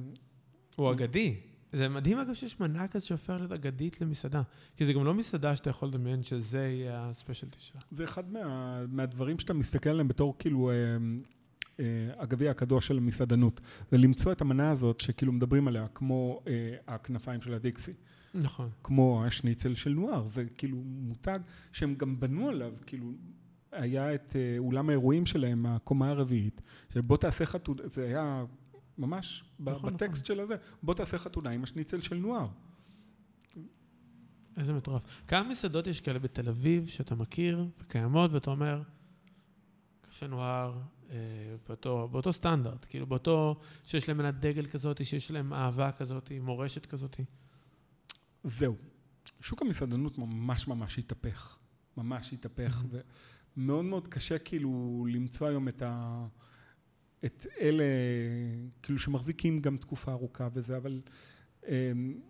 הוא אגדי. זה מדהים אגב שיש מנה כזה שהופך להיות אגדית למסעדה. כי זה גם לא מסעדה שאתה יכול לדמיין שזה יהיה הספיישלטי שלה. זה אחד מה, מהדברים שאתה מסתכל עליהם בתור כאילו אה, אה, הגביע הקדוש של המסעדנות. זה למצוא את המנה הזאת שכאילו מדברים עליה, כמו אה, הכנפיים של הדיקסי, נכון. כמו השניצל של נואר. זה כאילו מותג שהם גם בנו עליו, כאילו היה את אה, אולם האירועים שלהם, הקומה הרביעית, שבוא תעשה חתונה, זה היה ממש ב- נכון, בטקסט של הזה, בוא תעשה חתונה עם השניצל של נוער. איזה מטורף. כמה מסעדות יש כאלה בתל אביב שאתה מכיר וקיימות, ואתה אומר, קפה נוער, אה, באותו, באותו סטנדרט, כאילו באותו, שיש להם מנת דגל כזאת, שיש להם אהבה כזאת, מורשת כזאת. זהו. שוק המסעדנות ממש ממש התהפך. ממש התהפך. ומאוד מאוד קשה כאילו למצוא היום את ה... את אלה, כאילו שמחזיקים גם תקופה ארוכה וזה, אבל אמ,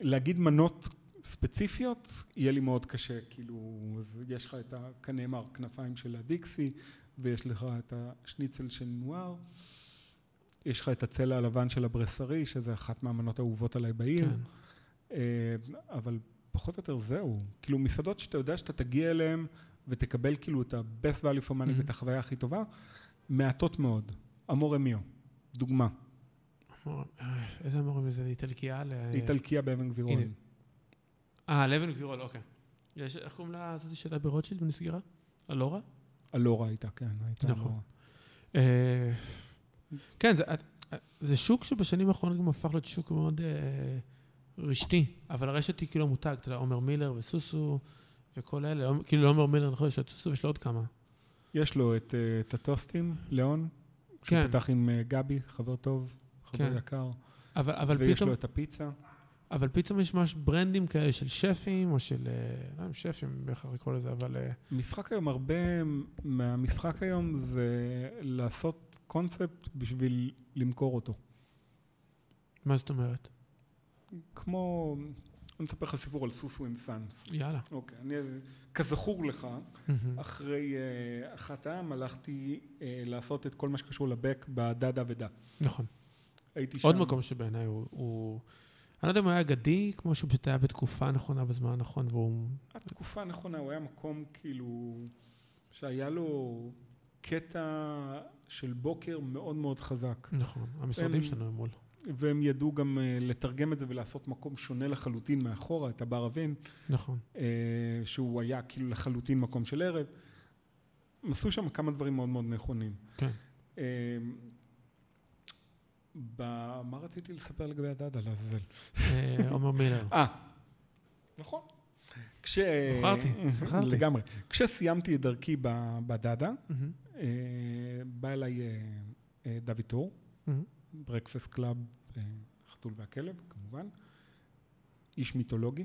להגיד מנות ספציפיות יהיה לי מאוד קשה, כאילו, אז יש לך את ה... כנאמר, כנפיים של הדיקסי, ויש לך את השניצל של נואר, יש לך את הצלע הלבן של הברסרי, שזה אחת מהמנות האהובות עליי בעיר. כן. אה, אבל פחות או יותר זהו. כאילו מסעדות שאתה יודע שאתה תגיע אליהן ותקבל כאילו את ה-best value for money Mhm. ואת החוויה הכי טובה, מעטות מאוד. אמורה מיו, דוגמה. אה, איזה אמורים זה? איטלקיה? איטלקיה באבן גבירול. אה, לבן גבירול, אוקיי. יש, איך קוראים לה זאתי שהייתה ברוטשילד ונסגרה? אלורה? אלורה הייתה, כן, הייתה נכון. אלורה. אה, כן, זה, אה, זה שוק שבשנים האחרונות גם הפך להיות שוק מאוד אה, רשתי, אבל הרשת היא כאילו מותג, אתה יודע, עומר מילר וסוסו וכל אלה, כאילו לא עומר מילר, נכון, יש לו את סוסו ויש לו עוד כמה. יש לו את, את הטוסטים, ליאון, כן. פתח עם אה, גבי, חבר טוב, חבר כן. יקר, אבל, אבל ויש פתאום, לו את הפיצה. אבל פתאום יש ממש ברנדים כאלה של שפים, או של, אה, לא יודע שפים בהכרח לקרוא לזה, אבל אה, משחק היום, הרבה מהמשחק היום זה לעשות קונספט בשביל למכור אותו. מה זאת אומרת? כמו, אני אספר לך סיפור על Susu and Sons. יאללה. אוקיי, אני, כזכור לך. אחרי uh, אחד העם הלכתי uh, לעשות את כל מה שקשור לבק בדדה ודה. נכון. הייתי שם. עוד מקום שבעיניי הוא, הוא... אני לא יודע אם הוא היה אגדי, כמו שהוא פשוט היה בתקופה נכונה, בזמן הנכון, והוא... התקופה הנכונה, הוא היה מקום כאילו, שהיה לו קטע של בוקר מאוד מאוד חזק. נכון, המשרדים שלנו הם מול. והם ידעו גם uh, לתרגם את זה ולעשות מקום שונה לחלוטין מאחורה, את הבר אבין, נכון. uh, שהוא היה כאילו לחלוטין מקום של ערב. הם עשו שם כמה דברים מאוד מאוד נכונים. כן. אה, ב- מה רציתי לספר לגבי הדדה לעזאזל? אה, עומר מילר. אה, נכון. כש... זכרתי, זכרתי. לגמרי. כשסיימתי את דרכי ב- בדדה, מהמם, אה, בא אליי אה, אה, דוד טור. Breakfast Club, אה, חתול והכלב, כמובן. איש מיתולוגי,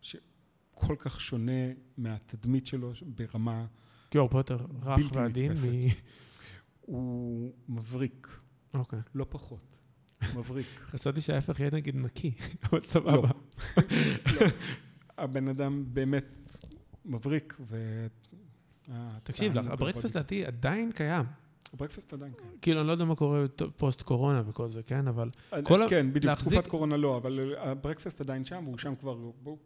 שכל כך שונה מהתדמית שלו ברמה... הוא הרבה יותר רך ועדין. מ- הוא מבריק, אוקיי. לא פחות. מבריק. [LAUGHS] חשבתי שההפך יהיה נגיד נקי, [LAUGHS] אבל לא. סבבה. לא. הבן אדם באמת מבריק, ו... תקשיב, הברקפסט לדעתי עדיין קיים. איתו. הברקפסט עדיין כן. כאילו, אני לא יודע מה קורה פוסט קורונה וכל זה, כן? אבל כל ה- כן, בדיוק, להחזיק- תקופת קורונה לא, אבל הברקפסט עדיין שם, הוא שם כבר, בואו,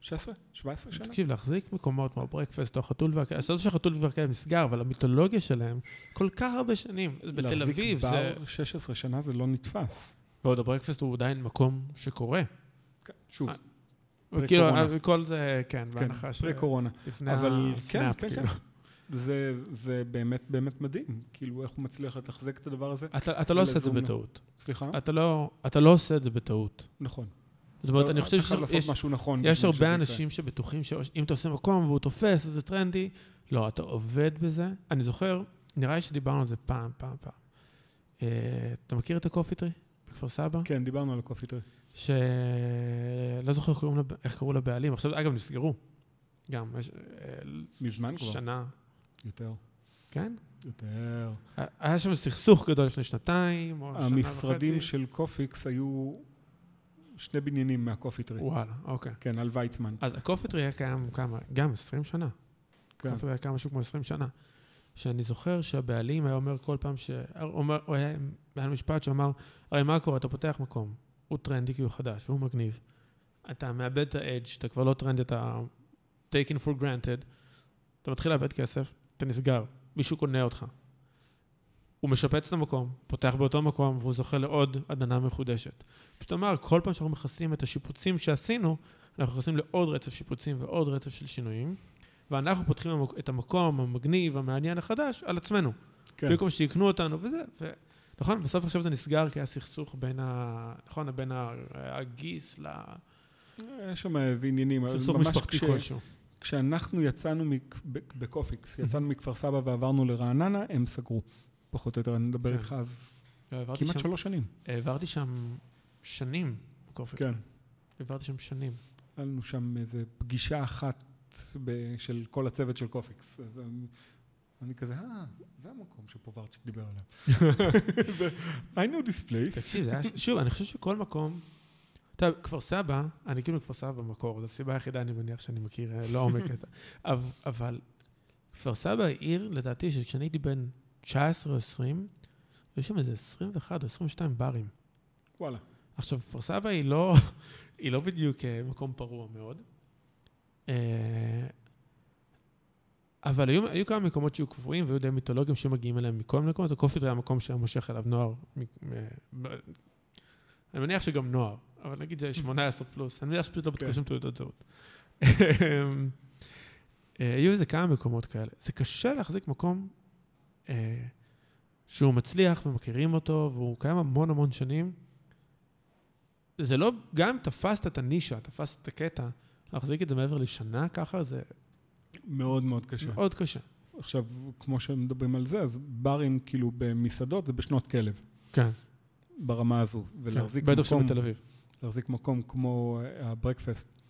16? 17 שנה? תקשיב, להחזיק מקומות כמו ברקפסט או החתול אז לא שהחתול והכלב נסגר, אבל המיתולוגיה שלהם, כל כך הרבה שנים. בתל אביב זה... להחזיק בר 16 שנה זה לא נתפס. ועוד הברקפסט הוא עדיין מקום שקורה. כן, שוב, אה, פרה כאילו, קורונה. כל זה, כן, כן, בהנחה פרה קורונה. שלפני אבל כן, הסנאפ, כן, כאילו. זה, זה באמת באמת מדהים, כאילו איך הוא מצליח לתחזק את הדבר הזה. אתה אתה לא עושה את זה. בטעות. סליחה? אתה לא- אתה לא עושה את זה בטעות. נכון. זאת אומרת, אני חושב שיש... נכון. יש הרבה. אנשים שבטוחים שאם אתה עושה מקום והוא תופס, אז זה טרנדי. לא, אתה עובד בזה. אני זוכר, נראה לי שדיברנו על זה פעם, פעם, פעם. אה, אתה מכיר את ה Coffee Tree בכפר סבא? כן, דיברנו על ה Coffee Tree. שלא זוכר איך קראו לבעלים. עכשיו, אגב, נסגרו. גם. אה, מזמן כבר. שנה. יותר. כן? יותר. היה שם סכסוך גדול לפני שנתיים, או שנה וחצי. המשרדים של קופיקס היו שני בניינים מה Coffee Tree. וואלה, אוקיי. כן, על ויצמן. אז ה Coffee Tree היה קיים כמה? גם 20 שנה. כן. Coffee Tree היה קיים משהו כמו 20 שנה. שאני זוכר שהבעלים היה אומר כל פעם ש... אומר, הוא היה, היה לו משפט שאמר, הרי מה קורה? אתה פותח מקום, הוא טרנדי כי הוא חדש והוא מגניב. אתה מאבד את ה edge, אתה כבר לא טרנדי, אתה taken for granted. אתה מתחיל לאבד כסף, אתה נסגר, מישהו קונה אותך. הוא משפץ את המקום, פותח באותו מקום, והוא זוכה לעוד עדנה מחודשת. פשוט אמר, כל פעם שאנחנו מכסים את השיפוצים שעשינו, אנחנו נכנסים לעוד רצף שיפוצים ועוד רצף של שינויים, ואנחנו פותחים את המקום המגניב, המעניין החדש, על עצמנו. כן. במקום שיקנו אותנו וזה, ו... נכון, בסוף עכשיו זה נסגר כי היה סכסוך בין ה... נכון, בין הגיס ל... יש שם איזה עניינים. סכסוך משפחתי כלשהו. כשאנחנו יצאנו מק- בקופיקס, יצאנו מכפר סבא ועברנו לרעננה, הם סגרו. פחות או יותר, אני מדבר כן. איתך אז העברתי כמעט שלוש שנים. העברתי שם שנים בקופיקס. כן. העברתי שם שנים. היה לנו שם איזה פגישה אחת של כל הצוות של קופיקס. אז אני- כזה, אה, זה המקום שפוברצ'יק דיבר עליו. I know this place. תקשיב, שוב, אני חושב שכל מקום... יודע, כפר סבא, אני כאילו מכפר סבא במקור, זו הסיבה היחידה, אני מניח, שאני מכיר אה, לעומק את ה... [LAUGHS] אבל- כפר סבא היא עיר, לדעתי, שכשאני הייתי בן 19 או 20, היו שם איזה 21 או 22 ברים. וואלה. עכשיו, כפר סבא היא לא, [LAUGHS] היא לא בדיוק אה, מקום פרוע מאוד. אה, אבל היו, היו כמה מקומות שהיו קבועים והיו די מיתולוגיים שמגיעים אליהם מכל מיני מקומות. הקופית היה מקום שהיה מושך אליו נוער. מ- מ- אני מניח שגם נוער, אבל נגיד זה 18 פלוס. אני מניח שפשוט לא בדקו כן. שם תעודות זהות. אה, היו איזה כמה מקומות כאלה. זה קשה להחזיק מקום אה, שהוא מצליח ומכירים אותו, והוא קיים המון המון שנים. זה לא, גם אם תפסת את הנישה, תפסת את הקטע, להחזיק את זה מעבר לשנה ככה, זה מאוד מאוד קשה. מאוד קשה. עכשיו, כמו שמדברים על זה, אז ברים כאילו במסעדות זה בשנות כלב, כן, ברמה הזו. ולהחזיק כן. בטח מקום, שבתל אביב. להחזיק מקום כמו אה, הברקפסט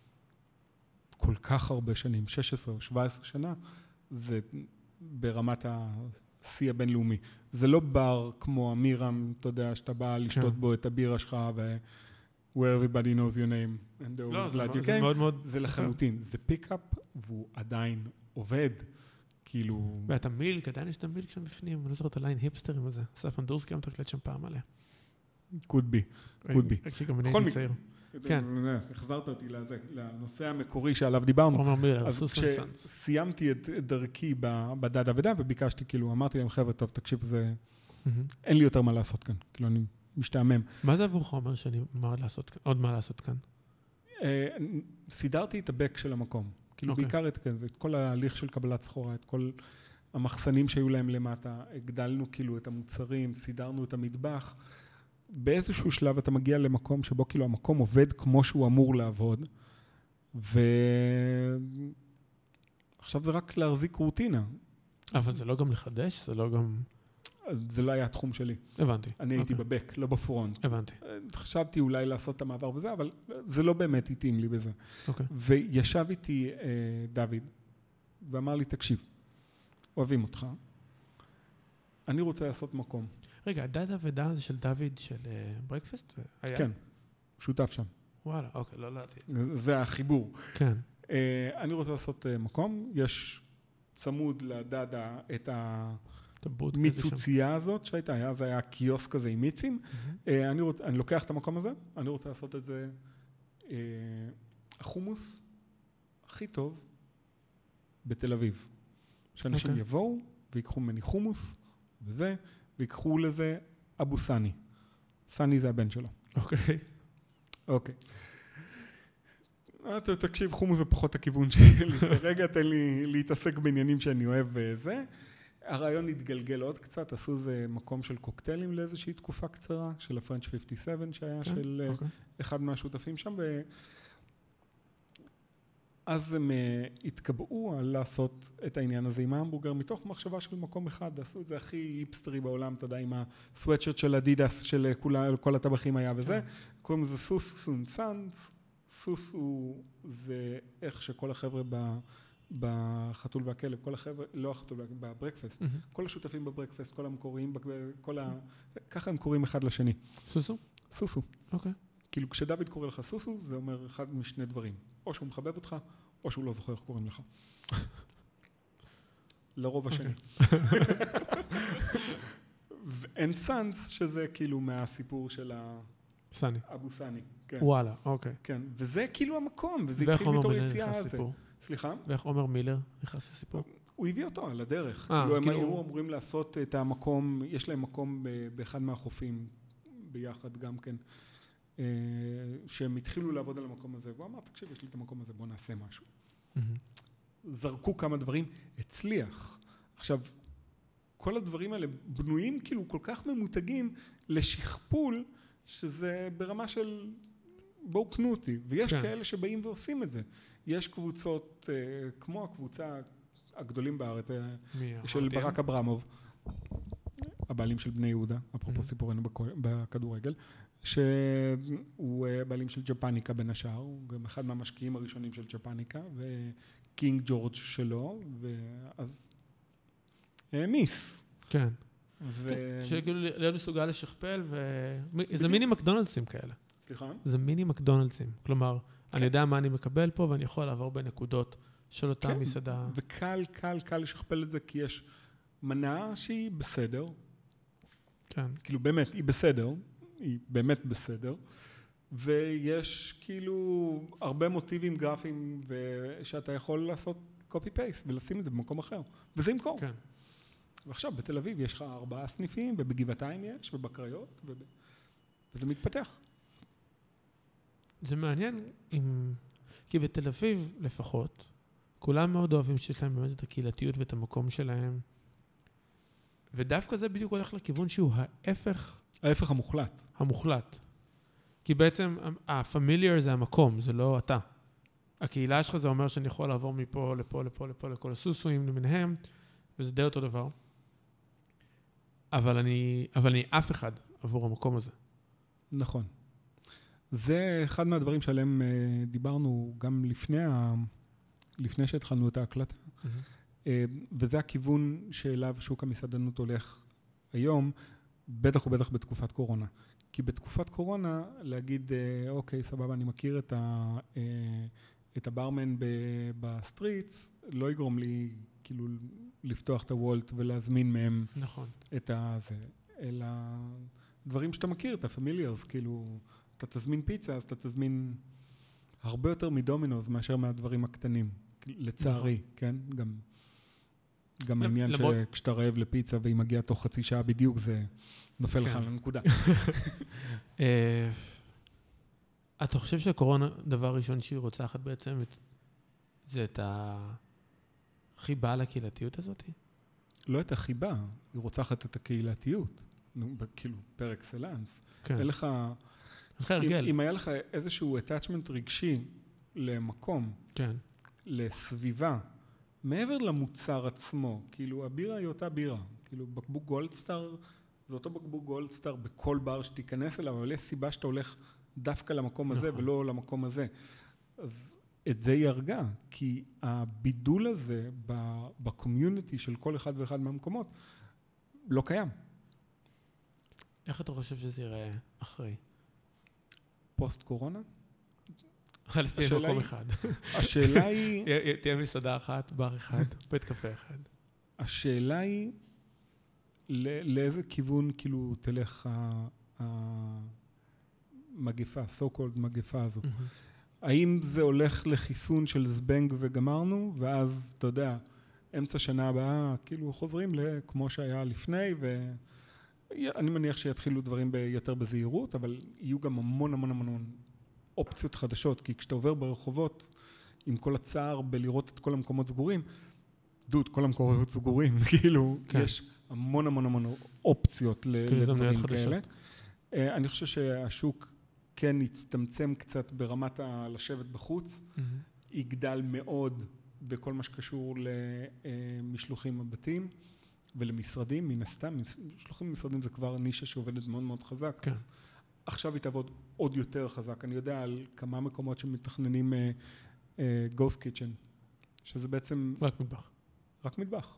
כל כך הרבה שנים, 16 או 17 שנה, זה ברמת השיא הבינלאומי. זה לא בר כמו אמירם, אתה יודע, שאתה בא לשתות כן. בו את הבירה שלך ו... where everybody knows your name and they're לא, always זה glad you זה came. מאוד מאוד... זה לחלוטין, זה פיקאפ והוא עדיין עובד. כאילו, ואת המילק, עדיין יש את המילק שם בפנים, אני לא זוכר את הליין היפסטרים הזה. אסף אנדורסקי היה מתקלט שם פעם מלא. Could be. Could be. בכל מקרה. כן. החזרת אותי לזה, לנושא המקורי שעליו דיברנו. עומר מילר, אז סוס ונסאנס. כשסיימתי את דרכי בדד אבדה וביקשתי, כאילו, אמרתי להם, חבר'ה, טוב, תקשיב, זה... אין לי יותר מה לעשות כאן. כאילו, אני משתעמם. מה זה עבורך אומר שאני מה עוד לעשות כאן? עוד מה לעשות כאן? אה, סידרתי את הבק של המקום. כאילו, אוקיי. בעיקר את כל ההליך של קבלת סחורה, את כל המחסנים שהיו להם למטה, הגדלנו כאילו את המוצרים, סידרנו את המטבח. באיזשהו שלב אתה מגיע למקום שבו כאילו המקום עובד כמו שהוא אמור לעבוד, ועכשיו זה רק להחזיק רוטינה. אבל זה לא גם לחדש? זה לא גם... זה לא היה התחום שלי. הבנתי. אני הייתי אוקיי. בבק, לא בפרונט. הבנתי. חשבתי אולי לעשות את המעבר וזה, אבל זה לא באמת התאים לי בזה. אוקיי. וישב איתי אה, דוד, ואמר לי, תקשיב, אוהבים אותך, אני רוצה לעשות מקום. רגע, דד אבדה זה של דוד של ברקפסט? היה? כן, שותף שם. וואלה, אוקיי, לא ידעתי. זה החיבור. כן. אה, אני רוצה לעשות אה, מקום, יש צמוד לדדה את שם. המיצוצייה הזאת שהייתה, אז היה קיוסק כזה עם מיצים. אה, אני, רוצ, אני לוקח את המקום הזה, אני רוצה לעשות את זה, אה, החומוס הכי טוב בתל אביב. שאנשים אוקיי. יבואו ויקחו ממני חומוס וזה, ויקחו לזה אבו סני. סני זה הבן שלו. אוקיי. אוקיי. אתה תקשיב, חומוס זה פחות הכיוון שלי. [LAUGHS] כרגע תן לי להתעסק בעניינים שאני אוהב וזה. הרעיון התגלגל עוד קצת, עשו איזה מקום של קוקטיילים לאיזושהי תקופה קצרה, של הפרנץ' 57 שהיה כן, של אה, אוקיי. אחד מהשותפים שם, ואז הם אה, התקבעו על לעשות את העניין הזה עם ההמבורגר מתוך מחשבה של מקום אחד, עשו את זה הכי היפסטרי בעולם, אתה יודע, עם הסוואטשרט של אדידס של כולה, כל הטבחים היה וזה, כן. קוראים לזה סוס סונסאנס, סוס הוא, זה איך שכל החבר'ה ב... בחתול והכלב, כל החבר'ה, לא החתול בברקפסט, מהמם. כל השותפים בברקפסט, כל המקוריים, כל ה... ככה הם קוראים אחד לשני. סוסו? סוסו. אוקיי. כאילו כשדוד קורא לך סוסו, זה אומר אחד משני דברים. או שהוא מחבב אותך, או שהוא לא זוכר איך קוראים לך. לרוב השני. [LAUGHS] ואין סאנס, שזה כאילו מהסיפור של סני. האבו סני. כן. וואלה, אוקיי. כן. וזה כאילו המקום, וזה התחיל מתור יציאה הזה. סליחה? ואיך עומר מילר נכנס לסיפור? הוא הביא אותו על הדרך. אה, כאילו הם כאילו- היו אמורים לעשות את המקום, יש להם מקום באחד מהחופים ביחד גם כן, שהם התחילו לעבוד על המקום הזה, והוא אמר, תקשיב, יש לי את המקום הזה, בוא נעשה משהו. מהמם. זרקו כמה דברים, הצליח. עכשיו, כל הדברים האלה בנויים כאילו כל כך ממותגים לשכפול, שזה ברמה של בואו קנו אותי. ויש כן. כאלה שבאים ועושים את זה. יש קבוצות, אה, כמו הקבוצה הגדולים בארץ, אה, של ברק אברמוב, הבעלים של בני יהודה, אפרופו mm-hmm. סיפורנו בכדורגל, שהוא אה, בעלים של ג'פניקה בין השאר, הוא גם אחד מהמשקיעים הראשונים של ג'פניקה, וקינג ג'ורג' שלו, ואז העמיס. כן. ו... כן, שכאילו להיות מסוגל לשכפל, וזה מיני מקדונלדסים כאלה. סליחה? זה מיני מקדונלדסים. כלומר, כן. אני יודע מה אני מקבל פה, ואני יכול לעבור בנקודות של אותה כן. מסעדה. וקל, קל, קל לשכפל את זה, כי יש מנה שהיא בסדר. כן. כאילו, באמת, היא בסדר. היא באמת בסדר. ויש כאילו הרבה מוטיבים גרפיים שאתה יכול לעשות קופי פייסט ולשים את זה במקום אחר, וזה ימכור. כן. ועכשיו בתל אביב יש לך ארבעה סניפים, ובגבעתיים יש, ובקריות, וב... וזה מתפתח. זה מעניין אם... כי בתל אביב לפחות, כולם מאוד אוהבים שיש להם באמת את הקהילתיות ואת המקום שלהם. ודווקא זה בדיוק הולך לכיוון שהוא ההפך... ההפך המוחלט. המוחלט. כי בעצם הפמיליאר זה המקום, זה לא אתה. הקהילה שלך זה אומר שאני יכול לעבור מפה לפה, לפה, לפה, לכל הסוסואים למיניהם, וזה די אותו דבר. אבל אני, אבל אני אף אחד עבור המקום הזה. נכון. זה אחד מהדברים שעליהם uh, דיברנו גם לפני, ה... לפני שהתחלנו את ההקלטה, mm-hmm. וזה הכיוון שאליו שוק המסעדנות הולך היום, בטח ובטח בתקופת קורונה. כי בתקופת קורונה להגיד, uh, אוקיי, סבבה, אני מכיר את, ה, uh, את הברמן בסטריטס, לא יגרום לי כאילו לפתוח את הוולט ולהזמין מהם נכון. את הזה, אלא דברים שאתה מכיר, את ה familiars, כאילו, אתה תזמין פיצה, אז אתה תזמין הרבה יותר מדומינוס מאשר מהדברים הקטנים, לצערי, נכון. כן? גם, גם העניין למרות... שכשאתה רעב לפיצה והיא מגיעה תוך חצי שעה בדיוק, זה נופל לך כן. לנקודה. [LAUGHS] אה, אתה חושב שהקורונה, דבר ראשון שהיא רוצחת בעצם, זה את ה... חיבה לקהילתיות הזאת? לא את החיבה, היא רוצחת את הקהילתיות. כאילו, פר אקסלנס. כן. אין לך... אין לך הרגל. אם, אם היה לך איזשהו attachment רגשי למקום, כן. לסביבה, מעבר למוצר עצמו, כאילו, הבירה היא אותה בירה. כאילו, בקבוק גולדסטאר זה אותו בקבוק גולדסטאר בכל בר שתיכנס אליו, אבל יש סיבה שאתה הולך דווקא למקום הזה נכון. ולא למקום הזה. אז את זה היא הרגה, כי הבידול הזה בקומיוניטי של כל אחד ואחד מהמקומות לא קיים. איך אתה חושב שזה ייראה אחרי? פוסט קורונה? לפי מקום אחד. השאלה היא... [LAUGHS] תהיה מסעדה אחת, בר אחד, [LAUGHS] בית קפה אחד. השאלה היא לאיזה כיוון כאילו תלך המגפה, so called מגפה הזו. האם זה הולך לחיסון של זבנג וגמרנו, ואז, אתה יודע, אמצע שנה הבאה, כאילו חוזרים לכמו שהיה לפני, ואני מניח שיתחילו דברים יותר בזהירות, אבל יהיו גם המון המון המון אופציות חדשות, כי כשאתה עובר ברחובות עם כל הצער בלראות את כל המקומות סגורים, דוד, כל המקומות סגורים, [LAUGHS] כאילו, כן. יש המון המון המון אופציות לדברים כאלה. אה, אני חושב שהשוק כן יצטמצם קצת ברמת הלשבת בחוץ, mm-hmm. יגדל מאוד בכל מה שקשור למשלוחים בבתים ולמשרדים, מן הסתם, משלוחים במשרדים זה כבר נישה שעובדת מאוד מאוד חזק. כן. עכשיו היא תעבוד עוד יותר חזק. אני יודע על כמה מקומות שמתכננים גוסט uh, קיצ'ן, uh, שזה בעצם... רק מטבח. רק מטבח.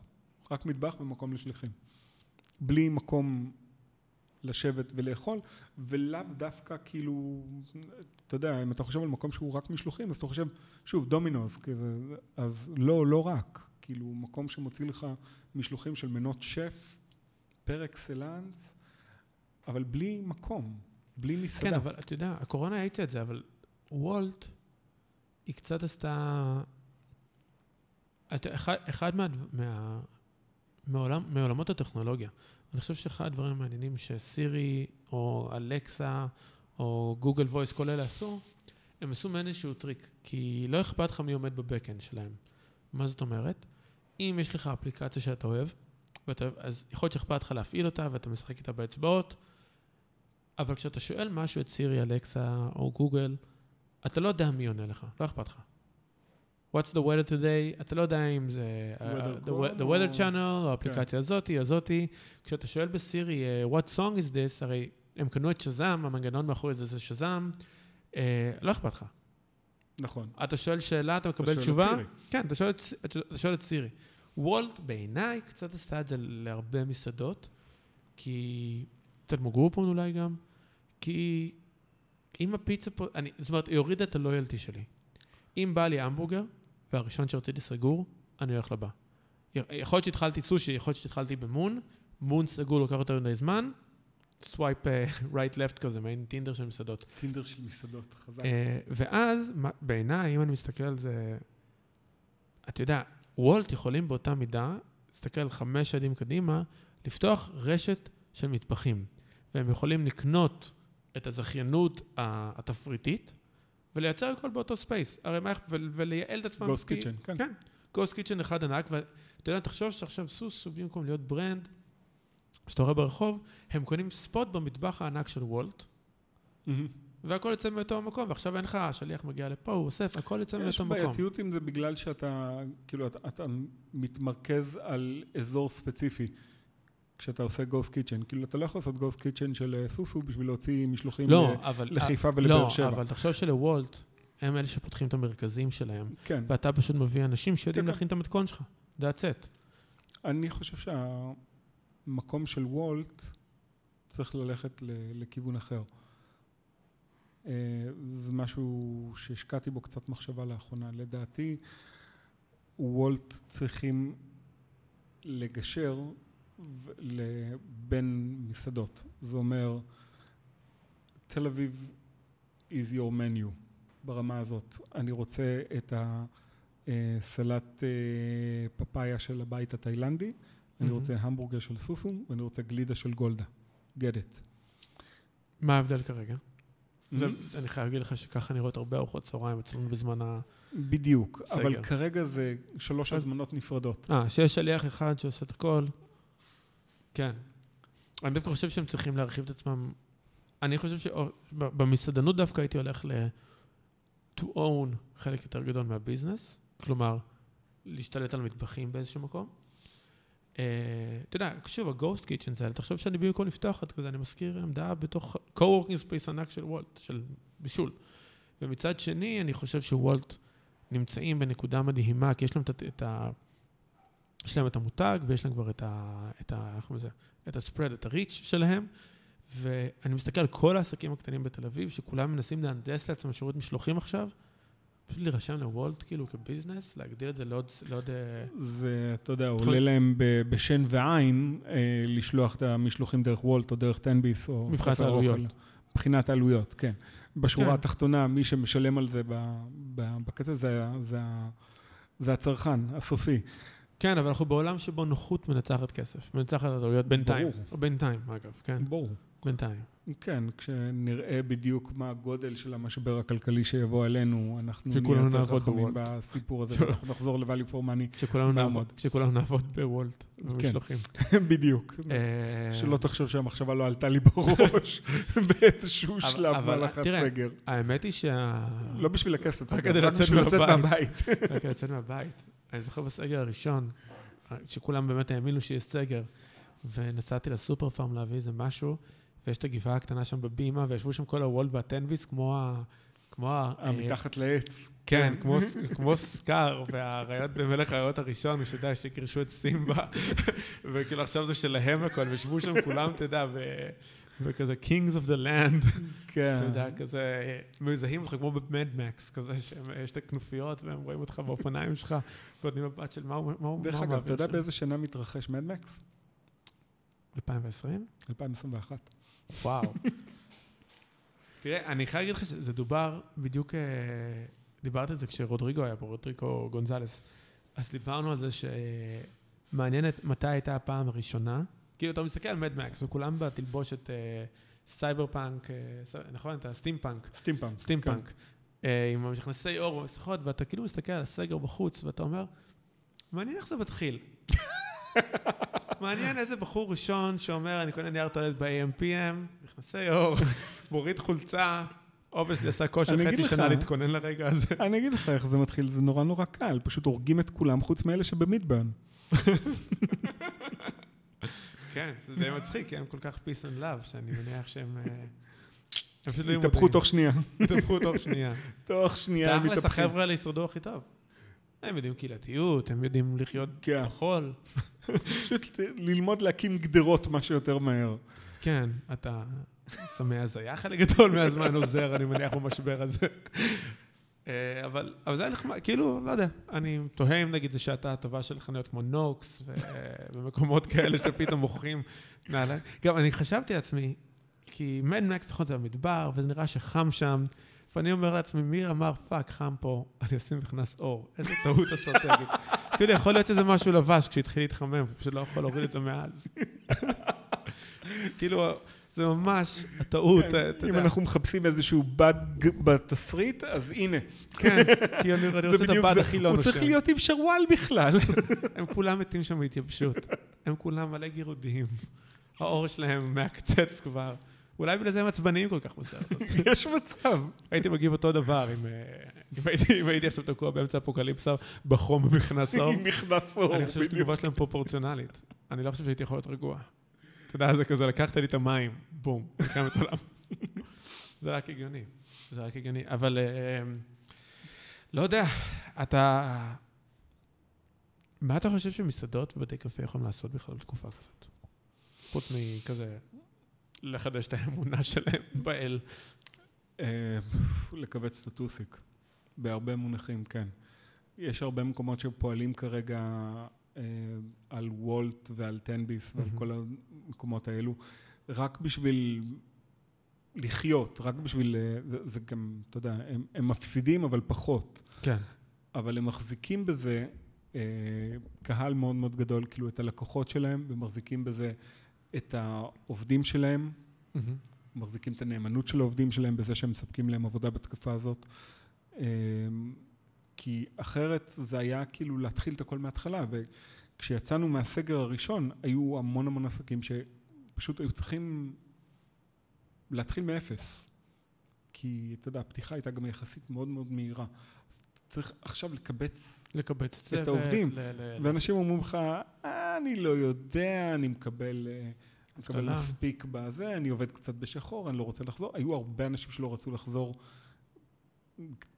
רק מטבח ומקום לשליחים. בלי מקום לשבת ולאכול, ולאו דווקא כאילו, אתה יודע, אם אתה חושב על מקום שהוא רק משלוחים, אז אתה חושב, שוב, דומינוס, כזה, אז לא, לא רק, כאילו, מקום שמוציא לך משלוחים של מנות שף, par excellence, אבל בלי מקום, בלי מסעדה. כן, אבל אתה יודע, הקורונה האיצה את זה, אבל וולט, היא קצת עשתה... אחד, אחד מה, מה, מעולם, מעולמות הטכנולוגיה, אני חושב שאחד הדברים המעניינים שסירי או אלקסה או Google Voice, כל אלה עשו, הם עשו מעין איזשהו טריק, כי לא אכפת לך מי עומד ב backend שלהם. מה זאת אומרת? אם יש לך אפליקציה שאתה אוהב, ואתה, אז יכול להיות שאכפת לך להפעיל אותה ואתה משחק איתה באצבעות, אבל כשאתה שואל משהו את סירי, אלקסה או גוגל, אתה לא יודע מי עונה לך, לא אכפת לך. What's the weather today? אתה לא יודע אם זה uh, Weather the, weather channel או האפליקציה הזאתי, הזאתי. כשאתה שואל בסירי, uh, what song is this? הרי הם קנו את שזאם, המנגנון מאחורי זה זה שזאם, uh, לא אכפת לך. נכון. אתה שואל שאלה, אתה מקבל שואל את תשובה. סירי. כן, אתה שואל, את, אתה שואל את סירי. וולט בעיניי קצת עשתה את זה להרבה מסעדות, כי... קצת כמו גרופון אולי גם, כי אם הפיצה פה, אני, זאת אומרת, היא הורידה את הלויאלטי שלי. אם בא לי המבורגר, והראשון שרציתי סגור, אני הולך לבא. יכול להיות שהתחלתי סושי, יכול להיות שהתחלתי במון, מון סגור לוקח יותר מדי זמן, swipe [LAUGHS] right-left כזה, מעין טינדר של מסעדות. טינדר של מסעדות, חזק. אה, ואז, בעיניי, אם אני מסתכל על זה, אתה יודע, וולט יכולים באותה מידה, להסתכל חמש שנים קדימה, לפתוח רשת של מטבחים. והם יכולים לקנות את הזכיינות התפריטית, ולייצר הכל באותו space. הרי מה, ולייעל את עצמם. ghost ki- kitchen, כן. כן. ghost kitchen אחד ענק, ואתה יודע, תחשוב שעכשיו סוס, במקום להיות brand, שאתה רואה ברחוב, הם קונים ספוט במטבח הענק של וולט, מהמם. והכל יוצא מאותו מקום, ועכשיו אין לך, השליח מגיע לפה, הוא אוסף, הכל יוצא יש מאותו מקום. בעייתיות עם זה בגלל שאתה, כאילו, אתה, אתה מתמרכז על אזור ספציפי. כשאתה עושה גוסט קיצ'ן, כאילו אתה לא יכול לעשות גוסט קיצ'ן של אה, סוסו בשביל להוציא משלוחים לא, ל- אבל... לחיפה אה, ולבאר שבע. לא, אבל תחשוב שלוולט, הם אלה שפותחים את המרכזים שלהם, כן. ואתה פשוט מביא אנשים שיודעים כן, להכין את המתכון שלך. That's it. אני חושב שהמקום של וולט צריך ללכת ל- לכיוון אחר. אה, זה משהו שהשקעתי בו קצת מחשבה לאחרונה. לדעתי, וולט צריכים לגשר בין מסעדות. זה אומר, תל אביב is your menu ברמה הזאת. אני רוצה את הסלט אה, פפאיה של הבית התאילנדי, אני מהמם. רוצה המבורגר של סוסום, ואני רוצה גלידה של גולדה. get it. מה ההבדל כרגע? זה-. אני חייב להגיד לך שככה נראות הרבה ארוחות צהריים אצלנו בזמן ה... בדיוק. אבל כרגע זה שלוש הזמנות נפרדות. אה, שיש שליח אחד שעושה את הכל. כן. אני דווקא חושב שהם צריכים להרחיב את עצמם. אני חושב שבמסעדנות דווקא הייתי הולך ל... to own חלק יותר גדול מהביזנס. כלומר, להשתלט על מטבחים באיזשהו מקום. אה, אתה יודע, שוב, הגוסט קיצ'ן האלה, תחשוב שאני במקום לפתוח את כזה, אני מזכיר עמדה בתוך co-working space ענק של וולט, של בישול. ומצד שני, אני חושב שוולט נמצאים בנקודה מדהימה, כי יש להם את ה... יש להם את המותג, ויש להם כבר את ה... את ה... איך קוראים לזה? את הספרד, את הריץ' שלהם. ואני מסתכל על כל העסקים הקטנים בתל אביב, שכולם מנסים להנדס לעצמם שירות משלוחים עכשיו, פשוט להירשם לוולט, כאילו, כביזנס, להגדיל את זה לעוד... לעוד אה, זה, אתה יודע, נכון. עולה להם ב- בשן ועין אה, לשלוח את המשלוחים דרך וולט או דרך תן ביס או מבחינת העלויות. מבחינת העלויות, כן. בשורה כן. התחתונה, מי שמשלם על זה בקצה זה, זה, ה- זה הצרכן הסופי. כן, אבל אנחנו בעולם שבו נוחות מנצחת כסף, מנצחת את העלויות בינתיים. ברור. בינתיים, אגב, כן, ברור. בינתיים. כן, כשנראה בדיוק מה הגודל של המשבר הכלכלי שיבוא אלינו, אנחנו נהיה יותר חכמים בוולט. בסיפור הזה, [LAUGHS] ואנחנו נחזור ל-value for money. כשכולנו. נעבוד, כשכולנו נעבוד בוולט, במשלוחים. [LAUGHS] בדיוק. אה, שלא תחשוב שהמחשבה לא עלתה לי בראש [LAUGHS] באיזשהו שלב אבל במהלך הסגר. האמת היא שה... לא בשביל הכסף, רק כדי לצאת. מהבית. רק כדי לצאת מהבית. אני זוכר בסגר הראשון, כשכולם באמת האמינו שיש סגר, ונסעתי לסופר פארם להביא איזה משהו, ויש את הגבעה הקטנה שם בבימה, וישבו שם כל הוולט והטנביס, כמו ה... כמו ה... אה, מתחת לעץ. כן, כמו, ס- [LAUGHS] כמו סקאר, והאריות במלך האריות הראשון, הוא שיודע שגירשו את סימבה, [LAUGHS] וכאילו עכשיו זה שלהם הכל, וישבו שם כולם, אתה יודע, ו... וכזה Kings of the Land, כן. אתה יודע, כזה, מזהים אותך כמו במדמקס, כזה שיש את הכנופיות והם רואים אותך באופניים שלך, ונותנים מבט של מה הוא דרך אגב, אתה יודע. באיזה שנה מתרחש מדמקס? 2020? 2021. וואו. [LAUGHS] תראה, אני חייב להגיד לך שזה דובר בדיוק, אה, דיברת על זה כשרודריגו היה פה, רודריגו גונזלס. אז דיברנו על זה שמעניין מתי הייתה הפעם הראשונה. כאילו, אתה מסתכל על Mad Max, וכולם בתלבושת אה, סייבר פאנק, אה, נכון? את ה steampunk, steampunk. steampunk. אה, עם מכנסי עור ומסכות, ואתה כאילו מסתכל על הסגר בחוץ, ואתה אומר, מעניין איך זה מתחיל. [LAUGHS] מעניין איזה בחור ראשון שאומר, אני קונה נייר טואלט ב-AMPM, מכנסי עור, [LAUGHS] מוריד חולצה, obviously עשה כושר חצי. שנה להתכונן לרגע הזה. [LAUGHS] אני אגיד לך איך זה מתחיל, זה נורא נורא קל, פשוט הורגים את כולם חוץ מאלה שבמידברן. כן, שזה די מצחיק, כי הם כל כך peace and love, שאני מניח שהם... אה, הם פשוט לא התהפכו. תוך שנייה. התהפכו תוך שנייה. תוך שנייה הם תכלס, מתהפכים. החבר'ה האלה ישרדו הכי טוב. הם יודעים קהילתיות, הם יודעים לחיות כן. בחול. פשוט ללמוד להקים גדרות מה שיותר מהר. כן, אתה סמי הזיה חלק גדול מהזמן עוזר, אני מניח, במשבר הזה. אה, אבל, אבל זה היה נחמד, כאילו, לא יודע, אני תוהה אם נגיד זה שעתה הטובה של חנויות כמו נוקס, ומקומות כאלה שפתאום מוכרים נעליים. גם אני חשבתי לעצמי, כי Mad Max, נכון, זה במדבר, וזה נראה שחם שם, ואני אומר לעצמי, מי אמר, fuck, חם פה, אני אשים מכנס עור. איזה טעות אסטרטגית. כאילו, יכול להיות שזה משהו לבש כשהתחיל להתחמם, פשוט לא יכול להוריד את זה מאז. [LAUGHS] כאילו, זה ממש הטעות, אתה כן, אם יודע. אנחנו מחפשים איזשהו באג בתסריט, אז הנה. כן, [LAUGHS] כי אני רוצה את בדיוק הבד. הכי לא הוא נושם. צריך להיות עם שרוואל בכלל. [LAUGHS] הם כולם מתים שם מהתייבשות. הם כולם מלא גירודים. העור שלהם מעקצץ כבר. אולי בגלל זה הם עצבניים כל כך בסרט הזה. [LAUGHS] יש מצב. הייתי מגיב אותו דבר אם, אה, הייתי- עכשיו תקוע באמצע אפוקליפסה בחום במכנס אור. עם מכנס אור. אני חושב בדיוק. שהתגובה שלהם פרופורציונלית. אני לא חושב שהייתי יכול להיות רגוע. אתה יודע, זה כזה, לקחת לי את המים, בום, מלחמת עולם. [LAUGHS] זה רק הגיוני, זה רק הגיוני. אבל אה, לא יודע, אתה... מה אתה חושב שמסעדות ובתי קפה יכולים לעשות בכלל בתקופה כזאת? חוץ מכזה, לחדש את האמונה שלהם [LAUGHS] באל. אה, לכווץ את הטוסיק. בהרבה מונחים, כן. יש הרבה מקומות שפועלים כרגע על וולט ועל טנביס ועל. כל המקומות האלו, רק בשביל לחיות, רק בשביל... אה, זה, זה גם, אתה יודע, הם, הם מפסידים אבל פחות. כן. אבל הם מחזיקים בזה אה, קהל מאוד מאוד גדול, כאילו את הלקוחות שלהם, ומחזיקים בזה את העובדים שלהם, מחזיקים את הנאמנות של העובדים שלהם בזה שהם מספקים להם עבודה בתקופה הזאת. אה, כי אחרת זה היה כאילו להתחיל את הכל מההתחלה, וכשיצאנו מהסגר הראשון, היו המון המון עסקים שפשוט היו צריכים להתחיל מאפס. כי אתה יודע, הפתיחה הייתה גם יחסית מאוד מאוד מהירה. אז צריך עכשיו לקבץ לקבץ צוות. העובדים. ל- ל- ואנשים אומרים לך, "אה, אני לא יודע, אני מקבל, אה, מקבל. מספיק בזה, אני עובד קצת בשחור, אני לא רוצה לחזור. היו הרבה אנשים שלא רצו לחזור,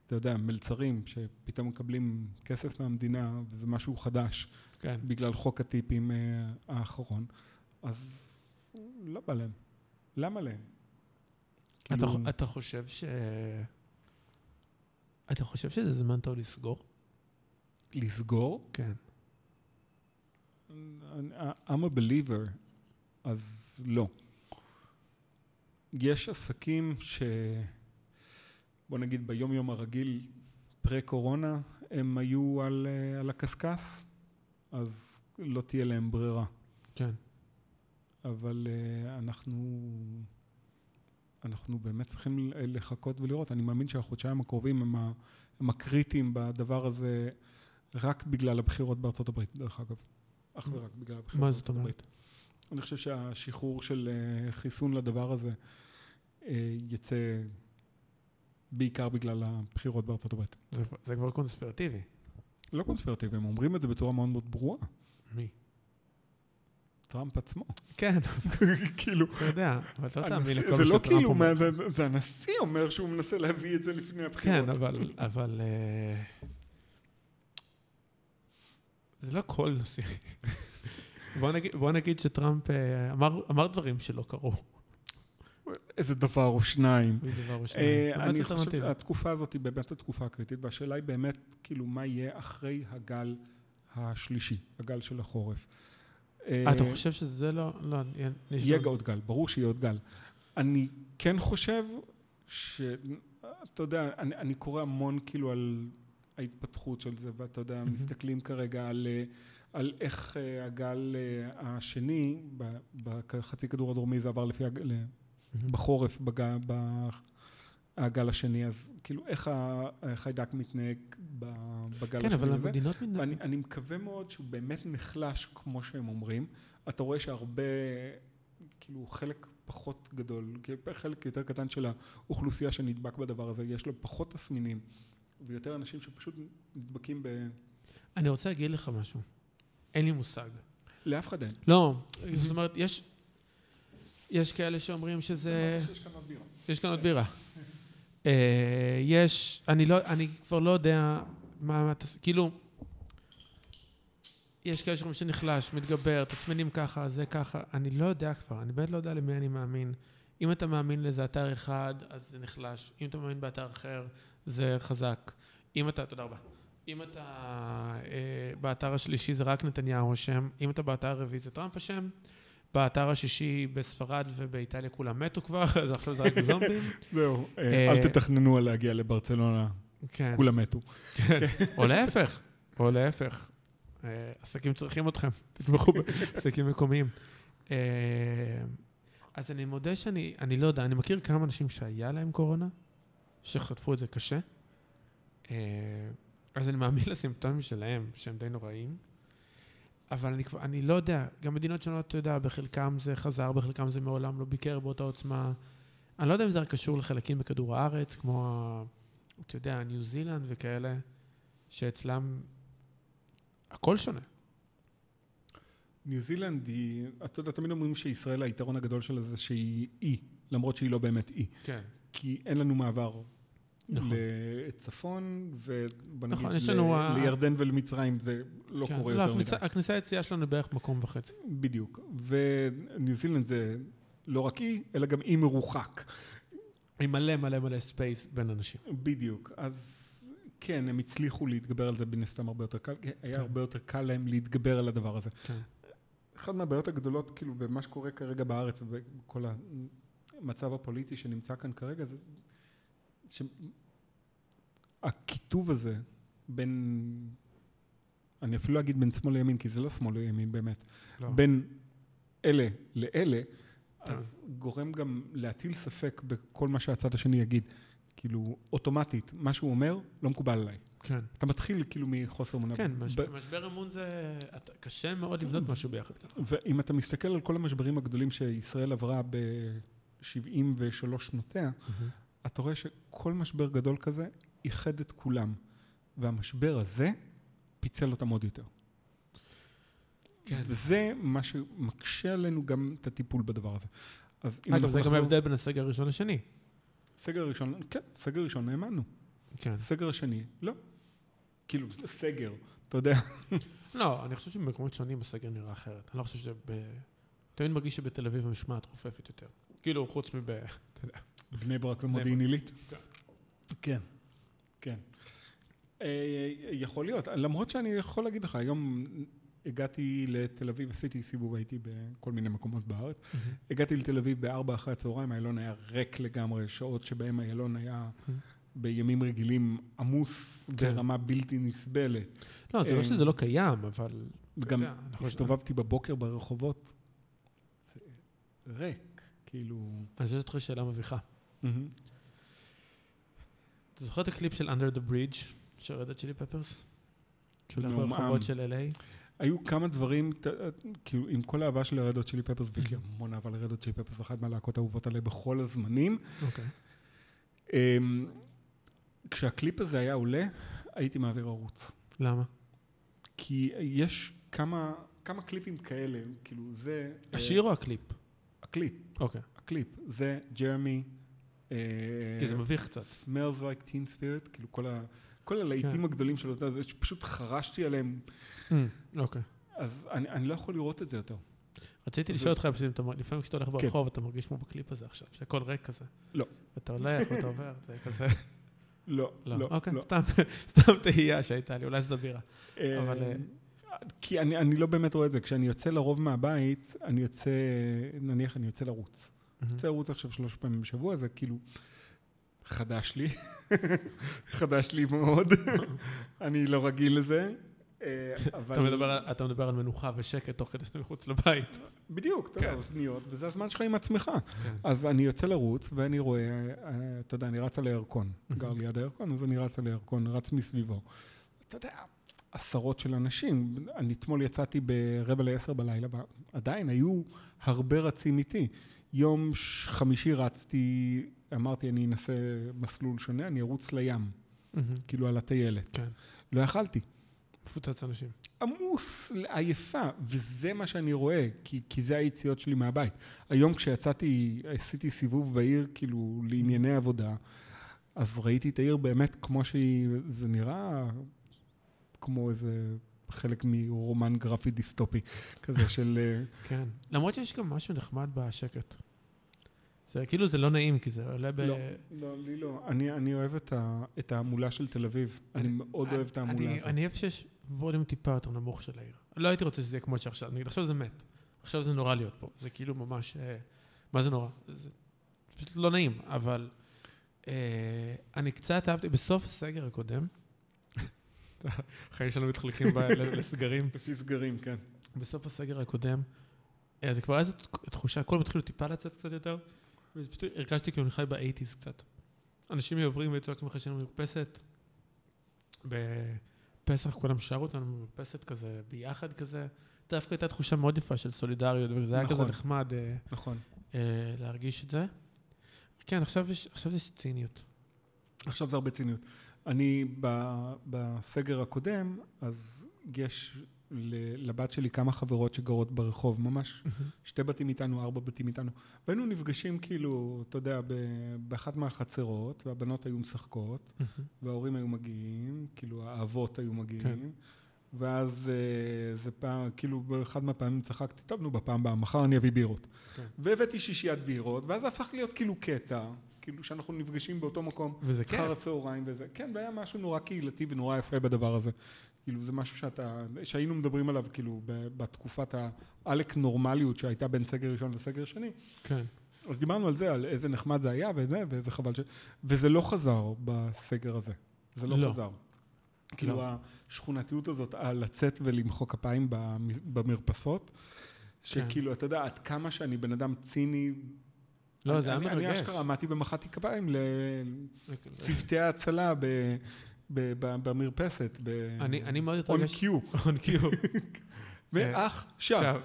אתה יודע, מלצרים, שפתאום מקבלים כסף מהמדינה, וזה משהו חדש, כן. בגלל חוק הטיפים אה, האחרון, אז לא בא להם. למה להם? אתה, כאילו, אתה חושב ש... אתה חושב שזה זמן טוב לסגור? לסגור? כן. I'm a believer, אז לא. יש עסקים ש... בוא נגיד ביום יום הרגיל, פרה-קורונה, הם היו על, אה, על הקשקש, אז לא תהיה להם ברירה. כן. אבל אה, אנחנו, אנחנו באמת צריכים לחכות ולראות. אני מאמין שהחודשיים הקרובים הם, ה, הם הקריטיים בדבר הזה, רק בגלל הבחירות בארצות הברית, דרך אגב. אך ורק בגלל הבחירות מה זאת בארצות הברית. אומרת? אני חושב שהשחרור של אה, חיסון לדבר הזה אה, יצא בעיקר בגלל הבחירות בארצות הברית. זה, זה כבר קונספירטיבי. לא קונספירטיבי, הם אומרים את זה בצורה מאוד מאוד ברורה. מי? טראמפ עצמו. כן, [LAUGHS] כאילו, אתה יודע, אבל אתה לא תאמין לכל מה לא שטראמפ כאילו, אומר. זה- זה הנשיא אומר שהוא מנסה להביא את זה לפני הבחירות. כן, אבל... אבל אה, זה לא כל נשיא. [LAUGHS] בוא נגיד, בוא נגיד שטראמפ אה, אמר, אמר דברים שלא קרו. איזה דבר או שניים. מדבר או אה, שניים. אני חושב. שהתקופה הזאת היא באמת התקופה הקריטית, והשאלה היא באמת, כאילו, מה יהיה אחרי הגל השלישי, הגל של החורף. אה, אתה חושב שזה לא... לא, יהיה- יש יהיה עוד גל, ברור שיהיה עוד גל. אני כן חושב ש... אתה יודע, אני, אני קורא המון כאילו על ההתפתחות של זה, ואתה יודע, מהמם. מסתכלים כרגע על, אה, על איך הגל השני, בחצי כדור הדרומי זה עבר לפי. בחורף, בג... הגל השני, אז כאילו איך החיידק מתנהג בגל כן, השני אבל הזה. המדינות מתנהגות. ואני אני מקווה מאוד שהוא באמת נחלש, כמו שהם אומרים. אתה רואה שהרבה, כאילו חלק פחות גדול, כאילו, חלק יותר קטן של האוכלוסייה שנדבק בדבר הזה, יש לו פחות תסמינים, ויותר אנשים שפשוט נדבקים ב... אני רוצה להגיד לך משהו. אין לי מושג. לאף אחד אין. לא, זאת אומרת, יש... יש כאלה שאומרים שזה... יש כאן עוד בירה. יש כאן עוד בירה. אה, יש... אני לא... אני כבר לא יודע מה... מה כאילו... יש כאלה שאומרים שנחלש, מתגבר, תסמינים ככה, זה ככה. אני לא יודע כבר, אני באמת לא יודע למי אני מאמין. אם אתה מאמין לאיזה אתר אחד, אז זה נחלש. אם אתה מאמין באתר אחר, זה חזק. אם אתה... תודה רבה. אם אתה אה, באתר השלישי זה רק נתניהו אשם, אם אתה באתר הרביעי זה טראמפ אשם, באתר השישי בספרד ובאיטליה כולם מתו כבר, [LAUGHS] אז עכשיו זה רק זומבים. [LAUGHS] זהו, אה, אה, אל תתכננו על להגיע לברצלונה, כן, כולם מתו. כן. או להפך, או להפך. אה, עסקים צריכים אתכם, [LAUGHS] תתמכו בעסקים מקומיים. אז אני מודה שאני, אני לא יודע, אני מכיר כמה אנשים שהיה להם קורונה, שחטפו את זה קשה. אז אני מאמין לסימפטומים שלהם, שהם די נוראים. אבל אני אני לא יודע, גם מדינות שונות, אתה יודע, בחלקם זה חזר, בחלקם זה מעולם לא ביקר באותה עוצמה. אני לא יודע אם זה רק קשור לחלקים בכדור הארץ, כמו, אתה יודע, ניו זילנד וכאלה, שאצלם הכל שונה. ניו זילנד היא, אתה יודע, תמיד אומרים שישראל היתרון הגדול שלה זה שהיא אי, למרות שהיא לא באמת אי. כן. כי אין לנו מעבר נכון. לצפון, ובוא נגיד נכון, יש ל- ה- לירדן ולמצרים, זה לא כן. קורה לא, יותר הכניסה, מדי. הכניסה היציאה שלנו בערך מקום וחצי. בדיוק. וניו זילנד זה לא רק אי, אלא גם אי מרוחק. עם מלא מלא מלא space בין אנשים. בדיוק. אז כן, הם הצליחו להתגבר על זה מן הסתם הרבה יותר קל, כי היה כן. הרבה יותר קל להם להתגבר על הדבר הזה. כן. אחת מהבעיות הגדולות, כאילו, במה שקורה כרגע בארץ ובכל המצב הפוליטי שנמצא כאן כרגע, זה שהקיטוב הזה בין, אני אפילו לא אגיד בין שמאל לימין, כי זה לא שמאל לימין באמת, לא. בין אלה לאלה. אז גורם גם להטיל ספק בכל מה שהצד השני יגיד. כאילו, אוטומטית, מה שהוא אומר לא מקובל עליי. כן. אתה מתחיל כאילו מחוסר אמונה. כן, מש- ב- משבר אמון זה... אתה- קשה מאוד לבנות משהו ביחד ככה. ואם אתה מסתכל על כל המשברים הגדולים שישראל עברה ב-73 שנותיה, אתה רואה שכל משבר גדול כזה איחד את כולם. והמשבר הזה פיצל אותם עוד יותר. כן. וזה מה שמקשה עלינו גם את הטיפול בדבר הזה. אז אם אגב, אנחנו זה גם ההבדל בין הסגר הראשון לשני. סגר ראשון, כן, סגר ראשון האמנו. כן. סגר השני, לא. כאילו, זה סגר, אתה יודע. לא, אני חושב שבמקומות שונים הסגר נראה אחרת. אני לא חושב שב... תמיד מרגיש שבתל אביב המשמעת רופפת יותר. כאילו, חוץ מב... אתה יודע. בני ברק ומודיעין עילית? כן. כן. אה, יכול להיות, למרות שאני יכול להגיד לך, היום הגעתי לתל אביב, עשיתי סיבוב, הייתי בכל מיני מקומות בארץ. הגעתי לתל אביב בארבע אחרי הצהריים, איילון היה ריק לגמרי, שעות שבהם איילון היה בימים רגילים עמוס כן. ברמה בלתי נסבלת. לא, זה אה, לא שזה לא קיים, אבל... אנחנו- הסתובבתי בבוקר ברחובות, זה ריק, כאילו... אני חושב שזאת שאלה מביכה. מהמם. אתה זוכר את הקליפ של Under the Bridge של רדת צ'ילי פפרס? שולח מעומעם. ברחובות של LA? היו כמה דברים, כאילו, עם כל האהבה של הרדות שלי פפרס, ויש לי המון אהבה לרדות שלי פפרס, אחת מהלהקות האהובות עליי בכל הזמנים. אוקיי. אמ, כשהקליפ הזה היה עולה, הייתי מעביר ערוץ. למה? כי יש כמה, כמה קליפים כאלה, כאילו זה... אה, השיר או הקליפ? הקליפ, אוקיי. הקליפ. זה Jeremy... אה, כי זה מביך קצת. smells like teen spirit, כאילו כל, ה, כל הלהיטים כן. הגדולים יודע, זה שפשוט חרשתי עליהם, אוקיי. אז אני, אני לא יכול לראות את זה יותר. רציתי לשאול אותך, פשוט לפעמים כשאתה הולך כן. ברחוב, אתה מרגיש כמו בקליפ הזה עכשיו, שהכל ריק כזה. לא. אתה הולך ואתה עובר, זה כזה... לא, לא. לא, אוקיי, לא. סתם- [LAUGHS] סתם תהייה שהייתה לי, אולי זה בירה. אה, אבל, אה, כי אני, אני לא באמת רואה את זה. כשאני יוצא לרוב מהבית, אני יוצא, נניח אני יוצא לרוץ. יוצא לרוץ עכשיו שלוש פעמים בשבוע, זה כאילו חדש לי. [LAUGHS] חדש לי מאוד. [LAUGHS] אני לא רגיל לזה. אה, אבל... אתה מדבר אתה מדבר על מנוחה ושקט תוך כדי שאתה מחוץ לבית. בדיוק, אתה יודע, כן. אוזניות, וזה הזמן שלך עם עצמך. כן. אז אני יוצא לרוץ, ואני רואה, אה, אתה יודע, אני רץ על הירקון. גר ליד הירקון, אז אני רץ על הירקון, רץ מסביבו. אתה יודע, עשרות של אנשים. אני אתמול יצאתי ברבע לעשר בלילה, ועדיין היו הרבה רצים איתי. יום חמישי רצתי, אמרתי, אני אנסה מסלול שונה, אני ארוץ לים. כאילו על הטיילת. כן. לא יכלתי. מפוצץ אנשים. עמוס, עייפה, וזה מה שאני רואה, כי, כי זה היציאות שלי מהבית. היום כשיצאתי, עשיתי סיבוב בעיר, כאילו, לענייני עבודה, אז ראיתי את העיר באמת כמו שהיא, זה נראה כמו איזה חלק מרומן גרפי דיסטופי, כזה של... אה, כן. למרות שיש גם משהו נחמד בשקט. זה כאילו זה לא נעים, כי זה עולה ב... לא, לא, לי לא. אני, אני אוהב את, ה, את ההמולה של תל אביב. אני, מאוד אוהב את ההמולה אני- הזאת. אני אוהב שיש ווליום טיפה יותר נמוך של העיר. לא הייתי רוצה שזה יהיה כמו שעכשיו, נגיד עכשיו זה מת. עכשיו זה נורא להיות פה. זה כאילו ממש... אה, מה זה נורא? זה פשוט לא נעים, אבל אה, אני קצת אהבתי, בסוף הסגר הקודם, החיים שלנו מתחלקים ב- ל- לסגרים. לפי סגרים, כן. בסוף הסגר הקודם, אה, זה כבר איזו תחושה, כולם התחילו טיפה לצאת קצת יותר, ופשוט הרגשתי כאילו אני חי באייטיז קצת. אנשים עוברים וצועקים לך שהיינו במרפסת, בפסח כולם שרו אותנו במרפסת כזה, ביחד כזה. דווקא הייתה תחושה מאוד יפה של סולידריות, וזה היה כזה נכון. נחמד אה, נכון. אה, להרגיש את זה. כן, עכשיו יש, עכשיו יש ציניות. עכשיו זה הרבה ציניות. אני בסגר הקודם, אז יש לבת שלי כמה חברות שגרות ברחוב, ממש שתי בתים איתנו, ארבע בתים איתנו. והיינו נפגשים כאילו, אתה יודע, באחת מהחצרות, והבנות היו משחקות, וההורים היו מגיעים, כאילו האבות היו מגיעים. כן. ואז אה, זה פעם, כאילו באחד מהפעמים צחקתי, טוב נו בפעם הבאה, מחר אני אביא בירות. כן. והבאתי שישיית בירות, ואז זה הפך להיות כאילו קטע, כאילו שאנחנו נפגשים באותו מקום. וזה כיף. אחר הצהריים וזה, כן, והיה משהו נורא קהילתי ונורא יפה בדבר הזה. כאילו זה משהו שאתה, שהיינו מדברים עליו כאילו ב- בתקופת העלק נורמליות שהייתה בין סגר ראשון לסגר שני. כן. אז דיברנו על זה, על איזה נחמד זה היה וזה, ואיזה חבל ש... וזה לא חזר בסגר הזה. זה לא, לא. חזר. כאילו לא. השכונתיות הזאת, על לצאת ולמחוא כפיים במ- במרפסות, שכאילו, אתה יודע, עד כמה שאני בן אדם ציני, לא, זה היה אני- מרגש. אני אשכרה עמדתי ומחאתי כפיים לצוותי ההצלה ב- ב- ב- במרפסת, ב... אני אני מאוד on התרגש. cue, [LAUGHS] on cue. [LAUGHS] ואח שם. עכשיו,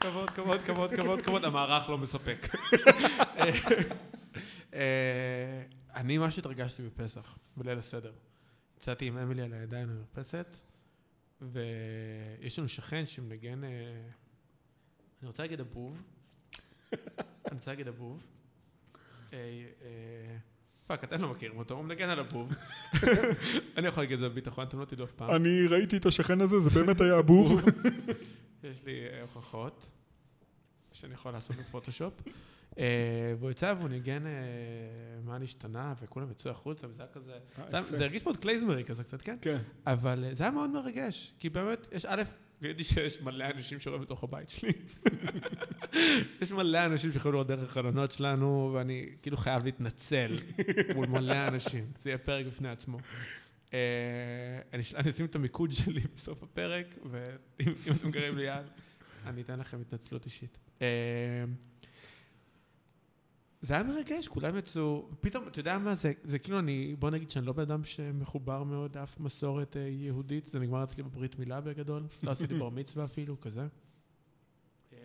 כבוד, כבוד, כבוד, כבוד, כבוד, המערך לא מספק. [LAUGHS] אה, אני ממש התרגשתי בפסח, בליל הסדר. יצאתי עם אמילי על הידיים למרפסת, ויש לנו שכן שמנגן, אה, אני רוצה להגיד הבוב, אני רוצה להגיד אבוב. אה, אה, fuck, אתם לא מכירים אותו, הוא מנגן על אבוב. [LAUGHS] אני יכול להגיד את זה בביטחון, אתם לא תדעו אף פעם. אני ראיתי את השכן הזה, זה באמת היה אבוב. [LAUGHS] יש לי הוכחות שאני יכול לעשות בפוטושופ. אה, והוא יצא והוא ניגן אה, מה נשתנה, וכולם יצאו החוצה, וזה היה כזה... זה יפה. זה הרגיש מאוד כליזמרי כזה קצת, כן? כן. אבל אה, זה היה מאוד מרגש, כי באמת, יש א', ראיתי שיש מלא אנשים שרואים בתוך הבית שלי. [LAUGHS] יש מלא אנשים שיכולים לראות דרך החלונות שלנו, ואני כאילו חייב להתנצל [LAUGHS] מול מלא אנשים. זה יהיה פרק בפני עצמו. אה, אני אשים את המיקוד שלי [LAUGHS] בסוף הפרק, ואם אם אתם גרים ליד, אני אתן לכם התנצלות אישית. זה היה מרגש, כולם יצאו, פתאום, אתה יודע מה זה, זה כאילו אני, בוא נגיד שאני לא בן אדם שמחובר מאוד לאף מסורת אה, יהודית, זה נגמר אצלי בברית מילה בגדול, [LAUGHS] לא עשיתי בר מצווה אפילו, כזה. אה,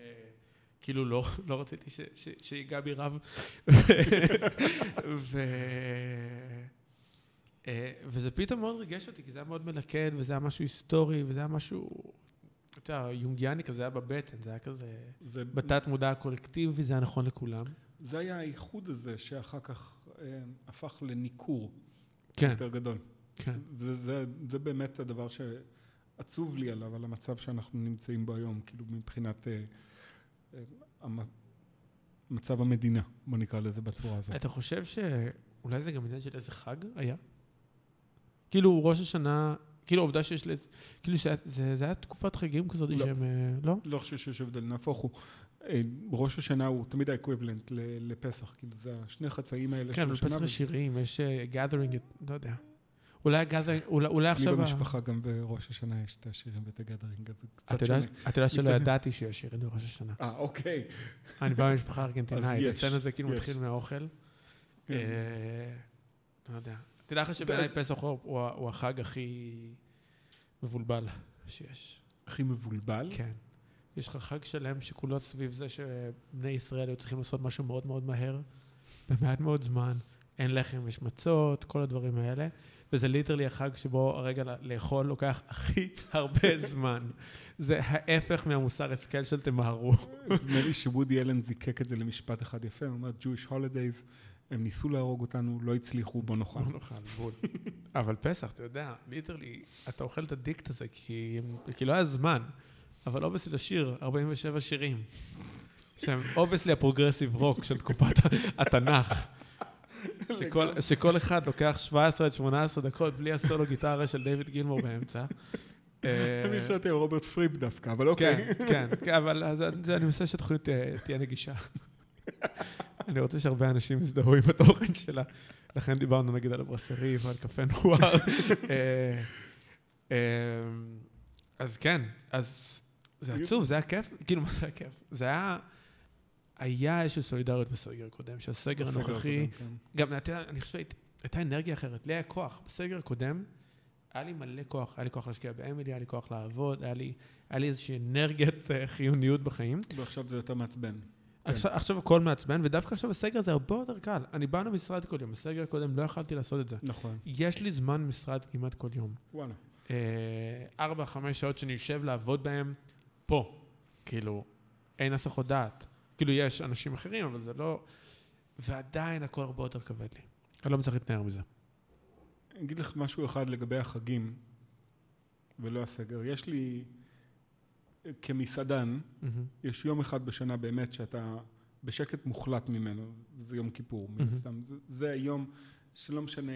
כאילו לא, [LAUGHS] לא רציתי ש- ש- שיגע בי רב. ו... אה, וזה פתאום מאוד ריגש אותי, כי זה היה מאוד מלכד, וזה היה משהו היסטורי, וזה היה משהו, אתה יודע, יונגיאני כזה, זה היה בבטן, זה היה כזה... זה, בתת מודע הקולקטיבי, זה היה נכון לכולם. זה היה האיחוד הזה שאחר כך אה, הפך לניכור כן, יותר גדול. כן. זה, זה, זה באמת הדבר שעצוב לי עליו, על המצב שאנחנו נמצאים בו היום, כאילו מבחינת אה, אה, מצב המדינה, בוא נקרא לזה בצורה הזאת. אתה חושב שאולי זה גם עניין של איזה חג היה? כאילו ראש השנה, כאילו העובדה שיש לזה, כאילו שהיה- זה זה היה תקופת חגים כזאת לא. שהם, אה, לא? לא חושב שיש הבדל, נהפוך הוא. אה, ראש השנה הוא תמיד האקוויבלנט לפסח, כאילו זה השני חצאים האלה כן, אבל השנה, פסח וזה- השירים, יש אה, gathering, לא יודע. אולי הגז, אולי, אולי אצלי עכשיו... ה- במשפחה גם בראש השנה יש את השירים ואת הגדרינג, אז זה קצת שונה. אתה יודע שלא ידעתי שיש שירים בראש השנה. אה, אוקיי. אני בא ממשפחה ארגנטינאית, אצלנו זה כאילו. מתחיל מהאוכל. כן. אה, לא יודע. תדע לך שבעיניי פסח הוא החג הכי מבולבל שיש. הכי מבולבל. כן. יש לך חג שלם שכולו סביב זה שבני ישראל היו צריכים לעשות משהו מאוד מאוד מהר, במעט מאוד זמן. אין לחם, יש מצות, כל הדברים האלה. וזה ליטרלי החג שבו הרגע לאכול לוקח [LAUGHS] הכי הרבה זמן. זה ההפך מהמוסר השכל של תמהרו. נדמה לי שוודי אלן זיקק את זה למשפט אחד יפה, הוא אומר, Jewish holidays, הם ניסו להרוג אותנו, לא הצליחו, בוא נאכל. לא נאכל, בול. אבל פסח, אתה יודע, literally, אתה אוכל את הדיקט הזה כי, כי לא היה זמן, אבל obviously לשיר 47 שירים, שהם obviously ה progressive rock של תקופת התנ"ך. שכל, שכל אחד לוקח 17 עד 18 דקות בלי הסולו גיטרה של דיוויד גילמור באמצע. אה, אני חשבתי על רוברט פריפ דווקא, אבל אוקיי. כן, כן, כן, אבל אני מנסה שהתוכנית תהיה, תהיה נגישה. אני רוצה שהרבה אנשים יזדהו עם התוכן שלה. לכן דיברנו נגיד על הברסרי ועל קפה נוער. אה, אה, אז כן, אז זה עצוב, זה היה כיף, כאילו, מה זה היה כיף? זה היה, היה איזושהי סולידריות בסגר הקודם, שהסגר הנוכחי, כן. גם, אני חושב שהייתה אנרגיה אחרת, לי היה כוח. בסגר הקודם, היה לי מלא כוח, היה לי כוח להשקיע באמילי, היה לי כוח לעבוד, היה לי, היה לי איזושהי אנרגיית אה, חיוניות בחיים. ועכשיו זה יותר מעצבן. עכשיו, עכשיו הכל מעצבן, ודווקא עכשיו בסגר זה הרבה יותר קל. אני בא למשרד כל יום, בסגר הקודם לא יכלתי לעשות את זה. נכון. יש לי זמן משרד כמעט כל יום. וואלה. אה, ארבע, חמש שעות שאני יושב לעבוד בהם פה. כאילו, אין הסחות דעת. כאילו, יש אנשים אחרים, אבל זה לא... ועדיין הכל הרבה יותר כבד לי. אני לא מצליח להתנער מזה. אני אגיד לך משהו אחד לגבי החגים, ולא הסגר. יש לי, כמסעדן, מהמם. יש יום אחד בשנה באמת שאתה בשקט מוחלט ממנו, זה יום כיפור, מן מהמם. הסתם. זה, זה היום שלא משנה,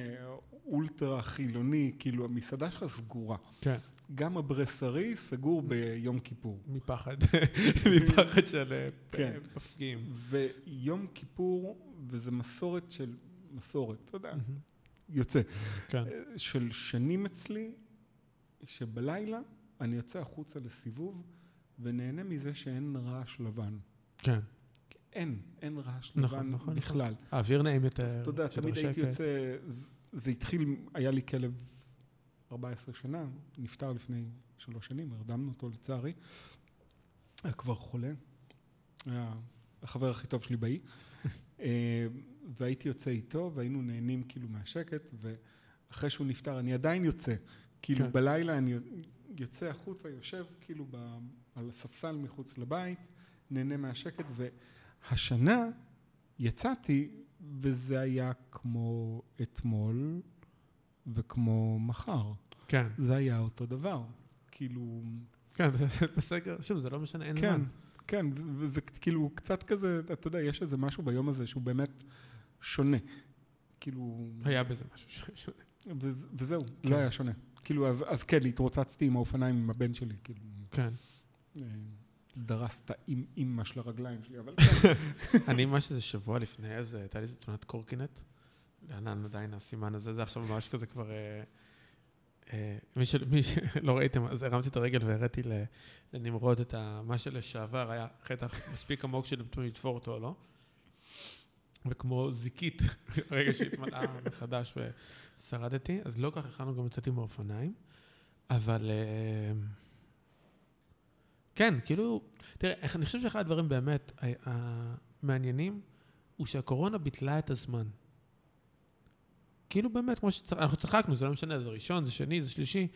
אולטרה חילוני, כאילו המסעדה שלך סגורה. כן, גם הברסרי סגור ביום כיפור. מפחד. [LAUGHS] מפחד של אה, כן. מפגיעים. ויום כיפור, וזה מסורת של, מסורת, אתה יודע. יוצא, כן. של שנים אצלי, שבלילה אני יוצא החוצה לסיבוב ונהנה מזה שאין רעש לבן. כן. אין, אין רעש נכון, לבן נכון, בכלל. האוויר נעים יותר. אז אתה יודע, תמיד הייתי. יוצא, זה התחיל, היה לי כלב 14 שנה, נפטר לפני שלוש שנים, הרדמנו אותו לצערי. היה כבר חולה, היה החבר הכי טוב שלי באי. [LAUGHS] אה, והייתי יוצא איתו, והיינו נהנים כאילו מהשקט, ואחרי שהוא נפטר אני עדיין יוצא. כאילו כן. בלילה אני יוצא החוצה, יושב כאילו ב, על הספסל מחוץ לבית, נהנה מהשקט, והשנה יצאתי, וזה היה כמו אתמול וכמו מחר. כן, זה היה אותו דבר. כאילו, כן, בסגר, שוב, זה לא משנה, אין כן, זמן. כן, וזה כאילו קצת כזה, אתה יודע, יש איזה משהו ביום הזה שהוא באמת שונה. כאילו, היה בזה משהו שונה. ו- וזהו, כן. לא היה שונה. כאילו, אז, אז כן, התרוצצתי עם האופניים עם הבן שלי, כאילו, כן. אה, דרס את האימ- אימא של הרגליים שלי, אבל [LAUGHS] כן. אני ממש איזה שבוע לפני, אז הייתה לי איזה תאונת קורקינט. לענן עדיין הסימן הזה, זה עכשיו ממש כזה כבר... אה, אה, מי שלא [LAUGHS] לא ראיתם, אז הרמתי את הרגל והראיתי לנמרוד את. מה שלשעבר היה חטח מספיק עמוק שנתנו לתפור אותו או לא. וכמו זיקית, [LAUGHS] רגע שהתמלאה מחדש ושרדתי, אז לא כך הכנו גם יצאתי מהאופניים, אבל... אה, כן, כאילו, תראה, אני חושב שאחד הדברים באמת המעניינים הוא שהקורונה ביטלה את הזמן. כאילו באמת, כמו שאנחנו צחקנו, זה לא משנה, זה ראשון, זה שני, זה שלישי.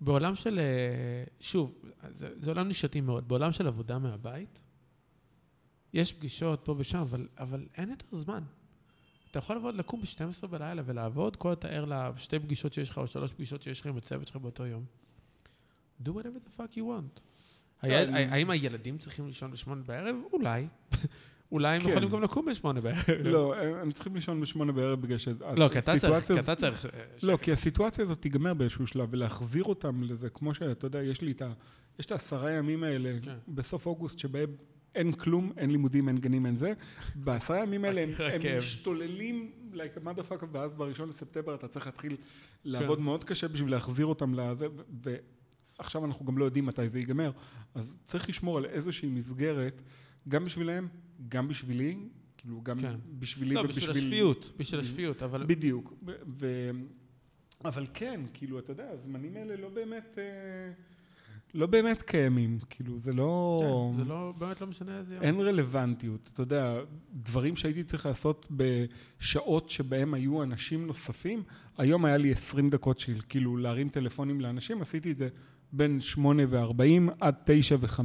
בעולם של, אה, שוב, זה, זה עולם נישתי מאוד, בעולם של עבודה מהבית, יש פגישות פה ושם, אבל, אבל אין יותר זמן. אתה יכול לבוא לקום ב-12 בלילה ולעבוד, כל אתה ער לשתי פגישות שיש לך, או שלוש פגישות שיש לך עם הצוות שלך באותו יום. do whatever the fuck you want. אני- האם הילדים צריכים לישון בשמונה בערב? אולי. אולי הם כן. יכולים גם לקום בשמונה בערב. לא, הם צריכים לישון בשמונה בערב בגלל ש... לא, כי אתה צריך, כי אתה צריך... לא. כי הסיטואציה הזאת תיגמר באיזשהו שלב, ולהחזיר אותם לזה, כמו שאתה יודע, יש לי את ה... יש את העשרה ימים האלה כן. בסוף אוגוסט, שבהם אין כלום, אין לימודים, אין גנים, אין זה. בעשרה ימים האלה הם, [LAUGHS] הם. משתוללים like a motherfucker, ואז בראשון לספטמבר אתה צריך להתחיל לעבוד כן. מאוד קשה בשביל להחזיר אותם לזה, ועכשיו אנחנו גם לא יודעים מתי זה ייגמר. אז צריך לשמור על איזושהי מסגרת, גם בשבילם, גם בשבילי, כאילו גם כן. בשבילי לא, ובשביל... בשביל השפיות, בשביל השפיות, אבל... בדיוק. ו- ו... אבל כן, כאילו, אתה יודע, הזמנים האלה לא באמת... אה, לא באמת קיימים, כאילו, זה לא... כן, זה לא, באמת לא משנה איזה יום. אין רלוונטיות. אתה יודע, דברים שהייתי צריך לעשות בשעות שבהם היו אנשים נוספים, היום היה לי 20 דקות של כאילו להרים טלפונים לאנשים, עשיתי את זה בין 8 ו-40 עד 9 ו-5,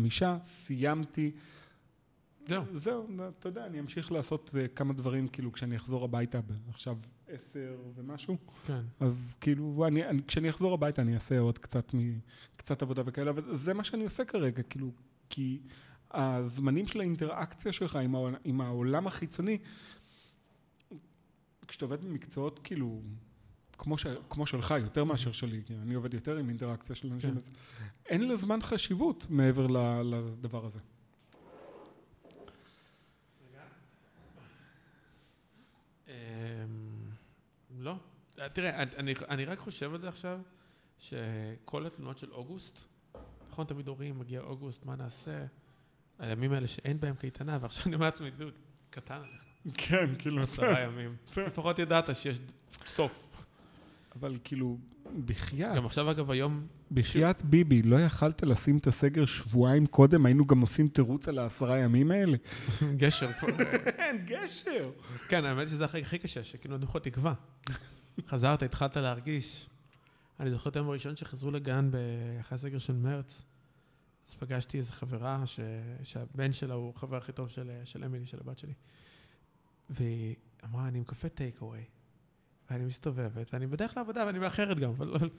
סיימתי. זהו. זהו, אתה יודע, אני אמשיך לעשות אה, כמה דברים, כאילו, כשאני אחזור הביתה, עכשיו 10 ומשהו, כן. אז כאילו, אני, אני, כשאני אחזור הביתה אני אעשה עוד קצת, מ, קצת עבודה וכאלה, אבל זה מה שאני עושה כרגע, כאילו, כי הזמנים של האינטראקציה שלך עם, העול, עם העולם החיצוני, כשאתה עובד במקצועות כאילו, כמו, ש, כמו שלך, יותר מאשר שלי, כי אני עובד יותר עם אינטראקציה של אנשים, כן. אין לזמן חשיבות מעבר ל, לדבר הזה. לא. אה, תראה, אני, אני רק חושב על זה עכשיו, שכל התלונות של אוגוסט, נכון, תמיד אומרים, מגיע אוגוסט, מה נעשה? הימים האלה שאין בהם קייטנה, ועכשיו אני אומר לעצמי, דוד, קטן עליך, כן, כאילו, עשרה ימים. [LAUGHS] לפחות ידעת שיש סוף. אבל כאילו, בחייאת. גם עכשיו, אגב, היום, בחייאת ביבי, לא יכלת לשים את הסגר שבועיים קודם? היינו גם עושים תירוץ על העשרה ימים האלה? גשר פה. אין גשר. כן, האמת שזה הכי, הכי קשה, שכאילו נוחות תקווה. חזרת, התחלת להרגיש. אני זוכר את היום הראשון שחזרו לגן אחרי הסגר של מרץ, אז פגשתי איזו חברה ש... שהבן שלה הוא החבר הכי טוב של, של אמילי, של הבת שלי. והיא אמרה, אני עם קפה טייק אווי. ואני מסתובבת, ואני בדרך לעבודה, ואני מאחרת גם, אבל, אבל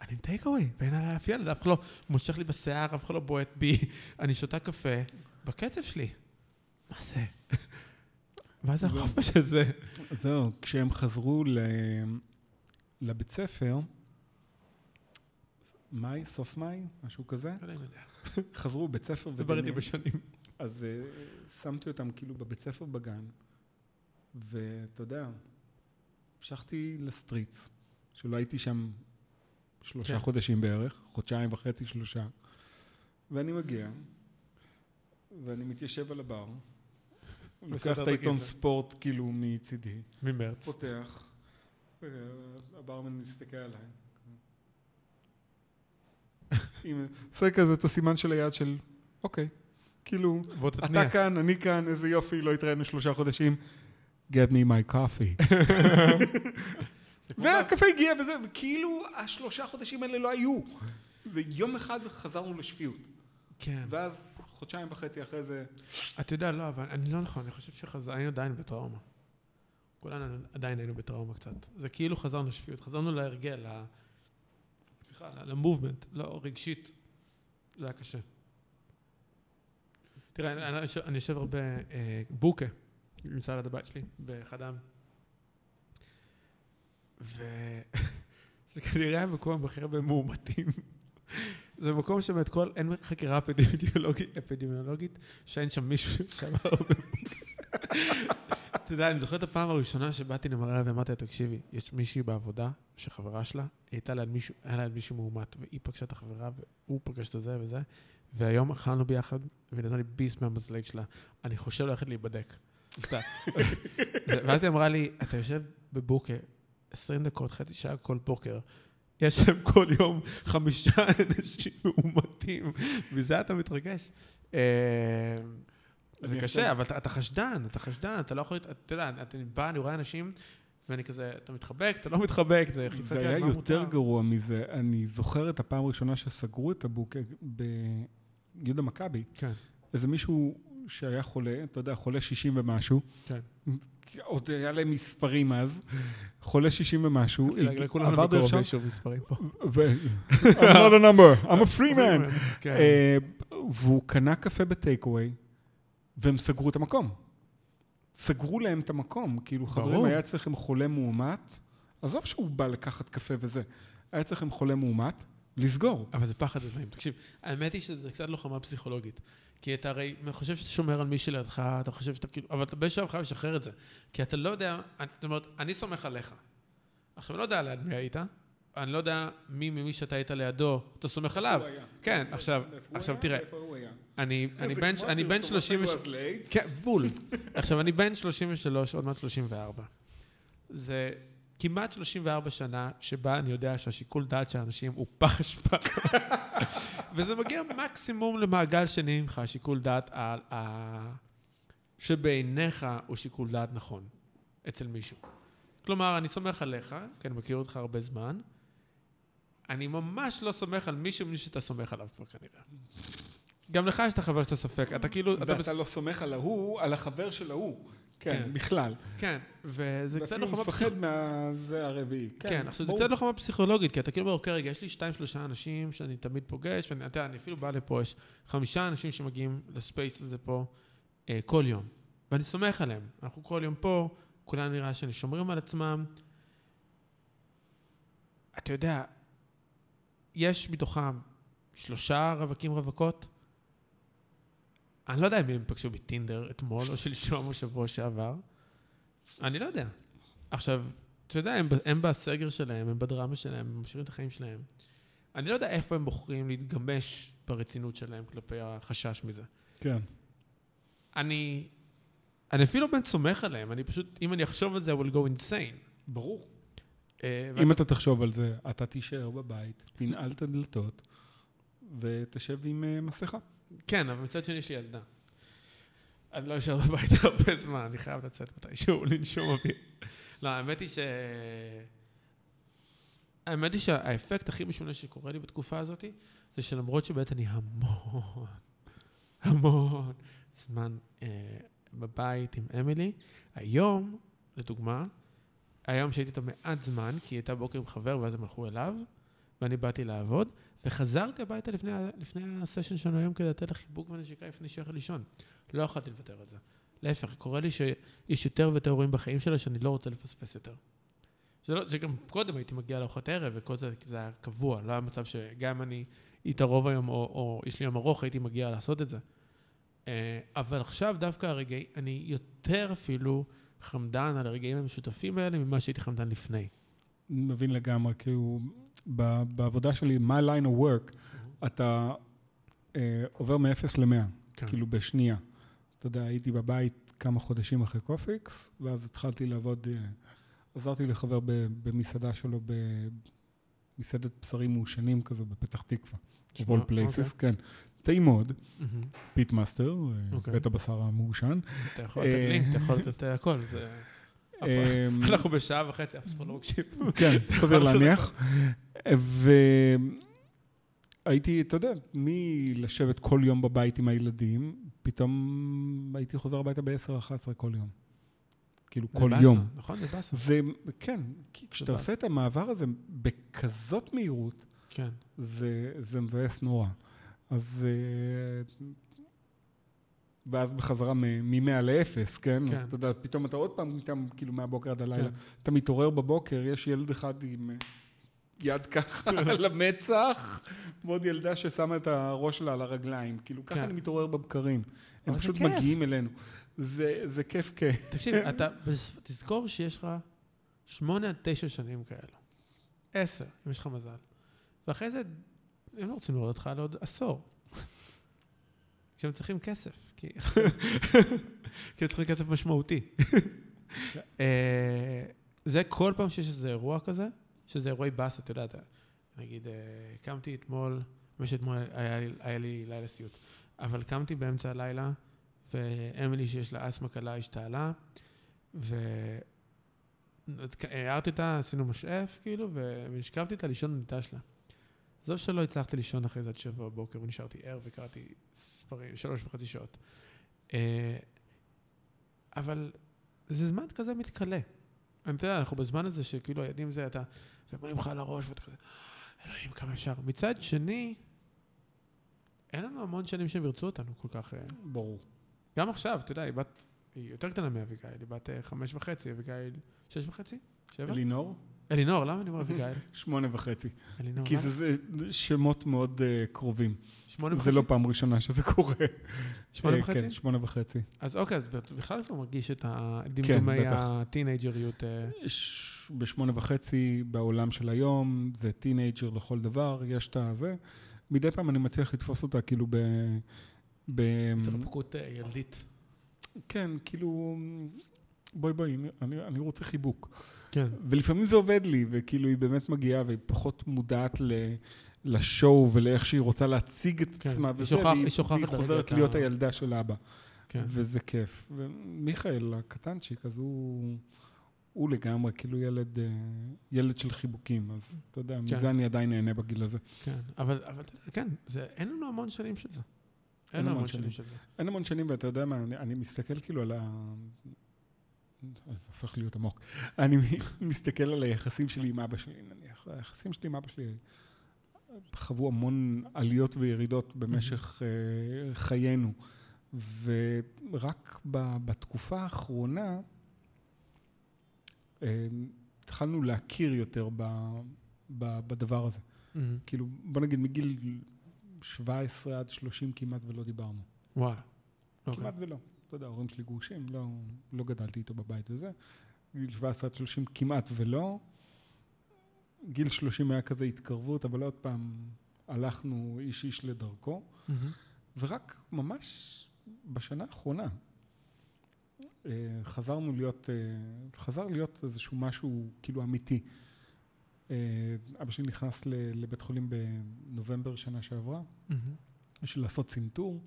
אני עם טייק אווי, ואין עליי אף ילד, אף אחד לא מושך לי בשיער, אף אחד לא בועט בי, [LAUGHS] אני שותה קפה, בקצב שלי. מה זה? [LAUGHS] מה זה. החופש הזה? זהו, כשהם חזרו ל... לבית ספר, מאי, סוף מאי, משהו כזה, לא. חזרו בית ספר וגנים. בשנים. אז uh, שמתי אותם כאילו בבית ספר בגן, ואתה יודע, המשכתי לסטריטס, שלא הייתי שם שלושה כן. חודשים בערך, חודשיים וחצי, שלושה, ואני מגיע, ואני מתיישב על הבר, לוקח את העיתון. ספורט כאילו מצידי, ממרץ. פותח, הברמן מסתכל עליי. [LAUGHS] עושה כזה את הסימן של היד של, אוקיי, כאילו. אתה כאן, אני כאן, איזה יופי, לא התראינו שלושה חודשים. Get me my coffee. [LAUGHS] והקפה הגיע וזה, וכאילו השלושה חודשים האלה לא היו. ויום אחד חזרנו לשפיות. כן. ואז חודשיים וחצי אחרי זה, אתה יודע, לא, אבל אני לא נכון, אני חושב שחזרנו עדיין בטראומה. כולנו עדיין היינו בטראומה קצת. זה כאילו חזרנו לשפיות, חזרנו להרגל, ל... סליחה, למובמנט, לא, רגשית. זה היה קשה. תראה, אני, אני, יושב- אני יושב הרבה, אה, בוקה, נמצא ליד הבית שלי, באחד העם. וזה [LAUGHS] כנראה המקום הכי הרבה מאומתים. [LAUGHS] זה מקום שבאמת כל, אין חקירה אפידמיולוגית, אפידמיולוגית שאין שם מישהו [LAUGHS] שעבר אתה יודע, אני זוכר את הפעם הראשונה שבאתי למראה ואמרתי לה, תקשיבי, יש מישהי בעבודה, שחברה שלה, הייתה ליד מישהו, היה ליד מישהו מאומת, והיא פגשה את החברה, והוא פגש את זה וזה, והיום אכלנו ביחד, והיא נתנה לי ביס מהמזלג שלה, אני חושב ללכת להיבדק. זה- ואז היא אמרה לי, אתה יושב בבוקר 20 דקות, חצי שעה כל בוקר, יש שם כל יום חמישה אנשים מאומתים, מזה אתה מתרגש. אה, זה אני קשה, אבל אתה, חשדן, אתה חשדן, אתה לא יכול, אתה יודע, אתה בא, אני רואה אנשים, ואני כזה, אתה מתחבק, אתה לא מתחבק, זה חיצת זה יד, היה מה יותר מותר? גרוע מזה. אני זוכר את הפעם הראשונה שסגרו את הבוקה ביהודה מכבי. כן, איזה מישהו שהיה חולה, אתה יודע, חולה 60 ומשהו, כן. עוד היה להם מספרים אז, חולה 60 ומשהו, לכולנו בקרוב שם, איזשהו מספרים פה. I'm not a number, I'm a free man. כן. אה, והוא קנה קפה בטייק אווי, והם סגרו את המקום. סגרו להם את המקום, כאילו חברים. היה אצלכם חולה מאומת, עזוב שהוא בא לקחת קפה וזה, היה אצלכם חולה מאומת, לסגור. אבל זה פחד אלוהים. תקשיב, האמת היא שזה קצת לוחמה פסיכולוגית. כי אתה הרי חושב שאתה שומר על מי שלידך, אתה חושב שאתה כאילו... אבל אתה באיזשהו חייב לשחרר את זה. כי אתה לא יודע... זאת אומרת, אני סומך עליך. עכשיו, אני לא יודע ליד מי היית, אני לא יודע מי ממי שאתה היית לידו, אתה סומך עליו. כן, עכשיו, עכשיו תראה, אני בן, אני בן 30... כן, בול. עכשיו, אני בן 33, עוד מעט 34. זה כמעט 34 שנה שבה אני יודע שהשיקול דעת של אנשים הוא פח אשפה. [LAUGHS] וזה מגיע מקסימום למעגל שני ממך, שיקול דעת על ה... שבעיניך הוא שיקול דעת נכון, אצל מישהו. כלומר, אני סומך עליך, כי אני מכיר אותך הרבה זמן, אני ממש לא סומך על מישהו ממי שאתה סומך עליו כבר כנראה. גם לך יש את החבר שאתה ספק, אתה כאילו... ואתה בס... לא סומך על ההוא, על החבר של ההוא. כן, כן, בכלל. כן, וזה קצת לוחמה פסיכולוגית. מפחד מהזה הרביעי. כן, כן עכשיו זה קצת לוחמה פסיכולוגית, כי אתה כאילו אומר, אוקיי, רגע, יש לי שתיים, שלושה אנשים שאני תמיד פוגש, ואתה יודע, אני אפילו בא לפה, יש חמישה אנשים שמגיעים לספייס הזה פה אה, כל יום, ואני סומך עליהם. אנחנו כל יום פה, כולם נראה שאני שומרים על עצמם. אתה יודע, יש מתוכם שלושה רווקים רווקות. אני לא יודע אם הם פגשו בטינדר אתמול, או שלשום, או שבוע שעבר. אני לא יודע. עכשיו, אתה יודע, הם, הם בסגר שלהם, הם בדרמה שלהם, הם ממשיכים את החיים שלהם. אני לא יודע איפה הם בוחרים להתגמש ברצינות שלהם כלפי החשש מזה. כן. אני, אני אפילו בן סומך עליהם, אני פשוט, אם אני אחשוב על זה, I will go insane. ברור. אה, אם אתה תחשוב על זה, אתה תישאר בבית, תנעל את הדלתות ותשב עם אה, מסכה. כן, אבל מצד שני יש לי ילדה. אני לא אשאר בבית הרבה זמן, אני חייב לצאת מתישהו, [LAUGHS] לנשום אוויר. לא, האמת היא ש... האמת היא שהאפקט הכי משונה שקורה לי בתקופה הזאת, זה שלמרות שבאמת אני המון, [LAUGHS] המון זמן אה, בבית עם אמילי, היום, לדוגמה, היום שהייתי איתו מעט זמן, כי היא הייתה בוקר עם חבר ואז הם הלכו אליו, ואני באתי לעבוד, וחזרתי הביתה לפני, לפני הסשן שלנו היום כדי לתת לה חיבוק ונשיקה לפני הולכת לישון. לא יכולתי לוותר על זה. להפך, קורה לי שיש יותר ויותר אירועים בחיים שלה שאני לא רוצה לפספס יותר. זה, לא, זה גם קודם הייתי מגיע לארוחת ערב, וכל זה, זה היה קבוע, לא היה מצב שגם אני איתה רוב היום, או, או יש לי יום ארוך, הייתי מגיע לעשות את זה. אה, אבל עכשיו דווקא הרגעים, אני יותר אפילו חמדן על הרגעים המשותפים האלה ממה שהייתי חמדן לפני. מבין לגמרי, כי הוא, בעבודה שלי, my line of work, mm-hmm. אתה אה, עובר מ-0 ל-100, כן. כאילו בשנייה. אתה יודע, הייתי בבית כמה חודשים אחרי קופיקס, ואז התחלתי לעבוד, אה, עזרתי לחבר במסעדה שלו, במסעדת בשרים מעושנים כזה בפתח תקווה. of all places, okay. כן. טעים מאוד, pit master, בית הבשר המעושן. אתה יכול לתת לינק, אתה יכול לתת הכל, זה... אמ, [LAUGHS] אנחנו בשעה וחצי, אף אחד לא מקשיב. כן, [LAUGHS] סביר להניח. והייתי, אתה יודע, מלשבת כל יום בבית עם הילדים, פתאום הייתי חוזר הביתה ב-10-11 כל יום. כאילו, כל יום. נכון, זה באסה. זה, כן, כי כשאתה עושה את המעבר הזה בכזאת מהירות, כן. זה מבאס נורא. אז... ואז בחזרה מ-100 ל-0, כן? כן? אז אתה יודע, פתאום אתה עוד פעם, איתם, כאילו מהבוקר עד הלילה. כן. אתה מתעורר בבוקר, יש ילד אחד עם אה, יד ככה [LAUGHS] על המצח, ועוד ילדה ששמה את הראש שלה על הרגליים. כאילו, ככה כן. אני מתעורר בבקרים. הם פשוט מגיעים אלינו. זה, זה כיף כיף. תקשיב, [LAUGHS] אתה, תזכור שיש לך שמונה עד תשע שנים כאלה. עשר, אם יש לך מזל. ואחרי זה הם לא רוצים לראות אותך לעוד עשור. כשהם צריכים כסף, [LAUGHS] כי הם צריכים כסף משמעותי. [LAUGHS] אה, זה כל פעם שיש איזה אירוע כזה, שזה אירועי באס, אתה יודע, נגיד, אה, קמתי אתמול, האמת שאתמול היה לי לילה סיוט, אבל קמתי באמצע הלילה, ואמילי שיש לה אסתמה קלה השתעלה, והערתי אותה, עשינו משאף, כאילו, ונשכבתי איתה לישון במיטה שלה. עזוב שלא הצלחתי לישון אחרי זה עד שבע בבוקר, ונשארתי ער וקראתי ספרים, שלוש וחצי שעות. אה, אבל זה זמן כזה מתכלה. אני יודע, אנחנו בזמן הזה שכאילו הילדים זה, אתה, ובונים לך על הראש, ואתה כזה, אלוהים, כמה אפשר. מצד שני, אין לנו המון שנים שהם ירצו אותנו כל כך. אה. ברור. גם עכשיו, אתה יודע, היא בת, היא יותר קטנה מאביגיל, היא בת אה, חמש וחצי, אביגיל שש וחצי? שבע? לינור? אלינור, למה אני אומר אביגיל? שמונה וחצי. אלינור, כי למה? זה זה שמות מאוד אה, קרובים. שמונה זה וחצי? לא פעם ראשונה שזה קורה. שמונה אה, וחצי? כן, שמונה וחצי. אז אוקיי, אז בכלל אתה מרגיש את כן, הדמדומי בטח. הטינאייג'ריות. אה, ש- בשמונה וחצי בעולם של היום, זה טינאייג'ר לכל דבר, יש את הזה. מדי פעם אני מצליח לתפוס אותה כאילו ב... ב... התרפקות ילדית. כן, כאילו... בואי בואי, אני, אני רוצה חיבוק. כן. ולפעמים זה עובד לי, וכאילו היא באמת מגיעה והיא פחות מודעת ל... לשואו ולאיך שהיא רוצה להציג את כן, עצמה, היא וזה, שוכחת- והיא, היא שוכחת והיא חוזרת להיות ה- הילדה של אבא. כן. וזה כיף. ומיכאל הקטנצ'יק, אז הוא, הוא לגמרי כאילו ילד, אה, ילד של חיבוקים, אז אתה יודע, כן. מזה אני עדיין נהנה בגיל הזה. כן, אבל, אבל כן, זה, אין לנו המון שנים של זה. אין המון שנים של זה. אין המון שנים, ואתה יודע מה, אני, אני מסתכל כאילו על ה... אז זה הופך להיות עמוק. אני [LAUGHS] מסתכל על היחסים שלי עם אבא שלי, נניח. היחסים שלי עם אבא שלי חוו המון עליות וירידות במשך אה, חיינו. ורק בתקופה האחרונה אה, התחלנו להכיר יותר בדבר הזה. כאילו, בוא נגיד מגיל 17 עד 30 כמעט ולא דיברנו. וואלה. אוקיי. כמעט ולא. אתה יודע, ההורים שלי גרושים, לא, לא גדלתי איתו בבית וזה. גיל 17 עד 30 כמעט ולא. גיל 30 היה כזה התקרבות, אבל עוד פעם הלכנו איש איש לדרכו. מהמם. ורק ממש בשנה האחרונה אה, חזרנו להיות, אה, חזר להיות איזשהו משהו כאילו אמיתי. אה, אבא שלי נכנס לבית חולים בנובמבר שנה שעברה. בשביל לעשות צנתור.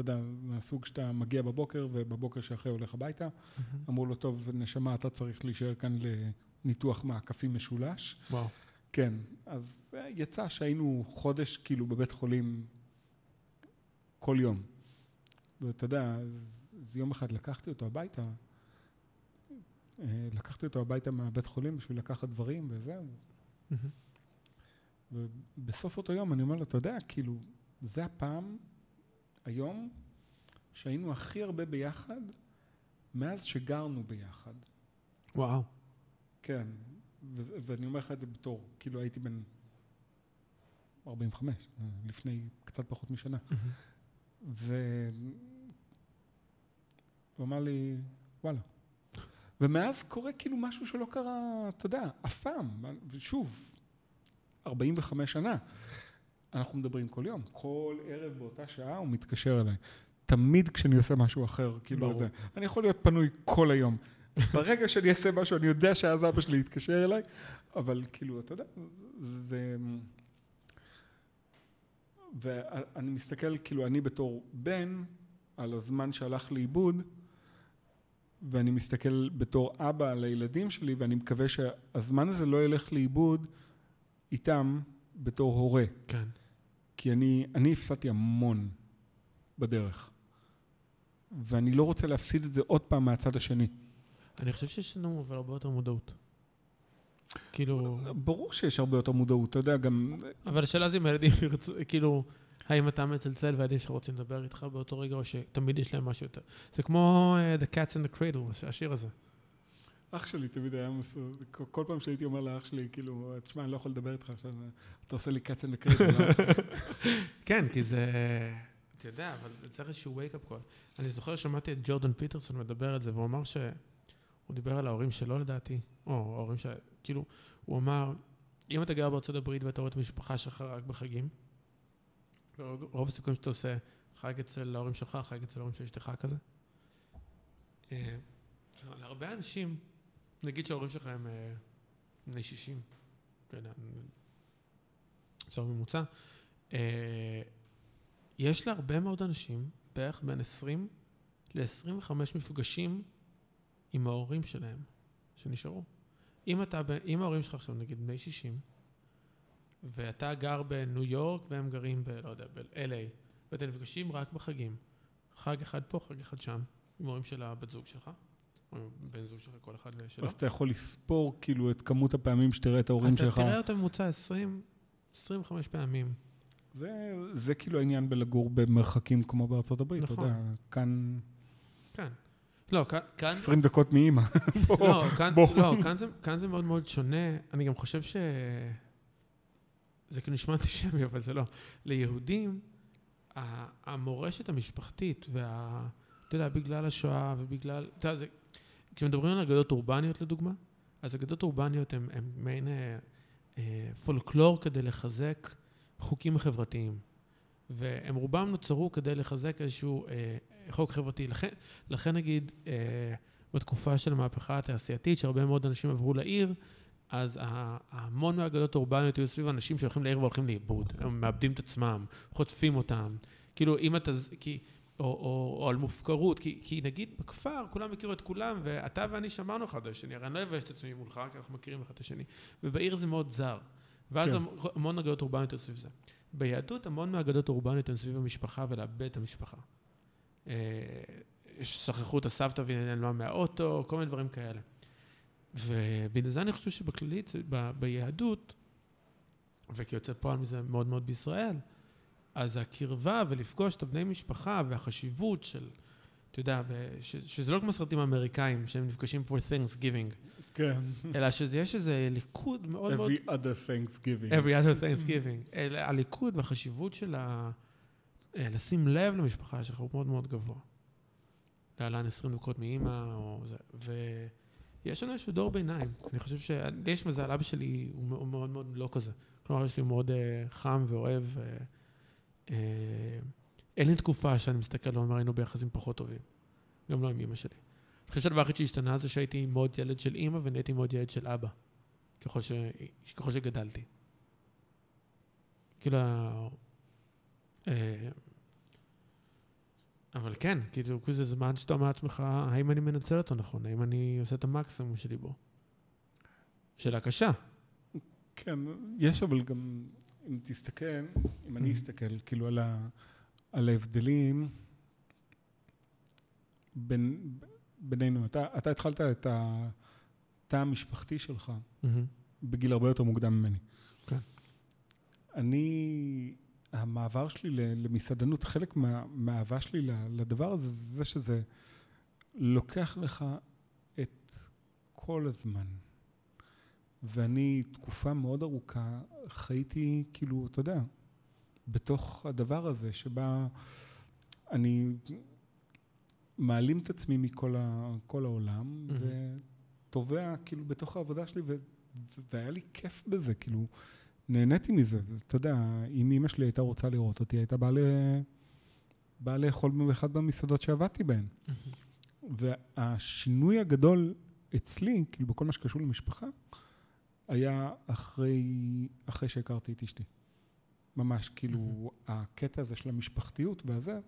אתה יודע, מהסוג שאתה מגיע בבוקר ובבוקר שאחרי הולך הביתה. מהמם. אמרו לו, טוב, נשמה, אתה צריך להישאר כאן לניתוח מעקפים משולש. וואו. כן, אז יצא שהיינו חודש כאילו בבית חולים כל יום. ואתה יודע, אז, אז יום אחד לקחתי אותו הביתה, אה, לקחתי אותו הביתה מהבית חולים בשביל לקחת דברים וזהו. מהמם. ובסוף אותו יום אני אומר לו, אתה יודע, כאילו, זה הפעם, היום, שהיינו הכי הרבה ביחד מאז שגרנו ביחד. וואו. כן, ו- ואני אומר לך את זה בתור, כאילו הייתי בן 45, אה, לפני קצת פחות משנה. והוא אמר לי, וואלה. ומאז קורה כאילו משהו שלא קרה, אתה יודע, אף פעם. ושוב, 45 שנה. אנחנו מדברים כל יום. כל ערב באותה שעה הוא מתקשר אליי. תמיד כשאני עושה משהו אחר, כאילו ברור. זה. אני יכול להיות פנוי כל היום. ברגע שאני אעשה משהו, אני יודע שאז אבא שלי יתקשר אליי, אבל כאילו, אתה יודע, זה... ואני מסתכל, כאילו, אני בתור בן, על הזמן שהלך לאיבוד, ואני מסתכל בתור אבא על הילדים שלי, ואני מקווה שהזמן הזה לא ילך לאיבוד איתם בתור הורה. כן. כי אני, אני הפסדתי המון בדרך. ואני לא רוצה להפסיד את זה עוד פעם מהצד השני. אני חושב שיש לנו אבל הרבה יותר מודעות. כאילו... ברור שיש הרבה יותר מודעות, אתה יודע, גם... אבל השאלה זה אם הילדים ירצו, כאילו, האם אתה מצלצל והילדים שלך רוצים לדבר איתך באותו רגע, או שתמיד יש להם משהו יותר. זה כמו uh, The Cats in the Cradle, השיר הזה. אח שלי תמיד היה מסו... כל- פעם שהייתי אומר לאח שלי, כאילו, תשמע, אני לא יכול לדבר איתך עכשיו, אתה עושה לי קצן לקרדיט, לא? [LAUGHS] כן, כי זה... אתה יודע, אבל זה צריך איזשהו wake-up call. אני זוכר שמעתי את ג'ורדן פיטרסון מדבר על זה, והוא אמר שהוא דיבר על ההורים שלו לדעתי, או ההורים של... כאילו, הוא אמר, אם אתה גר בארצות הברית ואתה רואה את המשפחה שלך רק בחגים, רוב הסיכויים שאתה עושה חג אצל ההורים שלך, חג אצל ההורים של אשתך כזה. אה, להרבה אנשים, נגיד שההורים שלך הם אה, בני 60, לא יודע, עכשיו ממוצע, אה, יש להרבה מאוד אנשים, בערך בין 20 ל-25 מפגשים עם ההורים שלהם שנשארו. אם, אתה, אם ההורים שלך עכשיו נגיד בני 60, ואתה גר בניו יורק והם גרים ב... לא יודע, ב-LA, ואתם נפגשים רק בחגים, חג אחד פה, חג אחד שם, עם ההורים של הבת זוג שלך, בן זוג שלך, כל אחד ושלו. אז אתה יכול לספור, כאילו, את כמות הפעמים שתראה את ההורים שלך. אתה תראה אותם ממוצע 20, 25 פעמים. זה, זה כאילו העניין בלגור במרחקים כמו בארצות הברית, אתה נכון. יודע, כאן... כן. לא, כאן... כאן 20 דקות מאימא. [LAUGHS] לא, כאן, בוא. לא כאן, זה, כאן זה מאוד מאוד שונה. אני גם חושב ש... זה כאילו נשמע אנטישמי, אבל זה לא. ליהודים, המורשת המשפחתית וה... אתה יודע, בגלל השואה ובגלל... אתה יודע, זה... כשמדברים על אגדות אורבניות לדוגמה, אז אגדות אורבניות הן מעין אה, אה, פולקלור כדי לחזק חוקים חברתיים. והם רובם נוצרו כדי לחזק איזשהו אה, חוק חברתי. לכן, לכן נגיד, אה, בתקופה של המהפכה התעשייתית, שהרבה מאוד אנשים עברו לעיר, אז המון מהאגדות האורבניות היו סביב אנשים שהולכים לעיר והולכים לאיבוד. הם מאבדים את עצמם, חוטפים אותם. כאילו, אם אתה... כי... או, או, או על מופקרות, כי, כי נגיד בכפר כולם הכירו את כולם, ואתה ואני שמענו אחד על השני, הרי אני לא אבייש את עצמי מולך, כי אנחנו מכירים אחד את השני, ובעיר זה מאוד זר. ואז כן. המון אגדות אורבניות היו סביב זה. ביהדות המון מהאגדות האורבניות הן סביב המשפחה ולאבד את המשפחה. אה, שכחו את הסבתא ונעלמה מהאוטו, כל מיני דברים כאלה. ובגלל זה אני חושב שבכללית, ב- ביהדות, וכיוצא פועל מזה מאוד מאוד בישראל, אז הקרבה ולפגוש את הבני משפחה והחשיבות של, אתה יודע, ש- שזה לא כמו סרטים אמריקאים שהם נפגשים for Thanksgiving, כן. אלא שיש איזה ליכוד מאוד מאוד... Every other Thanksgiving. every other Thanksgiving. הליכוד והחשיבות של ה... אה, לשים לב למשפחה שלך הוא מאוד מאוד גבוה. להלן 20 דקות מאימא, או זה. ויש לנו איזשהו דור ביניים. אני חושב ש... יש מזל, אבא שלי הוא מאוד מאוד, לא כזה. כלומר, יש לי מאוד אה, חם ואוהב. אה, אין לי תקופה שאני מסתכל ואומר, היינו ביחסים פחות טובים. גם לא עם אימא שלי. אני חושב שהדבר היחיד שהשתנה זה שהייתי מאוד ילד של אימא ונהייתי מאוד ילד של אבא. ככל, ש... ככל שגדלתי. כאילו... אה, אבל כן, כאילו, זה זמן שאתה אומר לעצמך, האם אני מנצל אותו נכון? האם אני עושה את המקסימום שלי בו? שאלה קשה. כן, יש אבל גם, אם תסתכל, אם אני Mhm. אסתכל, כאילו על, ה, על ההבדלים בין, בינינו, אתה, אתה התחלת את התא המשפחתי שלך מהמם. בגיל הרבה יותר מוקדם ממני. כן. אני, המעבר שלי למסעדנות, חלק מה, מהאהבה שלי לדבר הזה, זה שזה לוקח לך את כל הזמן. ואני תקופה מאוד ארוכה חייתי, כאילו, אתה יודע, בתוך הדבר הזה, שבה אני מעלים את עצמי מכל ה, כל העולם, מהמם. ותובע, כאילו, בתוך העבודה שלי, ו, והיה לי כיף בזה, כאילו, נהניתי מזה. אתה יודע, אם אימא שלי הייתה רוצה לראות אותי, הייתה באה, ל... באה לאכול באחד במסעדות שעבדתי בהן. והשינוי הגדול אצלי, כאילו בכל מה שקשור למשפחה, היה אחרי, אחרי שהכרתי את אשתי. ממש, כאילו, הקטע הזה של המשפחתיות והזה,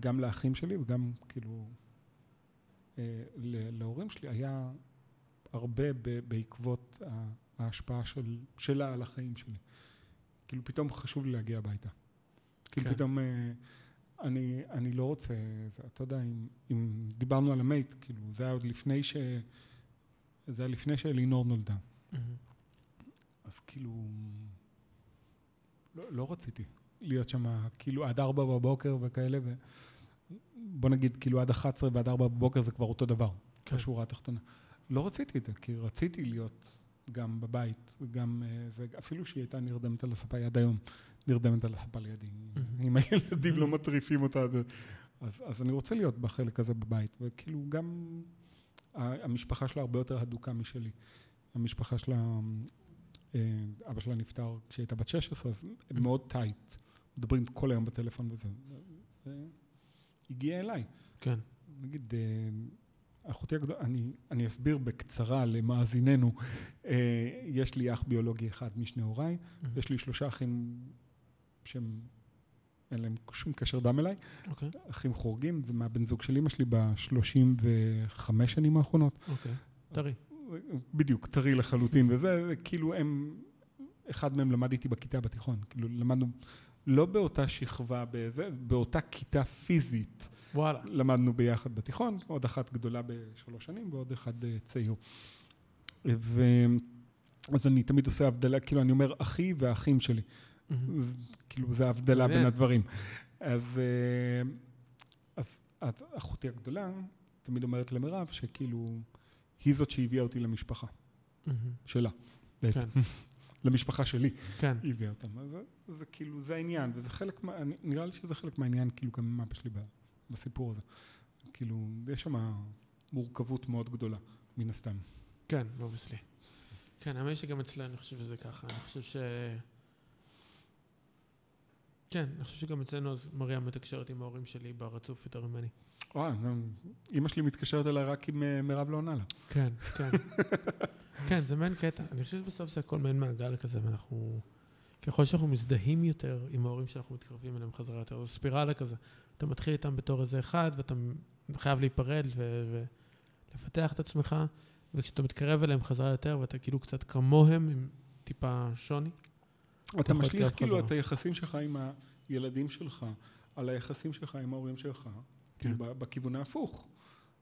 גם לאחים שלי וגם כאילו אה, להורים שלי, היה הרבה בעקבות ההשפעה של, שלה על החיים שלי. כאילו פתאום חשוב לי להגיע הביתה. כאילו כן. פתאום אה, אני, אני לא רוצה, זה, אתה יודע, אם, אם דיברנו על המייט, כאילו זה היה עוד לפני ש... זה היה לפני שאלינור נולדה. מהמם. אז כאילו, לא, לא רציתי להיות שם כאילו עד ארבע בבוקר וכאלה, ו... בוא נגיד כאילו עד 11 ועד ארבע בבוקר זה כבר אותו דבר, כן. בשורה התחתונה. לא רציתי את זה, כי רציתי להיות גם בבית, וגם אה, זה, אפילו שהיא הייתה נרדמת על הספה, היא עד היום נרדמת על הספה לידי. מהמם. אם הילדים לא מטריפים אותה, אז, אז, אני רוצה להיות בחלק הזה בבית, וכאילו גם המשפחה שלה הרבה יותר הדוקה משלי. המשפחה שלה, אה, אבא שלה נפטר כשהיא הייתה בת 16, אז הם מאוד טייט, מדברים כל היום בטלפון וזה. אה, הגיע אליי. כן. נגיד, אה, אחותי הגדולה, אני, אני אסביר בקצרה למאזיננו, יש לי אח ביולוגי אחד משני הוריי, מהמם. יש לי שלושה אחים שהם, אין להם שום קשר דם אליי, אוקיי, אחים חורגים, זה מהבן זוג של אמא שלי בשלושים וחמש שנים האחרונות. אוקיי. טרי. אז, בדיוק, טרי לחלוטין, וזה זה כאילו הם, אחד מהם למד איתי בכיתה בתיכון, כאילו למדנו לא באותה שכבה, בזה, באותה כיתה פיזית. וואלה. למדנו ביחד בתיכון, עוד אחת גדולה בשלוש שנים ועוד אחד אה, צעיר. ו... אז אני תמיד עושה הבדלה, כאילו אני אומר אחי והאחים שלי. אז, כאילו זה ההבדלה בין. הדברים. אז, אה, אחותי הגדולה תמיד אומרת למירב שכאילו, היא זאת שהביאה אותי למשפחה מהמם. שלה, בעצם. כן. [LAUGHS] למשפחה שלי, כן, היא הביאה אותם. אז זה, זה כאילו, זה העניין, וזה חלק, מה, נראה לי שזה חלק מהעניין, כאילו, גם עם אבא שלי בסיפור הזה. כאילו, יש שם מורכבות מאוד גדולה, מן הסתם. כן, obviously. כן, האמת שגם אצלנו אני חושב שזה ככה. אני חושב ש... כן, אני חושב שגם אצלנו אז מריה מתקשרת עם ההורים שלי ברצוף יותר ממני. וואי, אימא שלי מתקשרת אליי רק אם אה, מירב לא עונה לה. כן, [LAUGHS] כן. כן, זה מעין קטע. אני חושב שבסוף זה הכל מעין מעגל כזה, ואנחנו... ככל שאנחנו מזדהים יותר עם ההורים שאנחנו מתקרבים אליהם חזרה יותר, זה ספירלה כזה. אתה מתחיל איתם בתור איזה אחד, ואתה חייב להיפרד ולפתח את עצמך, וכשאתה מתקרב אליהם חזרה יותר, ואתה כאילו קצת כמוהם, עם טיפה שוני. אתה משליך כאילו. את היחסים שלך עם הילדים שלך, על היחסים שלך עם ההורים שלך, כאילו ב- בכיוון ההפוך.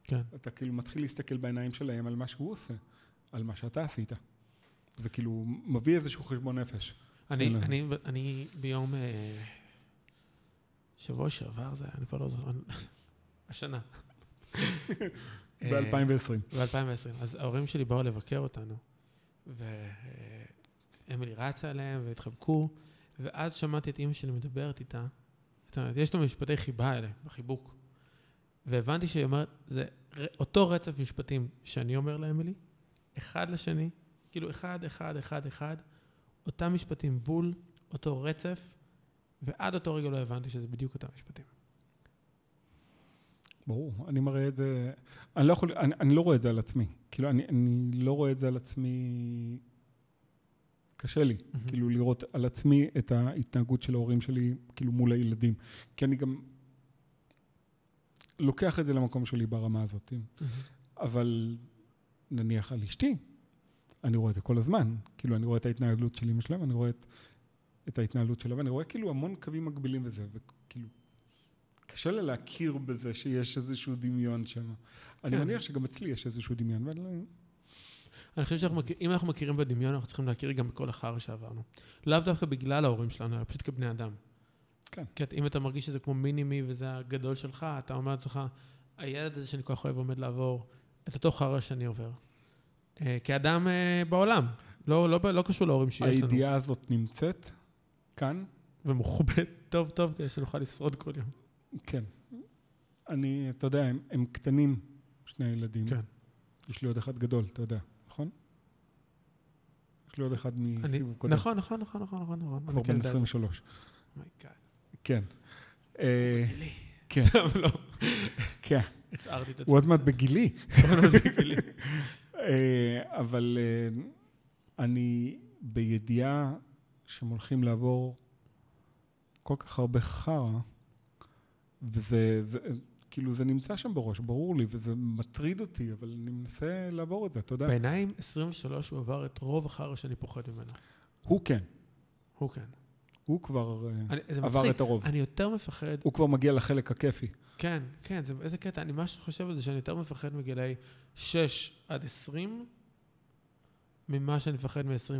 כן. אתה כאילו מתחיל להסתכל בעיניים שלהם על מה שהוא עושה, על מה שאתה עשית. זה כאילו מביא איזשהו חשבון נפש. אני, אלא. אני, אני ביום... אה, שבוע שעבר זה היה, אני כבר לא זוכר. השנה. [LAUGHS] אה, ב-2020. ב-2020. אז ההורים שלי באו לבקר אותנו, ואמילי רצה אליהם והתחבקו, ואז שמעתי את אימא שלי מדברת איתה. זאת אומרת, יש לו משפטי חיבה האלה, בחיבוק. והבנתי שהיא אומרת, זה אותו רצף משפטים שאני אומר לאמילי, אחד לשני, כאילו אחד, אחד, אחד, אחד, אותם משפטים בול, אותו רצף, ועד אותו רגע לא הבנתי שזה בדיוק אותם משפטים. ברור, אני מראה את זה, אני לא יכול, אני, אני לא רואה את זה על עצמי. כאילו, אני, אני לא רואה את זה על עצמי, קשה לי, מהמם. כאילו, לראות על עצמי את ההתנהגות של ההורים שלי, כאילו, מול הילדים. כי אני גם לוקח את זה למקום שלי ברמה הזאת. אבל נניח על אשתי, אני רואה את זה כל הזמן. כאילו, אני רואה את ההתנהלות של אמא שלהם, אני רואה את, את ההתנהלות שלה, ואני רואה כאילו המון קווים מקבילים וזה, וכאילו, קשה לה להכיר בזה שיש איזשהו דמיון שם. אני כן. מניח שגם אצלי יש איזשהו דמיון, ואני לא... אני חושב שאם אנחנו מכירים בדמיון, אנחנו צריכים להכיר גם בכל החרא שעברנו. לאו דווקא בגלל ההורים שלנו, אלא פשוט כבני אדם. כן. כי אם אתה מרגיש שזה כמו מינימי וזה הגדול שלך, אתה אומר לעצמך, הילד הזה שאני כל כך אוהב עומד לעבור את אותו חרא שאני עובר. אה, כאדם אה, בעולם, לא, לא, לא קשור להורים שיש לנו. הידיעה הזאת נמצאת כאן, ומוכבדת טוב טוב כדי שנוכל לשרוד כל יום. כן. אני, אתה יודע, הם, הם קטנים, שני הילדים. כן. יש לי עוד אחד גדול, אתה יודע, נכון? יש לי עוד אחד מסיבוב קודם. נכון, נכון, נכון, נכון, נכון, נכון. כבר כן בן יודע את זה. 23. oh my god. כן. אה. כן. [LAUGHS] סתם לא. כן. הצערתי את עצמי. הוא [LAUGHS] עוד מעט בגילי. אה, אבל אה, אני בידיעה שהם הולכים לעבור כל כך הרבה חרא, וזה, זה, כאילו, זה נמצא שם בראש, ברור לי, וזה מטריד אותי, אבל אני מנסה לעבור את זה, אתה יודע. בעיניי 23 הוא עבר את רוב החרא שאני פוחד ממנו. הוא כן, הוא כן. הוא כבר אה, אני, עבר מצחיק. את הרוב. אני יותר מפחד, הוא כבר מגיע לחלק הכיפי. כן, כן, זה, איזה קטע, אני ממש חושב על זה שאני יותר מפחד מגילאי 6 עד 20, ממה שאני מפחד מ-20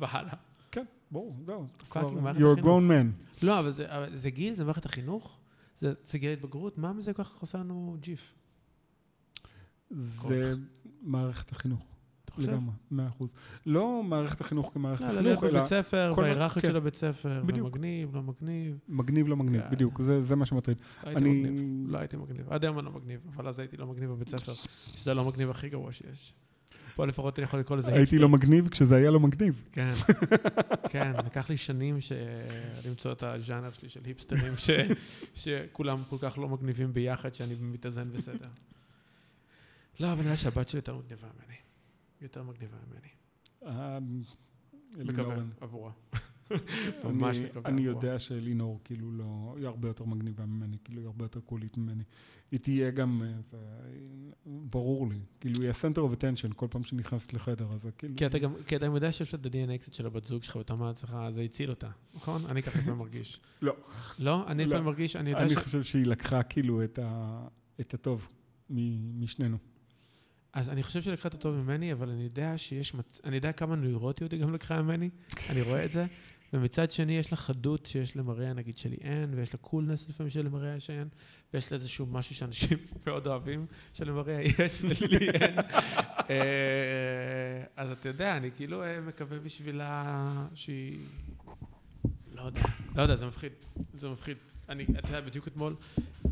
והלאה. כן, ברור, זהו, אתה fucking כבר... מערכת You're a grown man. לא, אבל זה, אבל זה גיל, זה מערכת החינוך, זה, גיל ההתבגרות, מה מזה כל כך עושה לנו ג'יף? זה מערכת החינוך. לגמרי, מאה אחוז. לא מערכת החינוך כמערכת לא, להיות החינוך, אלא בבית ספר, כל מה- בהיררכיות כן. של הבית ספר, בדיוק. ומגניב, לא מגניב. מגניב לא מגניב, כן. בדיוק, זה זה מה שמטריד. לא הייתי אני- מגניב, לא הייתי מגניב. עד היום אני לא מגניב, אבל אז הייתי לא מגניב בבית ספר, שזה לא מגניב הכי גרוע שיש. פה לפחות אני יכול לקרוא לזה הייתי לא מגניב כשזה היה לא מגניב. כן, כן, לקח לי שנים. למצוא את הז'אנר שלי של היפסטרים. שכולם כל כך לא מגניבים ביחד, שאני מתאזן בסדר. לא, אבל נראה שהבת שלי יותר מגניבה ממני. יותר מגניבה ממני. אה, מקווה, עבורה. ממש אני- מקווה אני. יודע שאלינור כאילו לא, היא הרבה יותר מגניבה ממני, כאילו היא הרבה יותר קולית ממני. היא תהיה גם, אה, זה, ברור לי, כאילו היא ה-center of attention כל פעם שנכנסת לחדר, אז כאילו... כי אתה גם, כי אתה יודע שיש לה את ה-DNA קצת של הבת זוג שלך, ואתה אומר לעצמך, זה הציל אותה, נכון? אני ככה לפעמים מרגיש. לא. לא? אני לא. לפעמים מרגיש, אני יודע אני ש... חושב שהיא לקחה כאילו את הטוב מ- משנינו. אז אני חושב שלקחה את הטוב ממני, אבל אני יודע שיש מצ... אני יודע כמה נוירוטיות היא גם לקחה ממני, אני רואה את זה, ומצד שני יש לה חדות שיש למריה נגיד שלי אין, ויש לה קולנס לפעמים שלמריה שאין, ויש לה איזשהו משהו שאנשים [LAUGHS] מאוד אוהבים, שלמריה יש ולי אין. אה, אז אתה יודע, אני כאילו אה, מקווה בשבילה שהיא... לא יודע, לא יודע, זה מפחיד, זה מפחיד. אני, אתה יודע, בדיוק אתמול...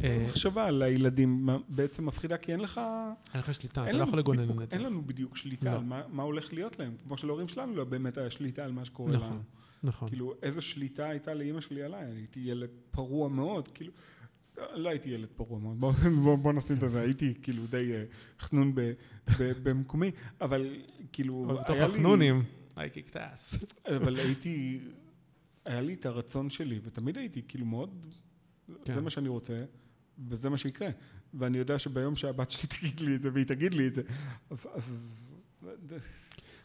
אה, המחשבה על הילדים בעצם מפחידה, כי אין לך... אין לך שליטה, אתה לא יכול לגונן על זה. אין לנו בדיוק שליטה לא. על מה- מה הולך להיות להם. כמו שלהורים שלנו לא באמת היה שליטה על מה שקורה נכון. לנו. נכון. כאילו, איזו שליטה הייתה לאימא שלי עליי? אני הייתי ילד פרוע מאוד, כאילו... לא הייתי ילד פרוע מאוד, בוא, בוא, בוא נשים את זה, הייתי כאילו די אה, חנון ב, ב, במקומי, אבל כאילו, אבל בתוך היה לי... החנונים, I kicked ass. אבל הייתי, היה לי את הרצון שלי, ותמיד הייתי כאילו מאוד, כן. זה מה שאני רוצה, וזה מה שיקרה. ואני יודע שביום שהבת שלי תגיד לי את זה, והיא תגיד לי את זה, אז... אז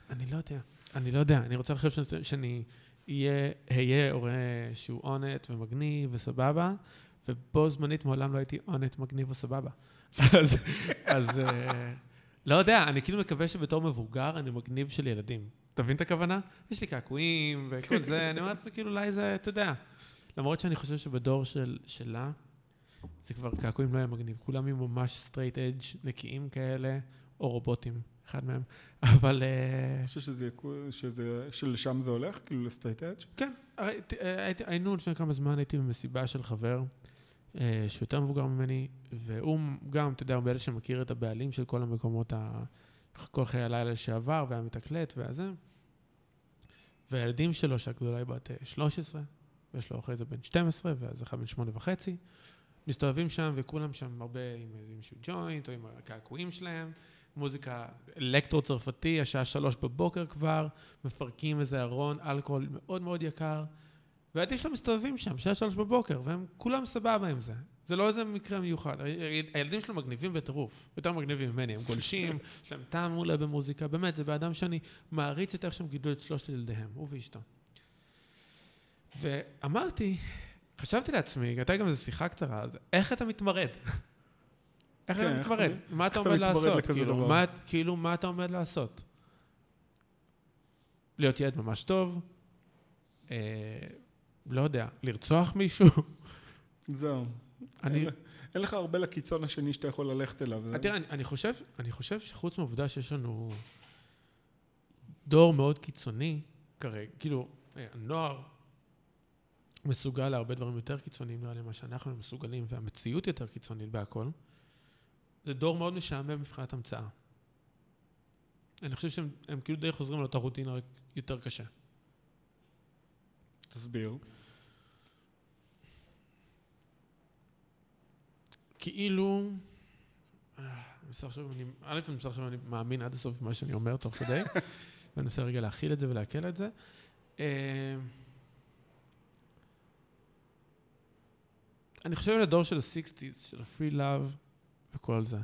אני לא יודע, אני לא יודע, אני רוצה לחשוב שאני- אהיה הורה שהוא אונט ומגניב וסבבה, ובו זמנית מעולם לא הייתי אונט, מגניב וסבבה. [LAUGHS] אז, אז אה, לא יודע, אני כאילו מקווה שבתור מבוגר אני מגניב של ילדים. אתה מבין את הכוונה? יש לי קעקועים וכל זה, אני אומר לעצמי, כאילו, אולי זה, אתה יודע. למרות שאני חושב שבדור של, שלה, זה כבר קעקועים לא היה מגניב. כולם יהיו ממש straight edge נקיים כאלה, או רובוטים, אחד מהם. [LAUGHS] אבל... אה, אני חושב שזה, שזה, שלשם זה הולך, כאילו ל straight edge? כן, אה, היינו לפני כמה זמן, הייתי במסיבה של חבר אה, שהוא יותר מבוגר ממני, והוא גם, אתה יודע, הוא מאלה שמכיר את הבעלים של כל המקומות, ה... כל חיי הלילה לשעבר, והמתקלט והזה. והילדים שלו, שהגדולה היא בת אה, 13, ויש לו אחרי זה בן 12, ואז אחד בן שמונה וחצי, מסתובבים שם, וכולם שם הרבה עם איזשהו ג'וינט, או עם הקעקועים שלהם. מוזיקה אלקטרו צרפתי, השעה שלוש בבוקר כבר, מפרקים איזה ארון אלכוהול מאוד מאוד יקר, והילדים שלהם מסתובבים שם, שעה שלוש בבוקר, והם כולם סבבה עם זה. זה לא איזה מקרה מיוחד. הילדים שלו מגניבים בטירוף, יותר מגניבים ממני, הם גולשים, [LAUGHS] יש להם טעם מעולה במוזיקה, באמת, זה בן אדם שאני מעריץ את איך שהם גידלו את שלושת ילדיהם, הוא ואשתו. ואמרתי, חשבתי לעצמי, הייתה גם איזו שיחה קצרה, אז איך אתה מתמרד? איך כן, אתה מתמרד? מה אתה עומד לעשות? כאילו? מה- כאילו, מה אתה עומד לעשות? להיות ילד ממש טוב? אה, לא יודע, לרצוח מישהו? זהו. אני, אין, לך הרבה לקיצון השני שאתה יכול ללכת אליו. תראה, אני, אני, חושב, אני חושב שחוץ מהעובדה שיש לנו דור מאוד קיצוני כרגע, כאילו, אה, הנוער מסוגל להרבה דברים יותר קיצוניים נראה לי ממה שאנחנו מסוגלים, והמציאות יותר קיצונית בהכל, זה דור מאוד משעמם מבחינת המצאה. אני חושב שהם הם כאילו די חוזרים לאותה רוטינה, רק יותר קשה. תסביר. כאילו... אני מנסה עכשיו, אני, א', אני מנסה עכשיו, אני מאמין עד הסוף במה שאני אומר תוך כדי, [LAUGHS] ואני מנסה רגע להכיל את זה ולעכל את זה. אה, אני חושב על הדור של ה-60's, של ה-free love וכל זה.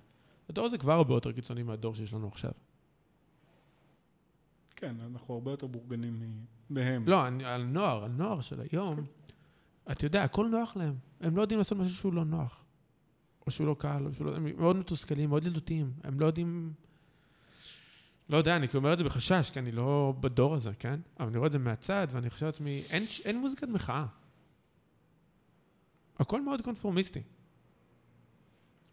הדור הזה כבר הרבה יותר קיצוני מהדור שיש לנו עכשיו. כן, אנחנו הרבה יותר בורגנים מהם. לא, אני, על נוער, הנוער של היום, אתה יודע, הכל נוח להם. הם לא יודעים לעשות משהו שהוא לא נוח. או שהוא לא קל, או שהוא לא... הם מאוד מתוסכלים, מאוד ילדותיים. הם לא יודעים... לא יודע, אני אומר את זה בחשש, כי אני לא בדור הזה, כן? אבל אני רואה את זה מהצד, ואני חושב לעצמי, אין, אין מוזיקת מחאה. הכל מאוד קונפורמיסטי.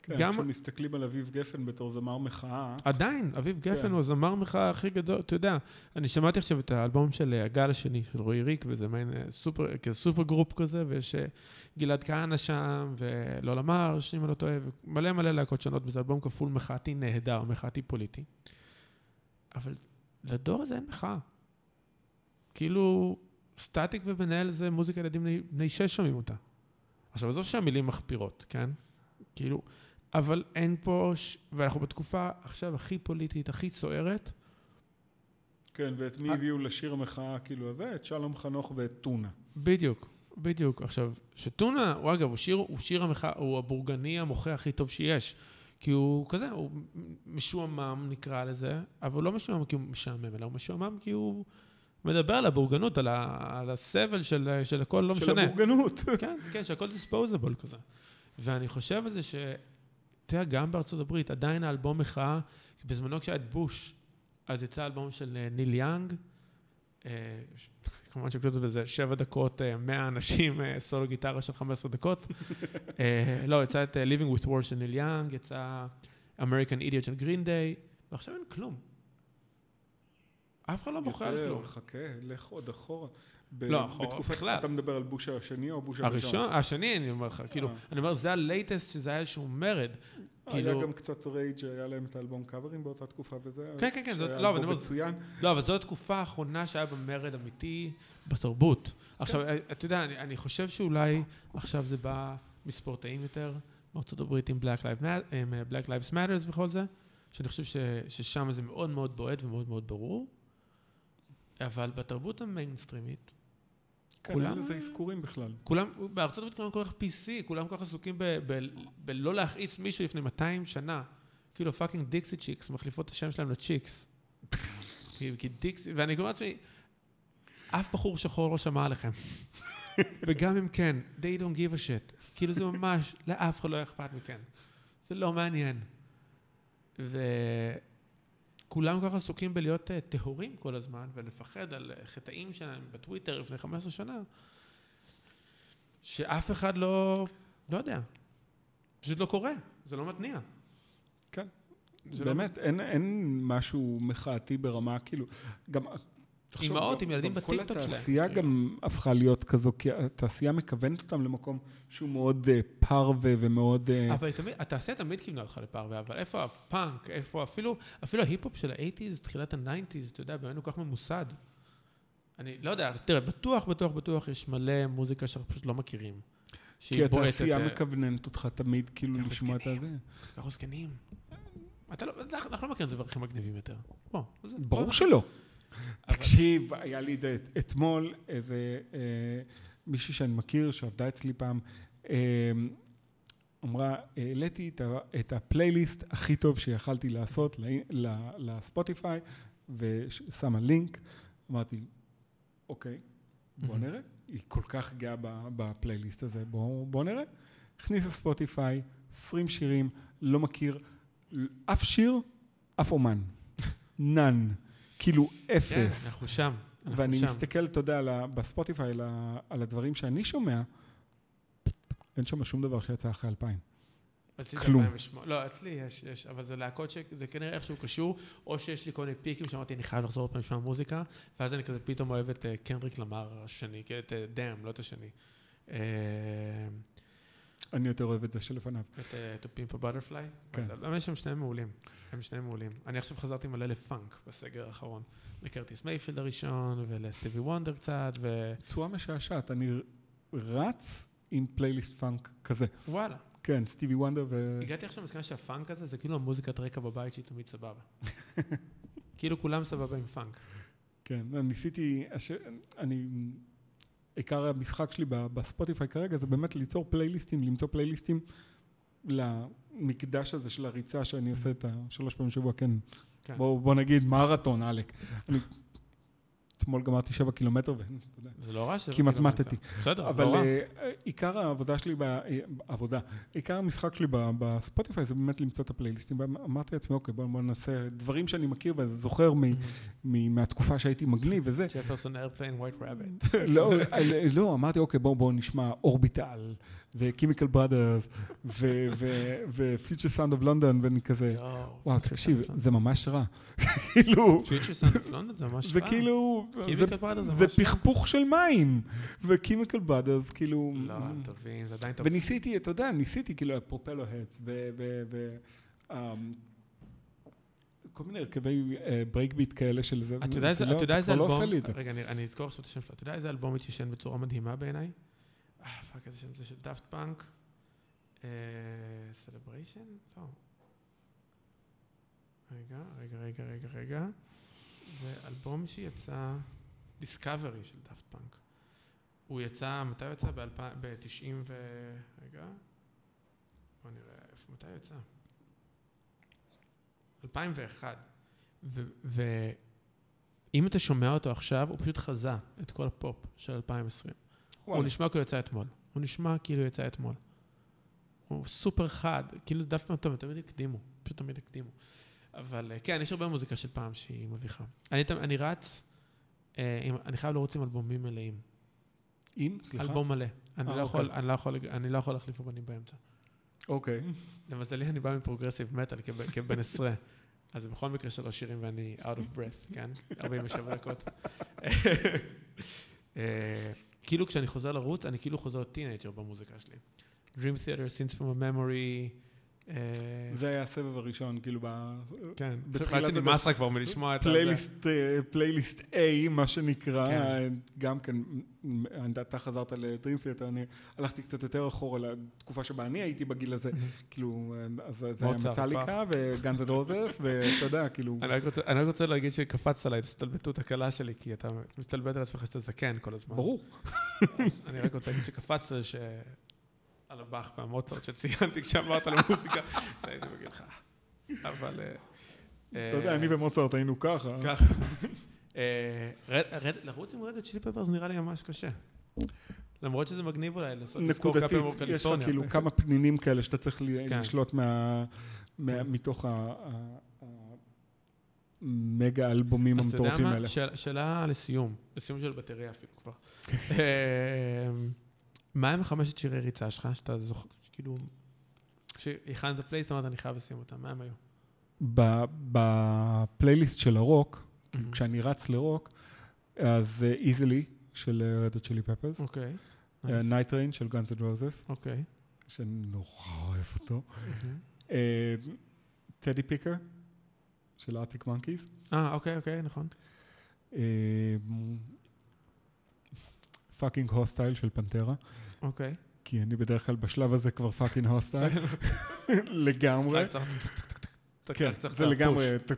כן, גם- כשמסתכלים על אביב גפן בתור זמר מחאה, עדיין, אביב גפן כן. הוא הזמר מחאה הכי גדול, אתה יודע, אני שמעתי עכשיו את האלבום של אה, הגל השני, של רועי ריק, וזה מעין אה, סופר, כזה super group כזה, ויש אה, גלעד כהנא שם, ולולה מרש, אם אני לא טועה, ומלא מלא להקות שונות, וזה אלבום כפול מחאתי נהדר, מחאתי פוליטי. אבל לדור הזה אין מחאה. כאילו, סטטיק ומנהל זה מוזיקה ילדים בני שש שומעים אותה. עכשיו, עזוב שהמילים מחפירות, כן? כאילו, אבל אין פה, ש... ואנחנו בתקופה עכשיו הכי פוליטית, הכי סוערת. כן, ואת מי אה. הביאו לשיר המחאה כאילו הזה? את שלום חנוך ואת טונה. בדיוק, בדיוק. עכשיו, שטונה, הוא אגב, הוא שיר, הוא שיר המחאה, הוא הבורגני המוחה הכי טוב שיש. כי הוא כזה, הוא משועמם נקרא לזה, אבל הוא לא משועמם כי הוא משעמם, אלא הוא משועמם כי הוא מדבר על הבורגנות, על, ה, על הסבל של, של הכל, לא של משנה. הבורגנות. כן, כן, שהכל disposable כזה. ואני חושב על זה ש... יודע, גם בארצות הברית, עדיין האלבום מחאה, בזמנו כשהיה את בוש, אז יצא אלבום של אה, ניל יאנג, אה, כמובן שהקלטנו בזה שבע דקות, אה, 100 אנשים, סולו גיטרה של 15 דקות. לא, יצא את Living with War של ניל יאנג, יצא American Idiot של גרין דיי, ועכשיו אין כלום. אף אחד לא מוחה על כלום. חכה, לך עוד אחורה. ב- לא, בתקופת- בכלל. אתה מדבר על בוש השני או בוש הראשון? הראשון, השני, אני אומר לך, כאילו, אה. אני אומר, זה ה latest שזה היה איזשהו מרד. היה כאילו- גם קצת רייג', היה להם את האלבום קאברים באותה תקופה וזה. כן, כן, כן, זאת- לא, אבל אני אומר, מצוין. לא, אבל זו התקופה האחרונה שהיה בה מרד אמיתי בתרבות. עכשיו, אתה יודע, אני, אני חושב שאולי עכשיו זה בא מספורטאים יותר, מארצות הברית עם Black Lives Matter, עם אה, Black Lives Matters וכל זה, שאני חושב ש, ששם זה מאוד מאוד בועט ומאוד מאוד ברור, אבל בתרבות המיינסטרימית, כן, כולם- אין לזה אזכורים בכלל. כולם, בארצות הברית כולם כל כך PC, כולם כל כך עסוקים בלא להכעיס מישהו לפני 200 שנה. כאילו fucking דיקסי צ'יקס, מחליפות את השם שלהם לצ'יקס. כי דיקסי, ואני אומר לעצמי, אף בחור שחור לא שמע עליכם. וגם אם כן, they don't give a shit. כאילו זה ממש, לאף אחד לא אכפת מכם. זה לא מעניין. וכולם כל כך עסוקים בלהיות אה, טהורים כל הזמן, ולפחד על אה, חטאים שלהם בטוויטר לפני 15 שנה, שאף אחד לא, לא יודע. פשוט לא קורה, זה לא מתניע. כן. זה לא- באמת, אין, אין משהו מחאתי ברמה, כאילו, גם... אימהות עם ילדים בטיקטוק שלהם. כל התעשייה כאילו. גם הפכה להיות כזו, כי התעשייה מכוונת אותם למקום שהוא מאוד אה, פרווה ומאוד... אה, אבל תמיד, התעשייה תמיד כיוונה אותך לפרווה, אבל איפה הפאנק, איפה אפילו, אפילו ההיפ-הופ של האייטיז, תחילת הניינטיז, אתה יודע, באמת כל כך ממוסד. אני לא יודע, תראה, בטוח, בטוח, בטוח יש מלא מוזיקה שאנחנו פשוט לא מכירים. כי התעשייה אה, מכווננת אותך תמיד כאילו לשמוע את. הזה. אנחנו זקנים. לא, אנחנו לא מכירים דברים הכי מגניבים יותר. ברור. שלא. תקשיב, היה לי את זה את- אתמול, איזה אה, מישהי שאני מכיר, שעבדה אצלי פעם, אה, אמרה, העליתי את הפלייליסט הכי טוב שיכלתי לעשות לספוטיפיי, ושמה לינק, אמרתי, אוקיי, בוא. נראה, היא כל כך גאה בפלייליסט הזה, בוא בוא נראה. הכניסה ספוטיפיי, 20 שירים, לא מכיר אף שיר, אף אומן. [LAUGHS] נאן. כאילו כן, אפס. אנחנו שם. אנחנו ואני שם. מסתכל, אתה יודע, בספוטיפיי, על על הדברים שאני שומע, אין שם שום דבר שיצא אחרי 2000. אצלי כלום. זה 2008. לא, אצלי יש, יש, אבל זה להקות שזה כנראה איכשהו קשור, או שיש לי כל מיני פיקים שאמרתי, אני חייב לחזור עוד פעם לשמוע מוזיקה, ואז אני כזה פתאום אוהב את אה, קנדריק למר השני, את דאם, לא את השני. אני יותר אוהב את זה שלפניו. את To Pimp a Butterfly. כן. אז אבל הם שניהם מעולים. הם שניהם מעולים. אני עכשיו חזרתי מלא לפאנק בסגר האחרון. לקרטיס מייפילד הראשון, ולסטיבי וונדר קצת, צורה משעשעת, אני רץ עם פלייליסט פאנק כזה. וואלה. כן, סטיבי וונדר ו... הגעתי עכשיו למסקנה שהפאנק הזה זה כאילו המוזיקת רקע בבית שהיא תמיד סבבה. [LAUGHS] כאילו כולם סבבה עם פאנק. כן, ניסיתי. אני... עיקר המשחק שלי בספוטיפיי כרגע זה באמת ליצור פלייליסטים, למצוא פלייליסטים למקדש הזה של הריצה שאני עושה את השלוש פעמים בשבוע, כן. כן. בוא, בוא נגיד מרתון, עלק. אני אתמול גמרתי שבע קילומטר, זה לא רע שזה... כמעט כאילו מתתי. בסדר, אבל לא רע. אה, עיקר העבודה שלי, אה, עבודה, עיקר המשחק שלי בספוטיפיי זה באמת למצוא את הפלייליסטים. אמרתי לעצמי, אוקיי, בוא בוא נעשה דברים שאני מכיר וזוכר מ- מהתקופה שהייתי מגניב וזה. ג'פרסון איירפליין White Rabbit. לא, אמרתי, אוקיי, בואו בוא נשמע אורביטל, וקימיקל בראדרס, ופיוצ'ר סאונד אוף לונדון, ואני כזה, וואו, תקשיב, זה ממש רע. [LAUGHS] כאילו, פיוצ'ר סאונד אוף לונדון זה ממש זה פעם. כאילו, Chemical זה- Brothers זה זה ממש רע. פכפוך של מים, וקימיקל בראדרס, כאילו, לא, טובים, זה עדיין טוב. וניסיתי, אתה יודע, ניסיתי, כאילו, פרופלו הדס, ו... ו- ו- אמ, כל מיני הרכבי breakbeat כאלה של זה, אתה יודע איזה אלבום, זה. רגע, אני- אני אזכור עכשיו את השם שלו. אתה יודע איזה אלבום התיישן בצורה מדהימה בעיניי? אה, fuck, איזה שם זה של דאפט פאנק? Celebration? לא. רגע, רגע, רגע, רגע, רגע. זה אלבום שיצא, Discovery של דאפט פאנק. הוא יצא, מתי הוא יצא? ב-90 ו... רגע. בוא נראה, איפה, מתי הוא יצא? 2001. ואם אתה שומע אותו עכשיו, הוא פשוט חזה את כל הפופ של 2020. הוא וואלה. נשמע כאילו יצא אתמול. הוא נשמע כאילו יצא אתמול. הוא סופר חד, כאילו דווקא טוב, תמיד הקדימו, פשוט תמיד הקדימו. אבל אה, כן, יש הרבה מוזיקה של פעם שהיא מביכה. אני, אני רץ אה, עם- אני חייב לרוץ עם אלבומים מלאים. אם? סליחה? אלבום מלא. אני אה, לא יכול- אוקיי. אני לא יכול- אני לא יכול להחליף אמנים באמצע. אוקיי. למזלי, אני בא מ progressive metal כב- כבן עשרה. אז זה בכל מקרה שלוש שירים ואני out of breath, כן? 47 דקות. [LAUGHS] כאילו כשאני חוזר לרוץ, אני כאילו חוזר teenager במוזיקה שלי. Dream Theater, Scenes from a Memory. אה, זה היה הסבב הראשון, כאילו. כן, בתחילת עד שנמאס לך כבר מלשמוע את. פלייליסט, אה, פלייליסט A, מה שנקרא, כן. גם כן, אתה חזרת לדרים תיאטר, אני הלכתי קצת יותר אחורה לתקופה שבה אני הייתי בגיל הזה, כאילו, אז זה היה מטאליקה וגאנז אנד רוזס, ואתה יודע, כאילו, אני רק רוצה- להגיד שקפצת על ההסתלבטות הקלה שלי, כי אתה מסתלבט על עצמך שאתה זקן כל הזמן. ברור. אני רק רוצה להגיד שקפצת ש... על הבאך והמוצרט שציינתי כשאמרת על המוזיקה, כשהייתי בגילך. אבל... אה, אתה יודע, אני ומוצרט היינו ככה. ככה. אה, לרוץ עם רדת צ'ילי פפרס נראה לי ממש קשה. למרות שזה מגניב אולי לזכור כמה פעמים יש לך. כאילו כמה פנינים כאלה שאתה צריך כן. לשלוט כן. מתוך המגה אלבומים אז אתה יודע המטורפים מה? האלה. שאל- שאלה לסיום, לסיום של בטריה אפילו כבר. [LAUGHS] אה, מה הם החמשת שירי ריצה שלך, שאתה זוכר, כאילו, כשהכנת פלייליסט אמרת אני חייב לשים אותם, מה הם היו? ב- בפלייליסט של הרוק, כשאני רץ לרוק, אז Easily של רד צ'ילי פפרס, אוקיי. Night Train של גאנס אנד רוזס, אוקיי. שאני נורא אוהב אותו. Teddy Picker של ארקטיק מאנקיז, אה, אוקיי, אוקיי, נכון. Fucking Hostile של פנטרה, אוקיי. כי אני בדרך כלל בשלב הזה כבר fucking hostile, [LAUGHS] לגמרי. כן, זה לגמרי כן,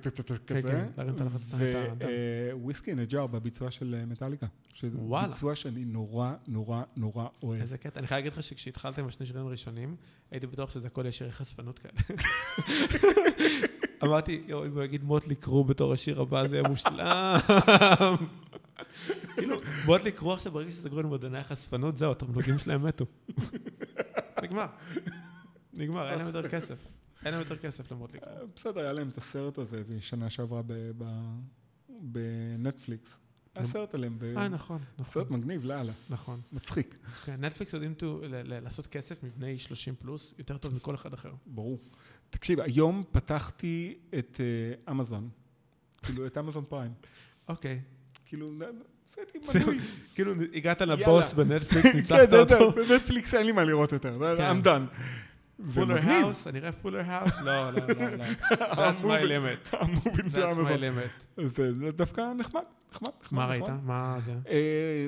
כזה. כן, הדם. Whiskey in the Jar בביצוע של אה, מטאליקה. שזה. ביצוע שאני נורא נורא נורא אוהב. איזה קטע. אני חייב להגיד לך שכשהתחלת עם השני שירים הראשונים, הייתי בטוח שזה הכל יש שירי חשפנות כאלה. [LAUGHS] אמרתי, יואו, אם הוא יגיד מוטלי קרו בתור השיר הבא, זה יהיה מושלם. כאילו, מוטלי קרו עכשיו, ברגע שסגרו את מועדוני החשפנות, זהו, התמלוגים שלהם מתו. נגמר. נגמר, אין להם יותר כסף. אין להם יותר כסף למוטלי קרו. אה, בסדר, היה להם את הסרט הזה בשנה שעברה בנטפליקס. היה סרט עליהם, אה, נכון, נכון, סרט מגניב, לאללה. נכון. מצחיק, כן, נטפליקס יודעים לעשות כסף מבני 30 פלוס יותר טוב מכל אחד אחר. ברור. תקשיב, היום פתחתי את אה, אמזון, כאילו את אמזון פריים. אוקיי. כאילו, זהו. מנוי. כאילו, הגעת. לבוס בנטפליקס, כן, ניצחת יודע, אותו. בנטפליקס אין לי מה לראות יותר, כן. I'm done. Fuller. House, אני רואה Fuller House? לא, לא, לא, לא. [LAUGHS] That's my limit. המובי That's my באמזון. limit. זה דווקא נחמד, נחמד, נחמד. מה ראית? נכון. מה זה? אה,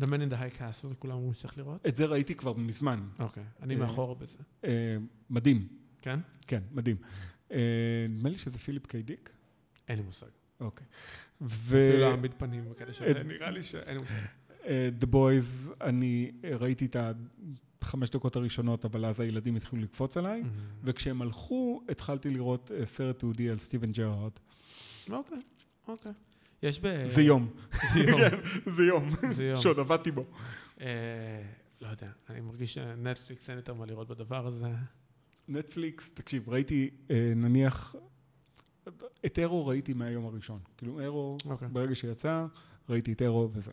The Man in the High Castle, כולם אומרים שצריך לראות? את זה ראיתי כבר מזמן. אוקיי, אני אה, מאחורה בזה. אה, מדהים, כן? כן, מדהים. נדמה לי שזה פיליפ קיי דיק. אין לי מושג. אוקיי. ו... אפילו העמיד פנים וכאלה ש... אה, נראה לי שאין מושג. The Boys, אני ראיתי את החמש דקות הראשונות, אבל אז הילדים התחילו לקפוץ עליי. וכשהם הלכו, התחלתי לראות אה, סרט תיעודי על סטיבן ג'רארד. אוקיי, אוקיי. יש ב... זה יום, זה יום. זה יום, זה יום. שעוד עבדתי בו. אה, לא יודע, אני מרגיש שנטפליקס אין יותר מה לראות בדבר הזה. נטפליקס, תקשיב, ראיתי אה, נניח, את אירו ראיתי מהיום הראשון. כאילו אירו, אוקיי. ברגע שיצא, ראיתי את אירו וזה.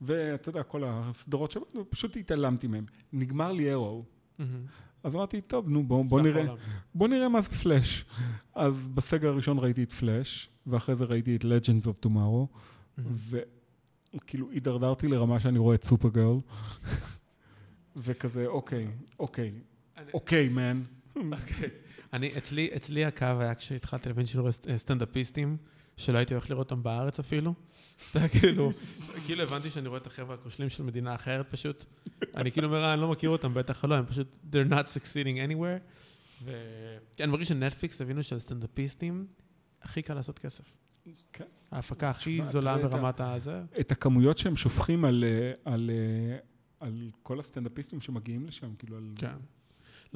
ואתה יודע, כל הסדרות שם, פשוט התעלמתי מהם. נגמר לי אירו, מהמם. אז אמרתי, טוב, נו, בוא, בוא נראה. העולם. בוא נראה מה זה פלאש. אז בסגר הראשון ראיתי את פלאש, ואחרי זה ראיתי את Legends of Tomorrow, מהמם. וכאילו הידרדרתי לרמה שאני רואה את סופרגרל, [LAUGHS] וכזה, אוקיי, אוקיי, אוקיי, מן. אני, אצלי, אצלי הקו היה כשהתחלתי להבין שאני רואה סט- סטנדאפיסטים, שלא הייתי הולך לראות אותם בארץ אפילו. [LAUGHS] אתה יודע, כאילו, כאילו הבנתי שאני רואה את החבר'ה הכושלים של מדינה אחרת פשוט. אני כאילו אומר, "אה, אני לא מכיר אותם, בטח לא, הם פשוט, they're not succeeding anywhere. וכן, אני מרגיש שנטפליקס הבינו שלסטנדאפיסטים הכי קל לעשות כסף. כן. ההפקה הכי זולה ברמת הזה. את הכמויות שהם שופכים על, אה, על, אה, על כל הסטנדאפיסטים שמגיעים לשם, כאילו, על כן.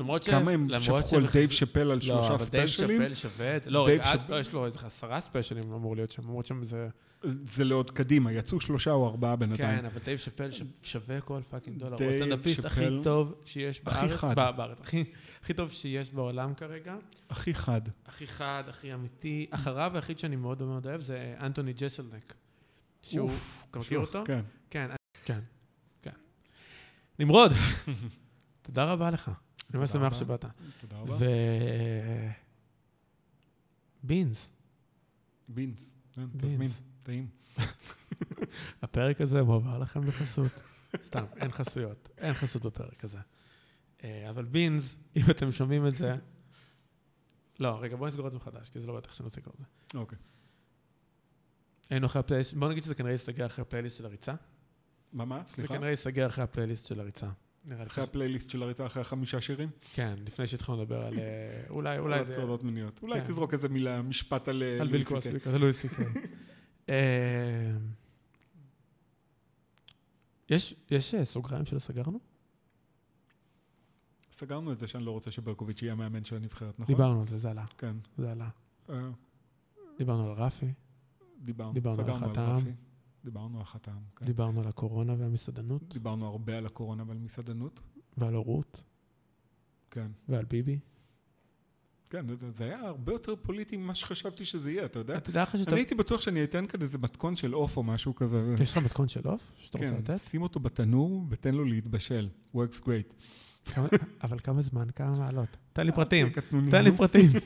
למרות ש... כמה הם שפכו על שהם דייב שאפל על לא, שלושה אבל דייב ספיישלים, שאפל שווה. לא, לא, יש לו איזה עשרה ספיישלים אמור להיות שם, למרות שם זה... זה לעוד קדימה, יצאו שלושה או ארבעה בינתיים. כן, אבל דייב שאפל שווה כל fucking דולר. הוא הסטנדאפיסט הכי טוב שיש הכי בארץ. חד. בא- בארץ. הכי- הכי טוב שיש בעולם כרגע. הכי חד. הכי חד, הכי אמיתי. אחריו היחיד שאני מאוד מאוד אוהב זה אנטוני ג'סלנק. שהוא... אוף, אתה מכיר אותו? כן. כן, כן, כן. נמרוד, [LAUGHS] תודה רבה לך. אני ממש שמח. שבאת. תודה רבה. ו... beans, beans. כן. תזמין, טעים. [LAUGHS] הפרק הזה מועבר לכם בחסות. [LAUGHS] סתם, אין חסויות. אין חסות בפרק הזה. אה, אבל בינס, אם אתם שומעים את זה... לא, רגע, בואו נסגור את זה מחדש, כי זה לא בטח שנעשה את זה. אוקיי. היינו אחרי הפלייליסט, בואו נגיד שזה כנראה ייסגר אחרי הפלייליסט של הריצה. מה, מה? זה סליחה? כנראה ייסגר אחרי הפלייליסט של הריצה. נראה לי. אחרי הפלייליסט של הריצה, אחרי החמישה שירים? כן, לפני שהתחלנו לדבר על... אה, אולי, אולי על זה... הטרדות מיניות. אולי כן. תזרוק איזה מילה, משפט על על ביל סי קיי. קוסבי, כזה לואי סי קיי. [LAUGHS] אה, יש אה, סוגריים שלא סגרנו? סגרנו את זה שאני לא רוצה שברקוביץ' יהיה המאמן של הנבחרת, נכון? דיברנו על זה, זה עלה. כן. זה עלה. דיברנו על רפי, דיברנו. דיברנו על חתם. דיברנו על חתם, כן. דיברנו על הקורונה והמסעדנות, דיברנו הרבה על הקורונה ועל מסעדנות. ועל הורות, כן. ועל ביבי. כן, זה- היה הרבה יותר פוליטי ממה שחשבתי שזה יהיה, אתה יודע? תדע לך שאתה... אני הייתי בטוח שאני אתן כאן איזה מתכון של עוף או משהו כזה. יש לך מתכון של עוף שאתה רוצה כן, לתת? שים אותו בתנור ותן לו להתבשל. works great. כמה- אבל כמה זמן? כמה מעלות? תן לי פרטים. אה, קטנוני. תן לי פרטים. [LAUGHS]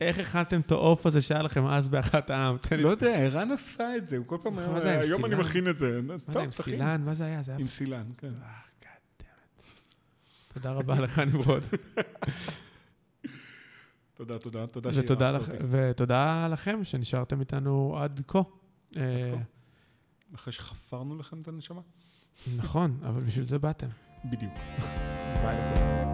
איך הכנתם את העוף הזה שהיה לכם אז באחת העם? לא יודע, ערן עשה את זה, הוא כל פעם היה, היום אני? מכין את זה. מה זה, עם. סילן? מה זה היה? עם סילן, כן. אה. תודה רבה לך, נמרוד. [LAUGHS] תודה, תודה, תודה שאירחת אותי. ותודה לכם שנשארתם איתנו עד כה. אה, כה. אחרי שחפרנו לכם את הנשמה? נכון, אבל בשביל זה באתם. בדיוק. ביי לכולם.